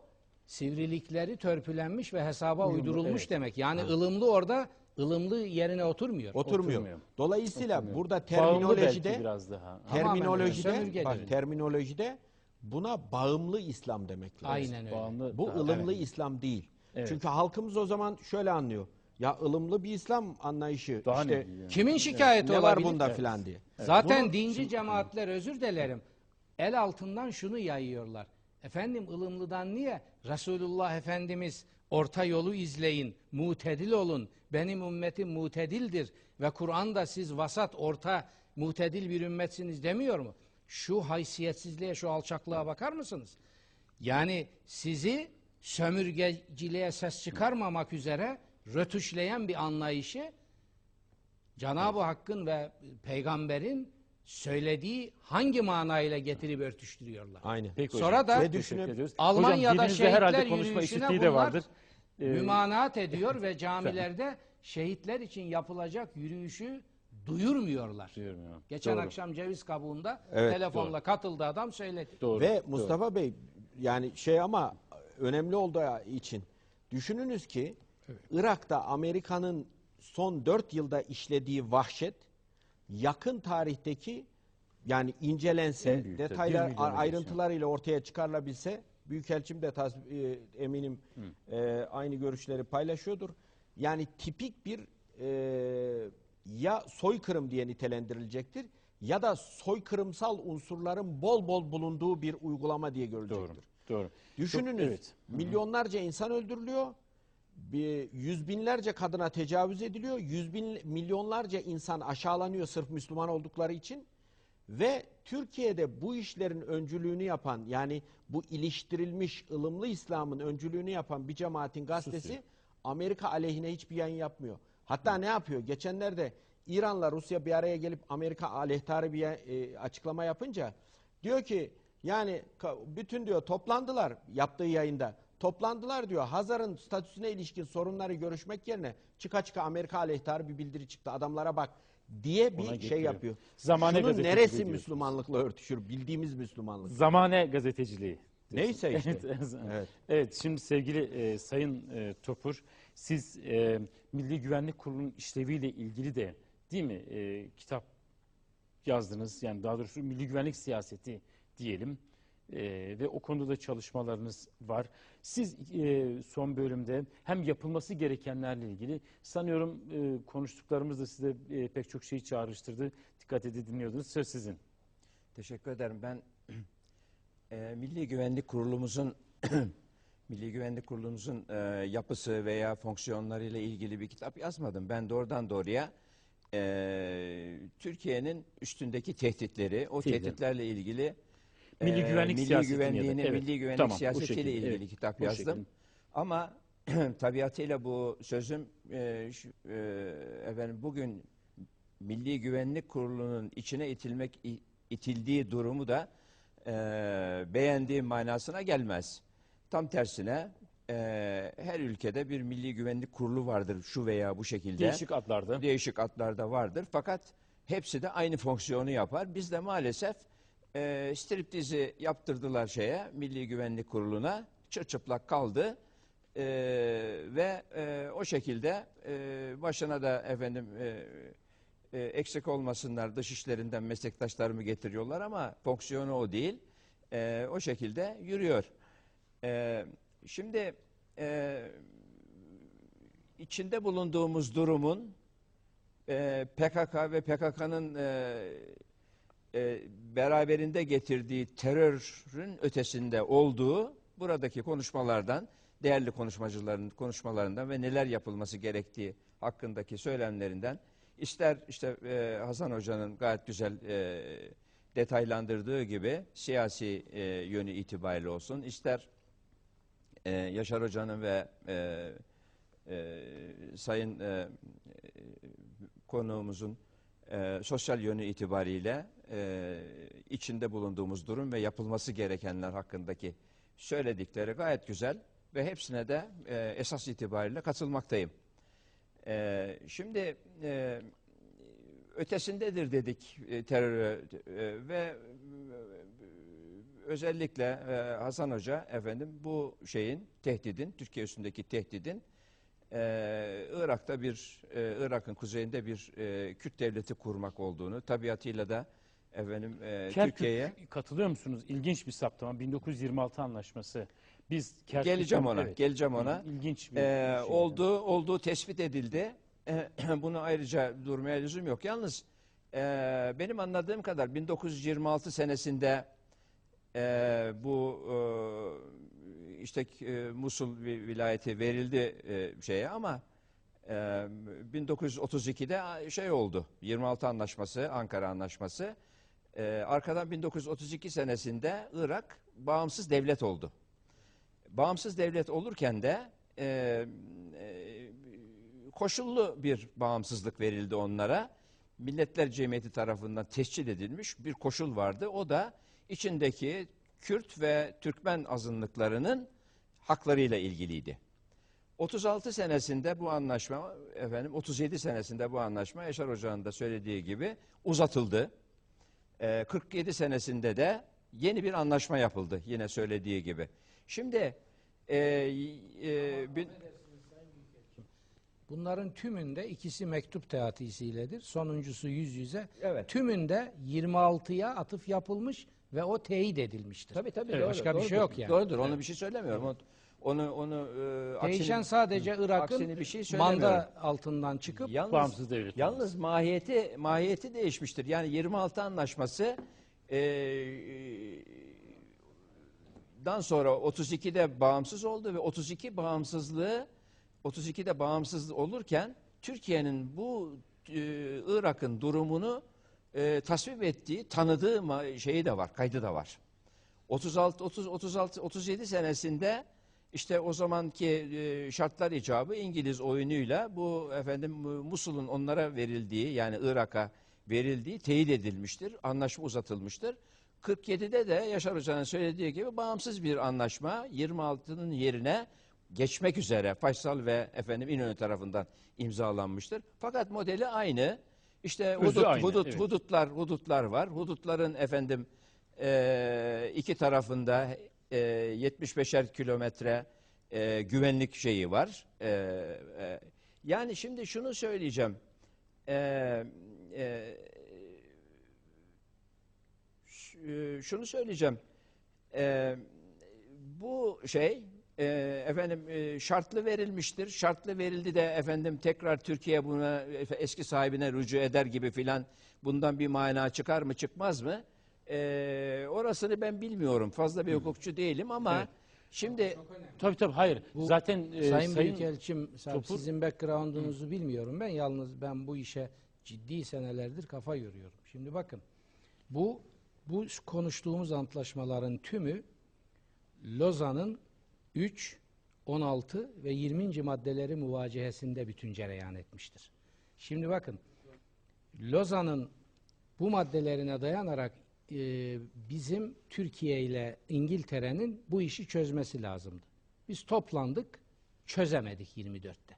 Speaker 4: sivrilikleri törpülenmiş ve hesaba uydurulmuş
Speaker 1: evet.
Speaker 4: demek. Yani ılımlı orada ılımlı yerine oturmuyor.
Speaker 3: Oturmuyor.
Speaker 1: oturmuyor.
Speaker 3: Dolayısıyla burada
Speaker 1: Bağımlı
Speaker 3: terminolojide
Speaker 1: biraz daha.
Speaker 3: terminolojide bak terminolojide buna bağımlı İslam demek lazım.
Speaker 4: Aynen öyle.
Speaker 1: Bağımlı
Speaker 3: Bu
Speaker 1: daha-
Speaker 3: ılımlı
Speaker 1: evet.
Speaker 3: İslam değil.
Speaker 1: Evet.
Speaker 3: Çünkü halkımız o zaman şöyle anlıyor. Ya ılımlı bir İslam anlayışı
Speaker 1: Daha
Speaker 3: işte
Speaker 1: ne?
Speaker 4: Kimin şikayeti
Speaker 3: ne var
Speaker 4: olabilir?
Speaker 3: bunda filan diye.
Speaker 4: Zaten
Speaker 3: Bunu-
Speaker 4: dinci cemaatler özür dilerim. El altından şunu yayıyorlar. Efendim ılımlıdan niye? Resulullah Efendimiz orta yolu izleyin, mutedil olun. Benim ümmetim mutedildir ve Kur'an'da siz vasat, orta, mutedil bir ümmetsiniz demiyor mu? Şu haysiyetsizliğe, şu alçaklığa bakar mısınız? Yani sizi sömürgeciliğe ses çıkarmamak üzere rötuşlayan bir anlayışı Cenab-ı Hakk'ın ve peygamberin söylediği hangi manayla getirip örtüştürüyorlar.
Speaker 3: Aynen.
Speaker 1: Peki
Speaker 4: Sonra
Speaker 1: hocam,
Speaker 4: da
Speaker 1: çok teşekkür
Speaker 3: düşünüp
Speaker 1: ediyoruz.
Speaker 4: Almanya'da
Speaker 1: Hocam, dilinizde herhalde
Speaker 4: şehitler
Speaker 1: konuşma
Speaker 4: yürüyüşüne
Speaker 1: eksikliği de
Speaker 4: bunlar
Speaker 1: vardır. Ee,
Speaker 4: Mümanaat ediyor ve [laughs] camilerde şehitler için yapılacak yürüyüşü duyurmuyorlar.
Speaker 1: Ya.
Speaker 4: Geçen
Speaker 1: Doğru.
Speaker 4: akşam ceviz kabuğunda
Speaker 3: Evet,
Speaker 4: telefonla katıldı adam söyledi.
Speaker 1: Doğru.
Speaker 3: Ve Mustafa Bey yani şey ama önemli olduğu için düşününüz ki Irak'ta Amerika'nın son 4 yılda işlediği vahşet yakın tarihteki yani incelense
Speaker 1: En büyük
Speaker 3: detaylar ayrıntılarıyla ortaya çıkarılabilse Büyükelçim de tas- e, eminim e, aynı görüşleri paylaşıyordur. Yani tipik bir e, ya soykırım diye nitelendirilecektir ya da soykırımsal unsurların bol bol bulunduğu bir uygulama diye görülecektir.
Speaker 1: Doğru. Doğru.
Speaker 3: Düşününüz
Speaker 1: Çok- evet.
Speaker 3: milyonlarca insan öldürülüyor. Bir yüz binlerce kadına tecavüz ediliyor. Yüz bin, milyonlarca insan aşağılanıyor sırf Müslüman oldukları için. Ve Türkiye'de bu işlerin öncülüğünü yapan yani bu iliştirilmiş ılımlı İslam'ın öncülüğünü yapan bir cemaatin gazetesi Amerika aleyhine hiçbir yayın yapmıyor. Hatta ne yapıyor? Geçenlerde İran'la Rusya bir araya gelip Amerika aleyhtarı bir e, açıklama yapınca diyor ki yani bütün diyor toplandılar yaptığı yayında. Toplandılar diyor. Hazar'ın statüsüne ilişkin sorunları görüşmek yerine çıka çıka Amerika aleyhtarı bir bildiri çıktı. Adamlara bak diye bir
Speaker 1: Ona
Speaker 3: şey
Speaker 1: getiriyor.
Speaker 3: yapıyor.
Speaker 1: Zamane
Speaker 3: Şunun neresi
Speaker 1: diyorsunuz.
Speaker 3: Müslümanlıkla örtüşür? Bildiğimiz Müslümanlık.
Speaker 1: Zamane gazeteciliği.
Speaker 3: Neyse işte. [laughs]
Speaker 1: Evet,
Speaker 3: Evet.
Speaker 1: Evet şimdi sevgili e, Sayın e, Topur siz e, Milli Güvenlik Kurulu'nun işleviyle ilgili de değil mi e, kitap yazdınız yani daha doğrusu Milli Güvenlik Siyaseti diyelim E, ve o konuda da çalışmalarınız var. Siz e, son bölümde hem yapılması gerekenlerle ilgili sanıyorum e, konuştuklarımız da size e, pek çok şeyi çağrıştırdı. Dikkat edin dinliyordunuz. Söz sizin.
Speaker 6: Teşekkür ederim. Ben [clears throat] e, Milli Güvenlik Kurulumuzun [clears throat] Milli Güvenlik Kurulumuzun e, yapısı veya fonksiyonlarıyla ilgili bir kitap yazmadım. Ben doğrudan doğruya e, Türkiye'nin üstündeki tehditleri, o
Speaker 1: Tehdit.
Speaker 6: tehditlerle ilgili
Speaker 1: Milli güvenlik
Speaker 6: milli
Speaker 1: siyasetini
Speaker 6: güvenliğini,
Speaker 1: evet,
Speaker 6: milli güvenlik
Speaker 1: tamam,
Speaker 6: siyasetiyle
Speaker 1: şekilde,
Speaker 6: ilgili
Speaker 1: evet,
Speaker 6: kitap yazdım.
Speaker 1: şekilde.
Speaker 6: Ama [clears throat] tabiatıyla bu sözüm e, şu, e, efendim bugün Milli Güvenlik Kurulu'nun içine itilmek itildiği durumu da e, beğendiğim manasına gelmez. Tam tersine e, her ülkede bir Milli Güvenlik Kurulu vardır şu veya bu şekilde.
Speaker 1: Değişik adlarda.
Speaker 6: Değişik adlarda vardır fakat hepsi de aynı fonksiyonu yapar. Biz de maalesef e, striptizi yaptırdılar şeye Milli Güvenlik Kurulu'na çırçıplak kaldı. E, ve e, o şekilde e, başına da efendim e, e, eksik olmasınlar dış işlerinden meslektaşlarımı getiriyorlar ama fonksiyonu o değil. E, o şekilde yürüyor. E, şimdi e, içinde bulunduğumuz durumun e, PKK ve PKK'nın e, e, beraberinde getirdiği terörün ötesinde olduğu buradaki konuşmalardan, değerli konuşmacıların konuşmalarından ve neler yapılması gerektiği hakkındaki söylemlerinden ister işte e, Hasan Hoca'nın gayet güzel e, detaylandırdığı gibi siyasi e, yönü itibariyle olsun, ister e, Yaşar Hoca'nın ve e, e, Sayın e, konuğumuzun e, sosyal yönü itibariyle e, içinde bulunduğumuz durum ve yapılması gerekenler hakkındaki söyledikleri gayet güzel ve hepsine de e, esas itibariyle katılmaktayım. E, şimdi e, ötesindedir dedik e, terör e, ve e, özellikle e, Hasan Hoca efendim bu şeyin tehdidin Türkiye üstündeki tehdidin e, Irak'ta bir e, Irak'ın kuzeyinde bir e, Kürt devleti kurmak olduğunu tabiatıyla da efendim e,
Speaker 1: Kerkük
Speaker 6: Türkiye'ye
Speaker 1: katılıyor musunuz? İlginç bir saptama. 1926 anlaşması. Biz Kerkük'ten-
Speaker 6: geleceğim ona
Speaker 1: evet,
Speaker 6: geleceğim ona
Speaker 1: İlginç bir
Speaker 6: Ee,
Speaker 1: şey.
Speaker 6: olduğu olduğu tespit edildi. Ee, [clears throat] Bunu ayrıca durmaya lüzum yok. Yalnız e, benim anladığım kadar 1926 senesinde e, bu e, işte e, Musul vi- vilayeti verildi e, şeye ama e, 1932'de şey oldu. 26 anlaşması, Ankara anlaşması. E, arkadan 1932 senesinde Irak bağımsız devlet oldu bağımsız devlet olurken de e, e, koşullu bir bağımsızlık verildi onlara. Milletler Cemiyeti tarafından tescil edilmiş bir koşul vardı. O da içindeki Kürt ve Türkmen azınlıklarının haklarıyla ilgiliydi. 36 senesinde bu anlaşma, efendim 37 senesinde bu anlaşma Yaşar Hoca'nın da söylediği gibi uzatıldı. Ee, 47 senesinde de yeni bir anlaşma yapıldı yine söylediği gibi. Şimdi e, e, bin-
Speaker 4: Bunların tümünde ikisi mektup teatisiyledir. Sonuncusu yüz yüze.
Speaker 6: Evet.
Speaker 4: Tümünde 26'ya atıf yapılmış ve o teyit edilmiştir.
Speaker 6: tabii tabii
Speaker 1: Evet,
Speaker 6: doğru,
Speaker 4: başka bir şey
Speaker 6: doğrudur.
Speaker 4: yok yani.
Speaker 6: Doğrudur. Onu bir şey söylemiyorum. Onu onu, onu e,
Speaker 4: Değişen
Speaker 6: aksini-
Speaker 4: sadece Irak'ın
Speaker 6: bir şey
Speaker 4: manda altından çıkıp
Speaker 6: Yalnız,
Speaker 1: Bağımsız devlet
Speaker 6: Yalnız mahiyeti mahiyeti değişmiştir. Yani 26 anlaşması e, dan sonra 32'de bağımsız oldu ve 32 bağımsızlığı 32'de bağımsız olurken Türkiye'nin bu e, Irak'ın durumunu e, tasvip ettiği, tanıdığı şeyi de var, kaydı da var. 36 30 36 37 senesinde işte o zamanki e, şartlar icabı İngiliz oyunuyla bu efendim Musul'un onlara verildiği yani Irak'a verildiği teyit edilmiştir. Anlaşma uzatılmıştır. 47'de de Yaşar Hoca'nın söylediği gibi bağımsız bir anlaşma 26'nın yerine geçmek üzere Faysal ve efendim İnönü tarafından imzalanmıştır. Fakat modeli aynı. İşte
Speaker 1: Özü
Speaker 6: hudut,
Speaker 1: aynı,
Speaker 6: hudut,
Speaker 1: evet.
Speaker 6: hudutlar, hudutlar var. Hudutların efendim e, iki tarafında e, 75'er kilometre e, güvenlik şeyi var. E, e, yani şimdi şunu söyleyeceğim. E, e, e, şunu söyleyeceğim. E, bu şey e, efendim e, şartlı verilmiştir. Şartlı verildi de efendim tekrar Türkiye buna eski sahibine rücu eder gibi filan bundan bir mana çıkar mı çıkmaz mı? E, orasını ben bilmiyorum. Fazla bir hukukçu değilim ama
Speaker 1: Evet.
Speaker 6: şimdi
Speaker 1: Tabii tabii hayır.
Speaker 4: Bu
Speaker 1: Zaten e,
Speaker 4: Sayın,
Speaker 1: sayın,
Speaker 4: Büyükelçim, sa-
Speaker 1: Topur-
Speaker 4: sizin background'unuzu bilmiyorum ben. Yalnız ben bu işe ciddi senelerdir kafa yoruyorum. Şimdi bakın, bu bu konuştuğumuz antlaşmaların tümü Lozan'ın 3, 16 ve 20. maddeleri muvacehesinde bütün cereyan etmiştir. Şimdi bakın, Lozan'ın bu maddelerine dayanarak e, bizim Türkiye ile İngiltere'nin bu işi çözmesi lazımdı. Biz toplandık, çözemedik 24'te.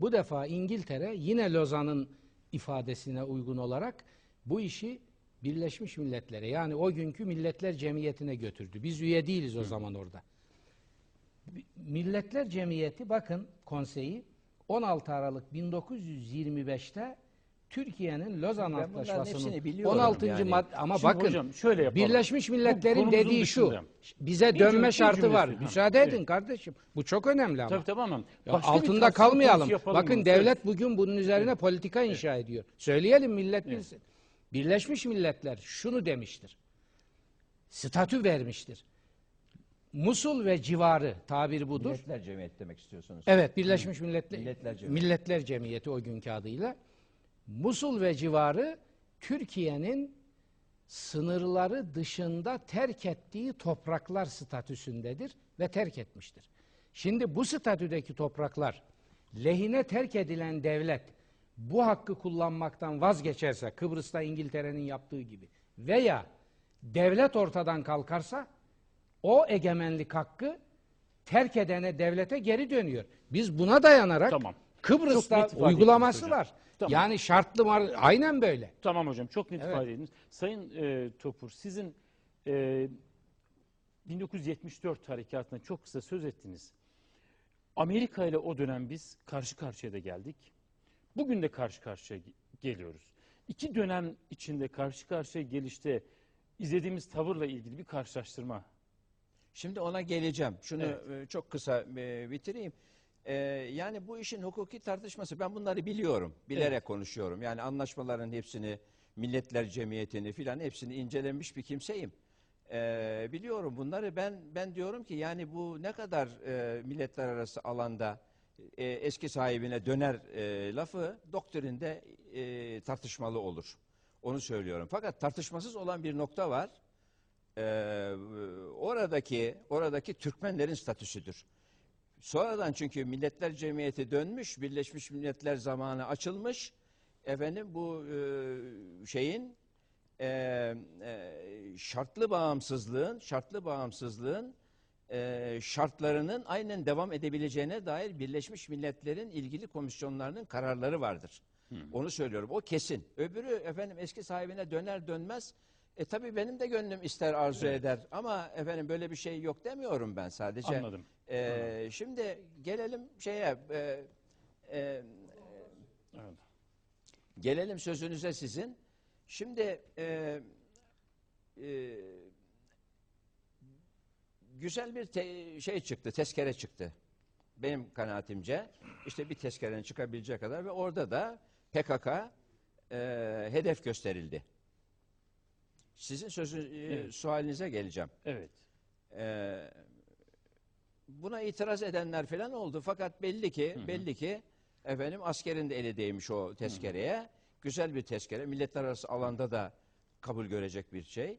Speaker 4: Bu defa İngiltere yine Lozan'ın ifadesine uygun olarak bu işi Birleşmiş Milletler'e yani o günkü Milletler Cemiyeti'ne götürdü. Biz üye değiliz o zaman orada. Milletler Cemiyeti bakın konseyi 16 Aralık 1925'te Türkiye'nin Lozan Antlaşması'nın
Speaker 6: hepsini biliyorum
Speaker 4: 16.
Speaker 6: yani.
Speaker 4: madde ama
Speaker 1: Şimdi
Speaker 4: bakın
Speaker 1: hocam şöyle yapalım.
Speaker 4: Birleşmiş
Speaker 1: Bu
Speaker 4: Milletler'in
Speaker 1: konumuzun
Speaker 4: dediği şu. Bize
Speaker 1: Bir
Speaker 4: dönme
Speaker 1: cümle-
Speaker 4: şartı var.
Speaker 1: cümlesi.
Speaker 4: Müsaade
Speaker 1: Ha,
Speaker 4: edin
Speaker 1: evet.
Speaker 4: kardeşim. Bu çok önemli ama.
Speaker 1: Tabii tamam.
Speaker 4: Ya altında kalmayalım. Bakın
Speaker 1: bunu.
Speaker 4: devlet bugün bunun üzerine politika inşa ediyor. Söyleyelim millet
Speaker 1: Evet.
Speaker 4: bilsin. Birleşmiş Milletler şunu demiştir. Statü vermiştir. Musul ve civarı tabir budur.
Speaker 6: Milletler Cemiyeti demek istiyorsunuz.
Speaker 4: Evet, Birleşmiş Milletler,
Speaker 6: Milletler Cemiyeti.
Speaker 4: Milletler Cemiyeti o günkü adıyla. Musul ve civarı Türkiye'nin sınırları dışında terk ettiği topraklar statüsündedir ve terk etmiştir. Şimdi bu statüdeki topraklar lehine terk edilen devlet bu hakkı kullanmaktan vazgeçerse Kıbrıs'ta İngiltere'nin yaptığı gibi veya devlet ortadan kalkarsa o egemenlik hakkı terk edene devlete geri dönüyor. Biz buna dayanarak
Speaker 1: Tamam.
Speaker 4: Kıbrıs'ta
Speaker 1: Çok net ifade
Speaker 4: uygulaması
Speaker 1: ettiniz hocam.
Speaker 4: var.
Speaker 1: Tamam.
Speaker 4: Yani şartlı var. Aynen böyle.
Speaker 1: Tamam hocam çok net
Speaker 4: Evet.
Speaker 1: ifade ediniz. Sayın e, Topur sizin e, 1974 harekatına çok kısa söz ettiniz. Amerika ile o dönem biz karşı karşıya da geldik. Bugün de karşı karşıya ge- geliyoruz. İki dönem içinde karşı karşıya gelişte izlediğimiz tavırla ilgili bir karşılaştırma.
Speaker 6: Şimdi ona geleceğim. Şunu
Speaker 1: Evet.
Speaker 6: e, çok kısa e, bitireyim. E, yani bu işin hukuki tartışması ben bunları biliyorum. Bilerek
Speaker 1: Evet.
Speaker 6: konuşuyorum. Yani anlaşmaların hepsini, Milletler Cemiyeti'ni filan hepsini incelemiş bir kimseyim. E, biliyorum bunları. Ben ben diyorum ki yani bu ne kadar e, milletler arası alanda e, eski sahibine döner e, lafı doktrinde e, tartışmalı olur. Onu söylüyorum. Fakat tartışmasız olan bir nokta var. Ee, oradaki oradaki Türkmenlerin statüsüdür. Sonradan çünkü Milletler Cemiyeti dönmüş, Birleşmiş Milletler zamanı açılmış. Efendim bu e, şeyin e, e, şartlı bağımsızlığın, şartlı bağımsızlığın e, şartlarının aynen devam edebileceğine dair Birleşmiş Milletler'in ilgili komisyonlarının kararları vardır. Onu söylüyorum. O kesin. Öbürü efendim eski sahibine döner dönmez. E tabii benim de gönlüm ister arzu eder. Ama efendim böyle bir şey yok demiyorum ben sadece.
Speaker 1: Anladım.
Speaker 6: E, şimdi gelelim şeye. e, e,
Speaker 1: Evet.
Speaker 6: Gelelim sözünüze sizin. Şimdi e, e, güzel bir te- şey çıktı, tezkere çıktı. Benim kanaatimce işte bir tezkerenin çıkabileceği kadar ve orada da PKK e, hedef gösterildi. Sizin sözü, e,
Speaker 1: Evet.
Speaker 6: sualinize geleceğim.
Speaker 1: Evet.
Speaker 6: E, buna itiraz edenler falan oldu fakat belli ki belli ki efendim askerin de eli değmiş o tezkereye. Güzel bir tezkere. Milletler arası alanda da kabul görecek bir şey.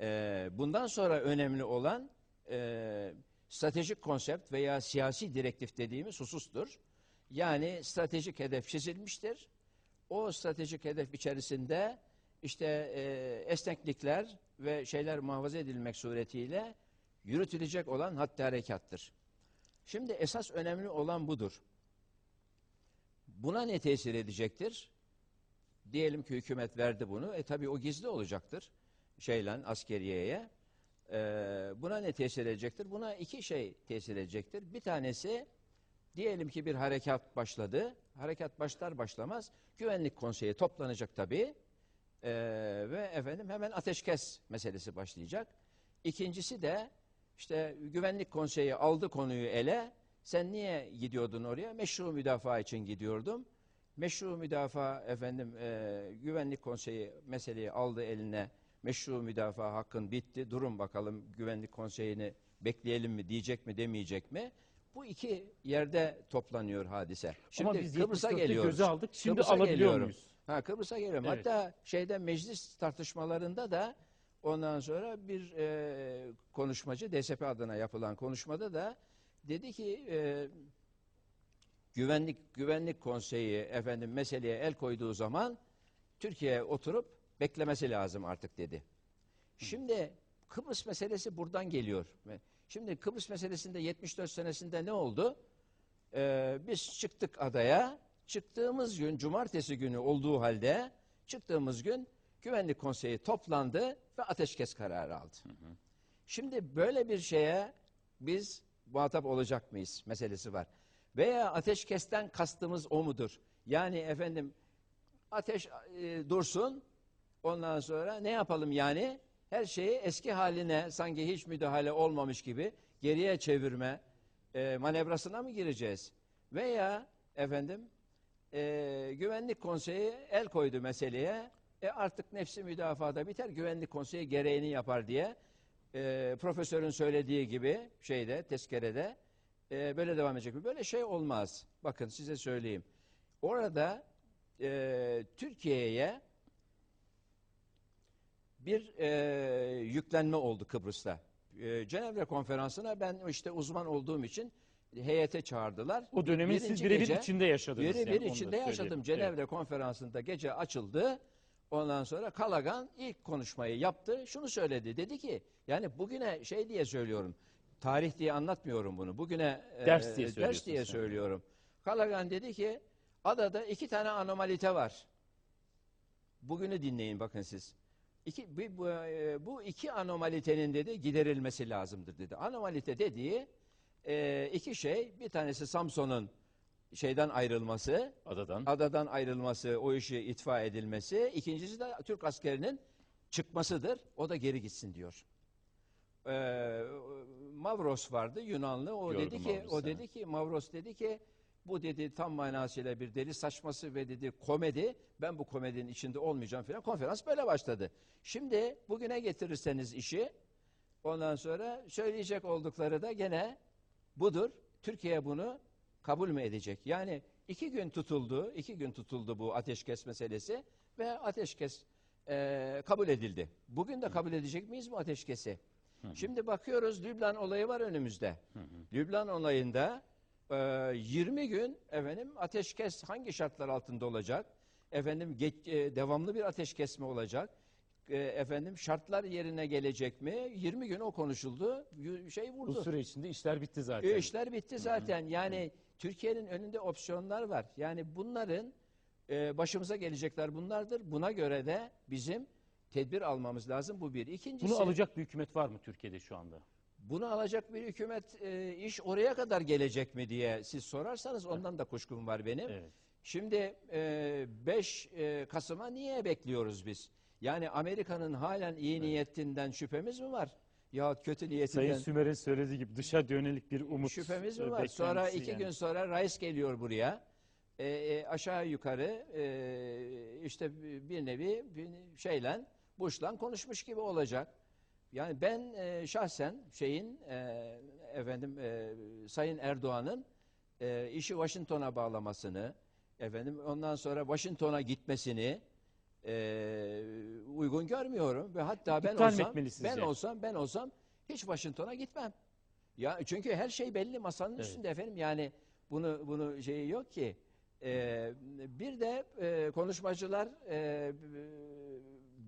Speaker 6: E, bundan sonra önemli olan e, stratejik konsept veya siyasi direktif dediğimiz husustur. Yani stratejik hedef çizilmiştir. O stratejik hedef içerisinde işte e, esneklikler ve şeyler muhafaza edilmek suretiyle yürütülecek olan hatta harekattır. Şimdi esas önemli olan budur. Buna ne tesir edecektir? Diyelim ki hükümet verdi bunu. E tabi o gizli olacaktır. Şeyle askeriyeye. Ee, buna ne tesir edecektir? Buna iki şey tesir edecektir. Bir tanesi diyelim ki bir harekat başladı. Harekat başlar başlamaz güvenlik konseyi toplanacak tabii. Ee, ve efendim hemen ateşkes meselesi başlayacak. İkincisi de işte güvenlik konseyi aldı konuyu ele. Sen niye gidiyordun oraya? Meşru müdafaa için gidiyordum. Meşru müdafaa efendim e, güvenlik konseyi meseleyi aldı eline. Meşru müdafaa hakkın bitti. Durun bakalım güvenlik konseyini bekleyelim mi diyecek mi demeyecek mi? Bu iki yerde toplanıyor hadise. Şimdi
Speaker 1: Ama biz
Speaker 6: Kıbrıs'a
Speaker 1: 74'te
Speaker 6: geliyoruz.
Speaker 1: göze aldık. Şimdi
Speaker 6: Kıbrıs'a
Speaker 1: alabiliyor
Speaker 6: geliyorum.
Speaker 1: muyuz?
Speaker 6: Ha Kıbrıs'a geliyorum.
Speaker 1: Evet.
Speaker 6: Hatta şeyde meclis tartışmalarında da ondan sonra bir e, konuşmacı DSP adına yapılan konuşmada da dedi ki e, güvenlik güvenlik konseyi efendim meseleye el koyduğu zaman Türkiye oturup beklemesi lazım artık dedi. Şimdi Kıbrıs meselesi buradan geliyor. Şimdi Kıbrıs meselesinde 74 senesinde ne oldu? Ee, biz çıktık adaya. Çıktığımız gün cumartesi günü olduğu halde çıktığımız gün güvenlik konseyi toplandı ve ateşkes kararı aldı. Şimdi böyle bir şeye biz muhatap olacak mıyız meselesi var. Veya ateşkesten kastımız o mudur? Yani efendim ateş e, dursun ondan sonra ne yapalım yani? Her şeyi eski haline sanki hiç müdahale olmamış gibi geriye çevirme e, manevrasına mı gireceğiz? Veya efendim e, güvenlik konseyi el koydu meseleye. E artık nefsi müdafada biter güvenlik konseyi gereğini yapar diye e, profesörün söylediği gibi şeyde tezkerede e, böyle devam edecek? Böyle şey olmaz. Bakın size söyleyeyim. Orada e, Türkiye'ye bir e, yüklenme oldu Kıbrıs'ta. E, Cenevre konferansına ben işte uzman olduğum için heyete çağırdılar.
Speaker 1: O dönemin siz
Speaker 6: Birinci
Speaker 1: birebir
Speaker 6: gece-
Speaker 1: içinde yaşadınız.
Speaker 6: Birebir
Speaker 1: yani,
Speaker 6: içinde yaşadım. Cenevre konferansında gece açıldı. Ondan sonra Kalagan ilk konuşmayı yaptı. Şunu söyledi. Dedi ki yani bugüne şey diye söylüyorum. Tarih diye anlatmıyorum bunu. Bugüne e,
Speaker 1: Ders diye
Speaker 6: ders
Speaker 1: söylüyorsun
Speaker 6: diye
Speaker 1: sen.
Speaker 6: söylüyorum. Kalagan dedi ki adada iki tane anomalite var. Bugünü dinleyin bakın siz. İki, bu, bu, e, bu iki anomalitenin dedi giderilmesi lazımdır dedi. Anomalite dediği e, iki şey. Bir tanesi Samson'un şeyden ayrılması,
Speaker 1: Adadan.
Speaker 6: adadan ayrılması, o işi itfa edilmesi. İkincisi de Türk askerinin çıkmasıdır. O da geri gitsin diyor. Ee, Mavros vardı Yunanlı. O
Speaker 1: Gördüm
Speaker 6: dedi ki
Speaker 1: Mavros'u,
Speaker 6: o dedi ki Mavros dedi ki bu dedi tam manasıyla bir deli saçması ve dedi komedi. Ben bu komedinin içinde olmayacağım falan. Konferans böyle başladı. Şimdi bugüne getirirseniz işi ondan sonra söyleyecek oldukları da gene budur. Türkiye bunu kabul mü edecek? Yani iki gün tutuldu, iki gün tutuldu bu ateşkes meselesi ve ateşkes eee, kabul edildi. Bugün de kabul edecek miyiz bu ateşkesi? Şimdi bakıyoruz Lübnan olayı var önümüzde. Lübnan olayında eee, 20 gün efendim ateşkes hangi şartlar altında olacak? Efendim geç- e, devamlı bir ateşkes mi olacak? E, efendim şartlar yerine gelecek mi? 20 gün o konuşuldu. Şey vurdu.
Speaker 1: Bu süre içinde işler bitti zaten.
Speaker 6: E, işler bitti zaten. Yani Türkiye'nin önünde opsiyonlar var. Yani bunların e, başımıza gelecekler bunlardır. Buna göre de bizim tedbir almamız lazım. Bu bir. İkincisi,
Speaker 1: Bunu alacak bir hükümet var mı Türkiye'de şu anda?
Speaker 6: bunu alacak bir hükümet e, iş oraya kadar gelecek mi diye siz sorarsanız ondan da kuşkum var benim.
Speaker 1: Evet.
Speaker 6: Şimdi e, 5 e, Kasım'a niye bekliyoruz biz? Yani Amerika'nın halen iyi niyetinden şüphemiz mi var? Ya kötü niyetinden
Speaker 1: Sayın Sümer'in söylediği gibi dışa yönelik bir umut.
Speaker 6: Şüphemiz
Speaker 1: e,
Speaker 6: mi var? Sonra iki
Speaker 1: yani.
Speaker 6: gün sonra Reis geliyor buraya. E, e, aşağı yukarı e, işte bir nevi bir şeyle Bush'la konuşmuş gibi olacak. Yani ben e, şahsen şeyin e, efendim e, Sayın Erdoğan'ın e, işi Washington'a bağlamasını efendim ondan sonra Washington'a gitmesini e, uygun görmüyorum ve hatta ben
Speaker 1: İptal
Speaker 6: olsam ben olsam ben olsam hiç Washington'a gitmem. Ya çünkü her şey belli masanın
Speaker 1: Evet.
Speaker 6: üstünde efendim yani bunu bunu şeyi yok ki. Ee, bir de e, konuşmacılar e,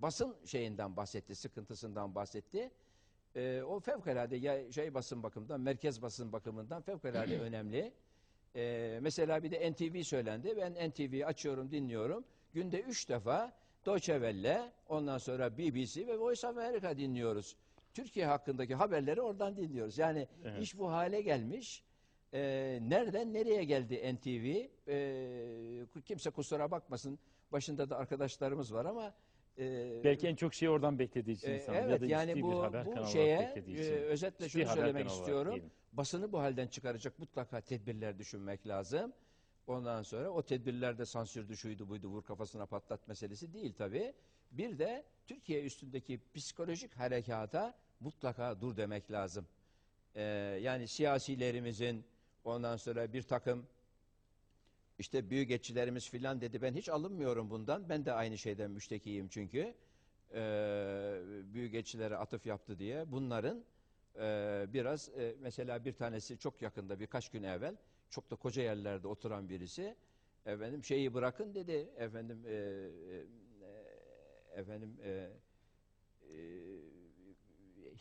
Speaker 6: basın şeyinden bahsetti, sıkıntısından bahsetti. E, o fevkalade ya şey basın bakımından, merkez basın bakımından fevkalade [clears throat] önemli. E, mesela bir de NTV söylendi. Ben NTV'yi açıyorum, dinliyorum. Günde üç defa Welle, ondan sonra BBC ve Voice of America dinliyoruz. Türkiye hakkındaki haberleri oradan dinliyoruz. Yani
Speaker 1: Evet.
Speaker 6: iş bu hale gelmiş. Ee, nereden nereye geldi NTV? Ee, kimse kusura bakmasın. Başında da arkadaşlarımız var ama e,
Speaker 1: Belki en çok şeyi oradan beklediği için
Speaker 6: e,
Speaker 1: insanlar ya
Speaker 6: evet
Speaker 1: da
Speaker 6: yani bu,
Speaker 1: bir haber
Speaker 6: bu şeye e, özetle şunu söylemek istiyorum. Basını bu halden çıkaracak mutlaka tedbirler düşünmek lazım. Ondan sonra o tedbirlerde sansürdü, şuydu, buydu, vur kafasına patlat meselesi değil tabii. Bir de Türkiye üstündeki psikolojik harekata mutlaka dur demek lazım. Ee, yani siyasilerimizin ondan sonra bir takım işte büyükelçilerimiz filan dedi. Ben hiç alınmıyorum bundan. Ben de aynı şeyden müştekiyim çünkü. Ee, büyükelçilere atıf yaptı diye. Bunların e, biraz e, mesela bir tanesi çok yakında birkaç gün evvel çok da koca yerlerde oturan birisi efendim şeyi bırakın dedi. Efendim e, e, efendim e, e,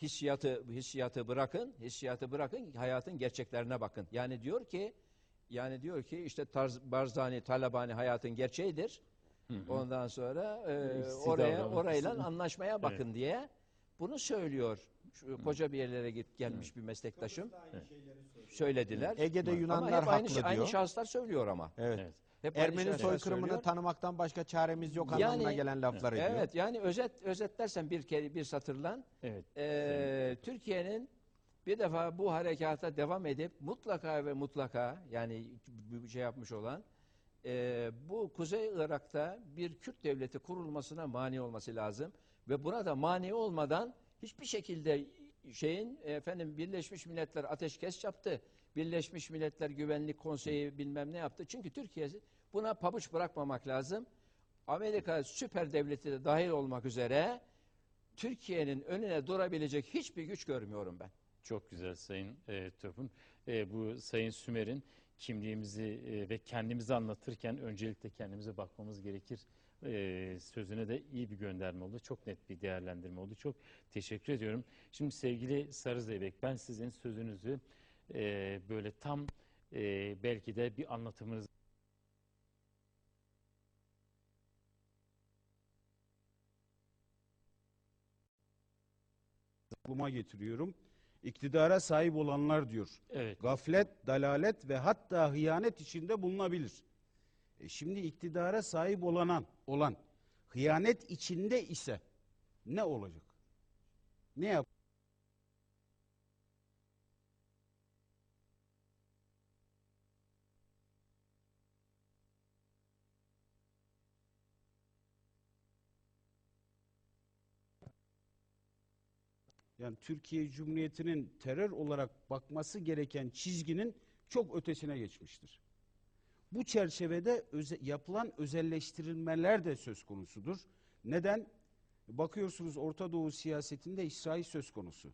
Speaker 6: hissiyatı hissiyatı bırakın hissiyatı bırakın hayatın gerçeklerine bakın. Yani diyor ki yani diyor ki işte tarz, Barzani Talabani hayatın gerçeğidir. Ondan sonra e, oraya orayla anlaşmaya bakın diye bunu söylüyor. Şu koca bir yerlere git gelmiş bir meslektaşım söylediler
Speaker 3: Ege'de
Speaker 6: ama
Speaker 3: Yunanlar
Speaker 6: hep aynı,
Speaker 3: haklı
Speaker 6: şey- aynı
Speaker 3: diyor.
Speaker 6: şahıslar söylüyor ama
Speaker 3: Evet.
Speaker 1: Evet.
Speaker 6: hep aynı
Speaker 3: Ermeni soykırımını
Speaker 6: söylüyor.
Speaker 3: tanımaktan başka çaremiz yok
Speaker 6: Yani-
Speaker 3: anlamına gelen laflar ediyor.
Speaker 6: Evet yani özet özetlersen bir kere bir satırla
Speaker 1: Evet.
Speaker 6: e, Türkiye'nin bir defa bu harekata devam edip mutlaka ve mutlaka yani bu şey yapmış olan e, bu Kuzey Irak'ta bir Kürt devleti kurulmasına mani olması lazım ve buna da mani olmadan hiçbir şekilde şeyin efendim Birleşmiş Milletler ateşkes yaptı. Birleşmiş Milletler Güvenlik Konseyi bilmem ne yaptı. Çünkü Türkiye buna pabuç bırakmamak lazım. Amerika süper devleti de dahil olmak üzere Türkiye'nin önüne durabilecek hiçbir güç görmüyorum ben.
Speaker 1: Çok güzel Sayın e, Töpün. E, bu Sayın Sümer'in kimliğimizi e, ve kendimizi anlatırken öncelikle kendimize bakmamız gerekir. E, sözüne de iyi bir gönderme oldu. Çok net bir değerlendirme oldu. Çok teşekkür ediyorum. Şimdi sevgili Sarı Zeybek ben sizin sözünüzü e, böyle tam e, belki de bir anlatımınız
Speaker 7: aklıma getiriyorum. İktidara sahip olanlar diyor.
Speaker 1: evet
Speaker 7: Gaflet, dalalet ve hatta hıyanet içinde bulunabilir. E şimdi iktidara sahip olanan, olan hıyanet içinde ise ne olacak? Ne yap? Yani Türkiye Cumhuriyeti'nin terör olarak bakması gereken çizginin çok ötesine geçmiştir. Bu çerçevede öze- yapılan özelleştirilmeler de söz konusudur. Neden? Bakıyorsunuz Orta Doğu siyasetinde İsrail söz konusu.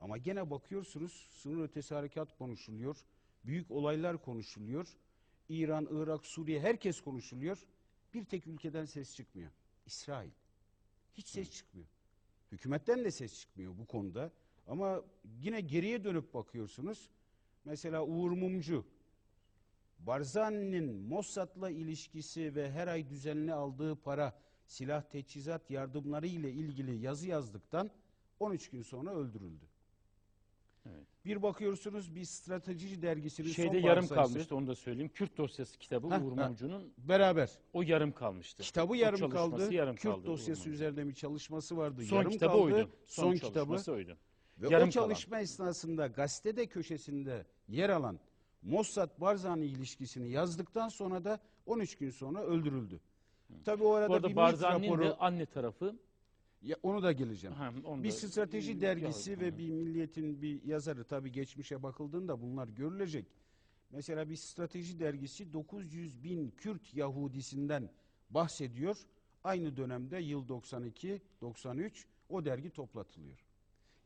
Speaker 7: Ama gene bakıyorsunuz sınır ötesi harekat konuşuluyor. Büyük olaylar konuşuluyor. İran, Irak, Suriye herkes konuşuluyor. Bir tek ülkeden ses çıkmıyor. İsrail. Hiç ses çıkmıyor. Hükümetten de ses çıkmıyor bu konuda. Ama yine geriye dönüp bakıyorsunuz. Mesela Uğur Mumcu, Barzani'nin Mossad'la ilişkisi ve her ay düzenli aldığı para, silah teçhizat yardımları ile ilgili yazı yazdıktan 13 gün sonra öldürüldü.
Speaker 1: Evet.
Speaker 7: Bir bakıyorsunuz bir strateji dergisinin
Speaker 1: şeyde
Speaker 7: son
Speaker 1: yarım
Speaker 7: sayısı-
Speaker 1: kalmıştı onu da söyleyeyim. Kürt dosyası kitabı Uğur. Mumcu'nun
Speaker 7: Beraber.
Speaker 1: o yarım kalmıştı.
Speaker 7: Kitabı yarım kaldı.
Speaker 1: yarım
Speaker 7: Kürt
Speaker 1: kaldı
Speaker 7: dosyası üzerinde bir çalışması vardı.
Speaker 1: Son
Speaker 7: yarım
Speaker 1: kitabı
Speaker 7: kaldı.
Speaker 1: oydu.
Speaker 7: Son,
Speaker 1: Son,
Speaker 7: kitabı.
Speaker 1: oydu.
Speaker 7: Ve
Speaker 1: Yarım
Speaker 7: o çalışma esnasında gazetede köşesinde yer alan Mossad Barzani ilişkisini yazdıktan sonra da 13 gün sonra öldürüldü. Tabii o arada
Speaker 1: Bu arada
Speaker 7: bir
Speaker 1: Barzani'nin
Speaker 7: raporu,
Speaker 1: de anne tarafı
Speaker 7: ya onu da geleceğim.
Speaker 1: Ha, onu
Speaker 7: Bir
Speaker 1: da-
Speaker 7: strateji dergisi
Speaker 1: Ya-
Speaker 7: ve bir milliyetin bir yazarı tabii geçmişe bakıldığında bunlar görülecek. Mesela bir strateji dergisi 900 bin Kürt Yahudisinden bahsediyor. Aynı dönemde yıl 92-93 o dergi toplatılıyor.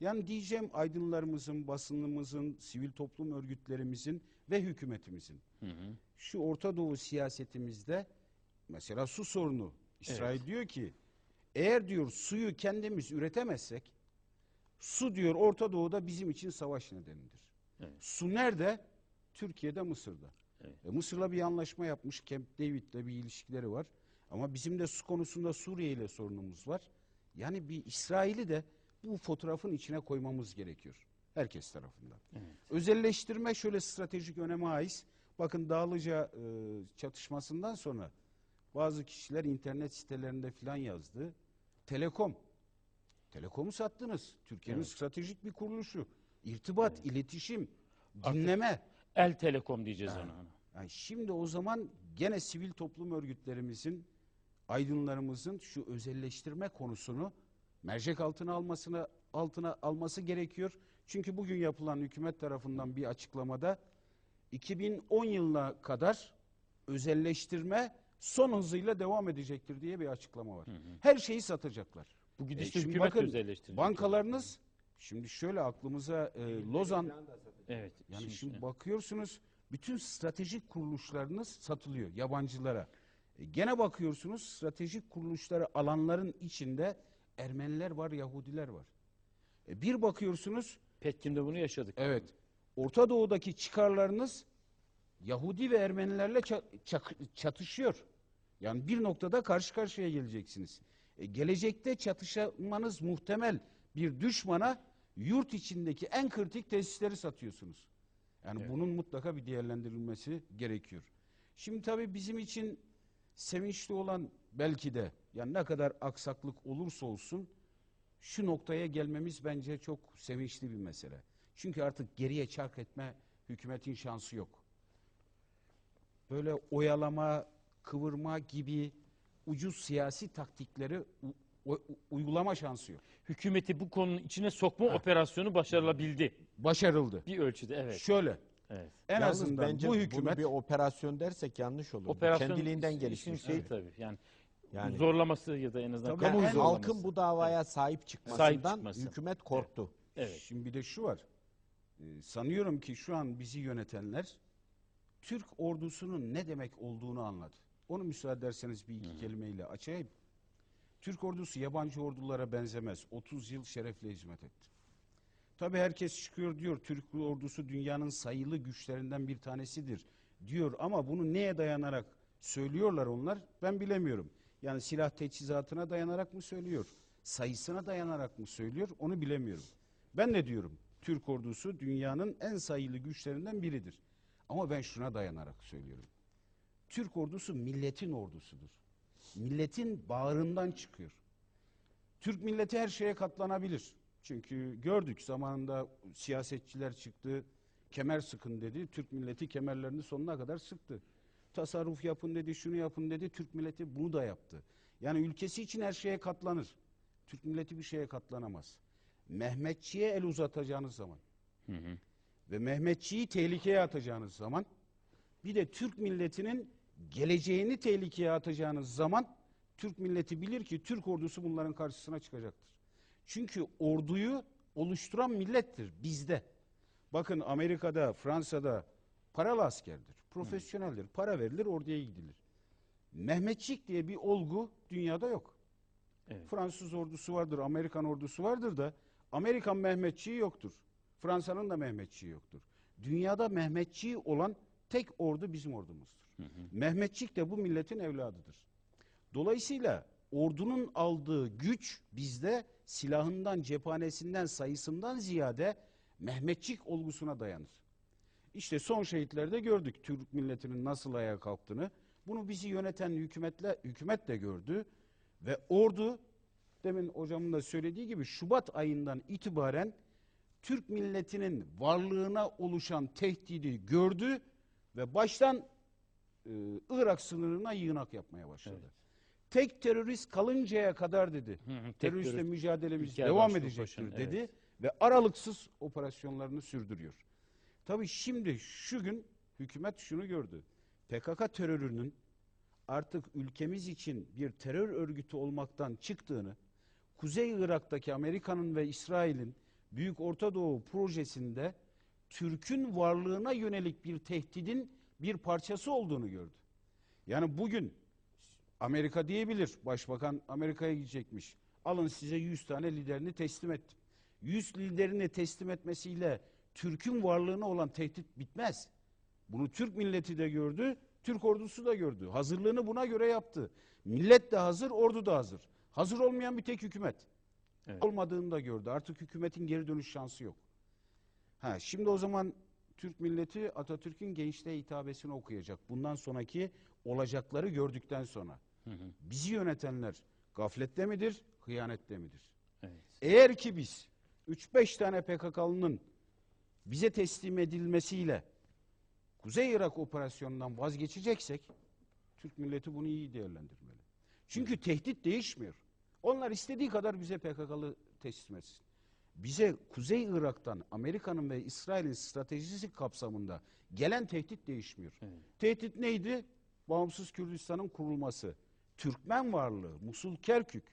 Speaker 7: Yani diyeceğim aydınlarımızın, basınımızın, sivil toplum örgütlerimizin ve hükümetimizin
Speaker 1: Hı hı.
Speaker 7: şu Orta Doğu siyasetimizde mesela su sorunu. İsrail diyor ki eğer diyor suyu kendimiz üretemezsek su diyor Orta Doğu'da bizim için savaş nedenidir.
Speaker 1: Evet.
Speaker 7: Su nerede? Türkiye'de, Mısır'da.
Speaker 1: Evet.
Speaker 7: E, Mısır'la bir anlaşma yapmış. Camp David'le bir ilişkileri var. Ama bizim de su konusunda Suriye ile sorunumuz var. Yani bir İsrail'i de bu fotoğrafın içine koymamız gerekiyor. Herkes tarafından. Özelleştirme şöyle stratejik öneme ait. Bakın Dağlıca e, çatışmasından sonra bazı kişiler internet sitelerinde filan yazdı. Telekom. Telekomu sattınız. Türkiye'nin
Speaker 1: Evet.
Speaker 7: stratejik bir kuruluşu. İrtibat, iletişim, dinleme.
Speaker 1: El Telekom diyeceğiz ona.
Speaker 7: Yani şimdi o zaman gene sivil toplum örgütlerimizin, aydınlarımızın şu özelleştirme konusunu mercek altına almasına altına alması gerekiyor. Çünkü bugün yapılan hükümet tarafından bir açıklamada 2010 yılına kadar özelleştirme son hızıyla devam edecektir diye bir açıklama var. Her şeyi satacaklar.
Speaker 1: Bu
Speaker 7: E,
Speaker 1: gidişle
Speaker 7: şimdi
Speaker 1: hükümet
Speaker 7: bakın,
Speaker 1: özelleştirecek.
Speaker 7: Bankalarınız şimdi şöyle aklımıza e, Lozan
Speaker 1: Evet.
Speaker 7: yani şimdi bakıyorsunuz bütün stratejik kuruluşlarınız satılıyor yabancılara. E, gene bakıyorsunuz stratejik kuruluşları alanların içinde Ermeniler var, Yahudiler var. E, bir bakıyorsunuz
Speaker 1: Pekin'de bunu yaşadık.
Speaker 7: evet Orta Doğu'daki çıkarlarınız Yahudi ve Ermenilerle çatışıyor. Yani bir noktada karşı karşıya geleceksiniz. E, gelecekte çatışmanız muhtemel bir düşmana yurt içindeki en kritik tesisleri satıyorsunuz. Yani bunun mutlaka bir değerlendirilmesi gerekiyor. Şimdi tabii bizim için sevinçli olan belki de yani ne kadar aksaklık olursa olsun şu noktaya gelmemiz bence çok sevinçli bir mesele. Çünkü artık geriye çark etme hükümetin şansı yok. Böyle oyalama, kıvırma gibi ucuz siyasi taktikleri uygulama şansı yok.
Speaker 1: Hükümeti bu konunun içine sokma operasyonu başarılabildi.
Speaker 7: Başarıldı.
Speaker 1: Bir ölçüde evet.
Speaker 7: Şöyle
Speaker 1: evet.
Speaker 7: en
Speaker 3: Yalnız
Speaker 7: azından
Speaker 3: bence
Speaker 7: bu
Speaker 3: bunu
Speaker 7: hükümet
Speaker 3: bir operasyon dersek yanlış olur.
Speaker 1: Operasyon
Speaker 3: Kendiliğinden gelişmiş.
Speaker 1: şey
Speaker 3: Evet.
Speaker 1: tabii. Yani,
Speaker 3: Yani-
Speaker 1: zorlaması ya da en azından
Speaker 7: Tabii
Speaker 1: kamuoyu
Speaker 7: en-
Speaker 1: zorlaması.
Speaker 3: Halkın bu davaya sahip
Speaker 1: Sahip
Speaker 3: çıkmasından
Speaker 1: çıkması.
Speaker 3: hükümet korktu.
Speaker 1: Evet.
Speaker 7: Şimdi bir de şu var. Ee, sanıyorum ki şu an bizi yönetenler Türk ordusunun ne demek olduğunu anladı. Onu müsaade ederseniz bir iki kelimeyle açayım. Türk ordusu yabancı ordulara benzemez. 30 yıl şerefle hizmet etti. Tabi herkes çıkıyor diyor Türk ordusu dünyanın sayılı güçlerinden bir tanesidir diyor ama bunu neye dayanarak söylüyorlar onlar ben bilemiyorum. Yani silah teçhizatına dayanarak mı söylüyor? Sayısına dayanarak mı söylüyor? Onu bilemiyorum. Ben de diyorum Türk ordusu dünyanın en sayılı güçlerinden biridir. Ama ben şuna dayanarak söylüyorum. Türk ordusu milletin ordusudur. Milletin bağrından çıkıyor. Türk milleti her şeye katlanabilir. Çünkü gördük zamanında siyasetçiler çıktı, kemer sıkın dedi. Türk milleti kemerlerini sonuna kadar sıktı. Tasarruf yapın dedi, şunu yapın dedi. Türk milleti bunu da yaptı. Yani ülkesi için her şeye katlanır. Türk milleti bir şeye katlanamaz. Mehmetçiye el uzatacağınız zaman ve Mehmetçiyi tehlikeye atacağınız zaman bir de Türk milletinin geleceğini tehlikeye atacağınız zaman Türk milleti bilir ki Türk ordusu bunların karşısına çıkacaktır. Çünkü orduyu oluşturan millettir bizde. Bakın Amerika'da, Fransa'da paralı askerdir, profesyoneldir. Para verilir, orduya gidilir. Mehmetçik diye bir olgu dünyada yok.
Speaker 1: Evet.
Speaker 7: Fransız ordusu vardır, Amerikan ordusu vardır da Amerikan Mehmetçiği yoktur. Fransa'nın da Mehmetçiği yoktur. Dünyada Mehmetçiği olan tek ordu bizim ordumuzdur. Mehmetçik de bu milletin evladıdır. Dolayısıyla ordunun aldığı güç bizde silahından, cephanesinden, sayısından ziyade Mehmetçik olgusuna dayanır. İşte son şehitlerde gördük Türk milletinin nasıl ayağa kalktığını. Bunu bizi yöneten hükümetle hükümet de gördü ve ordu demin hocamın da söylediği gibi Şubat ayından itibaren Türk milletinin varlığına oluşan tehdidi gördü ve baştan e, Irak sınırına yığınak yapmaya başladı. Tek terörist kalıncaya kadar dedi.
Speaker 1: Hı hı, tek
Speaker 7: Teröristle
Speaker 1: terörist
Speaker 7: mücadelemiz devam edecektir
Speaker 1: Paşa'nın,
Speaker 7: dedi
Speaker 1: evet.
Speaker 7: ve aralıksız operasyonlarını sürdürüyor. Tabii şimdi şu gün hükümet şunu gördü. PKK terörünün artık ülkemiz için bir terör örgütü olmaktan çıktığını, Kuzey Irak'taki Amerika'nın ve İsrail'in Büyük Orta Doğu projesinde Türk'ün varlığına yönelik bir tehdidin bir parçası olduğunu gördü. Yani bugün Amerika diyebilir, başbakan Amerika'ya gidecekmiş. Alın size 100 tane liderini teslim ettim. 100 liderini teslim etmesiyle Türk'ün varlığına olan tehdit bitmez. Bunu Türk milleti de gördü, Türk ordusu da gördü. Hazırlığını buna göre yaptı. Millet de hazır, ordu da hazır. Hazır olmayan bir tek hükümet.
Speaker 1: Evet.
Speaker 7: olmadığını da gördü. Artık hükümetin geri dönüş şansı yok. Ha, şimdi o zaman Türk milleti Atatürk'ün gençliğe hitabesini okuyacak. Bundan sonraki olacakları gördükten sonra. Bizi yönetenler gaflette midir, hıyanette midir?
Speaker 1: Evet.
Speaker 7: Eğer ki biz 3-5 tane PKK'lının bize teslim edilmesiyle Kuzey Irak operasyonundan vazgeçeceksek Türk milleti bunu iyi değerlendirmeli. Çünkü tehdit değişmiyor. Onlar istediği kadar bize PKK'lı teslim etsin. Bize Kuzey Irak'tan Amerika'nın ve İsrail'in stratejisi kapsamında gelen tehdit değişmiyor. Tehdit neydi? Bağımsız Kürdistan'ın kurulması. Türkmen varlığı, Musul, Kerkük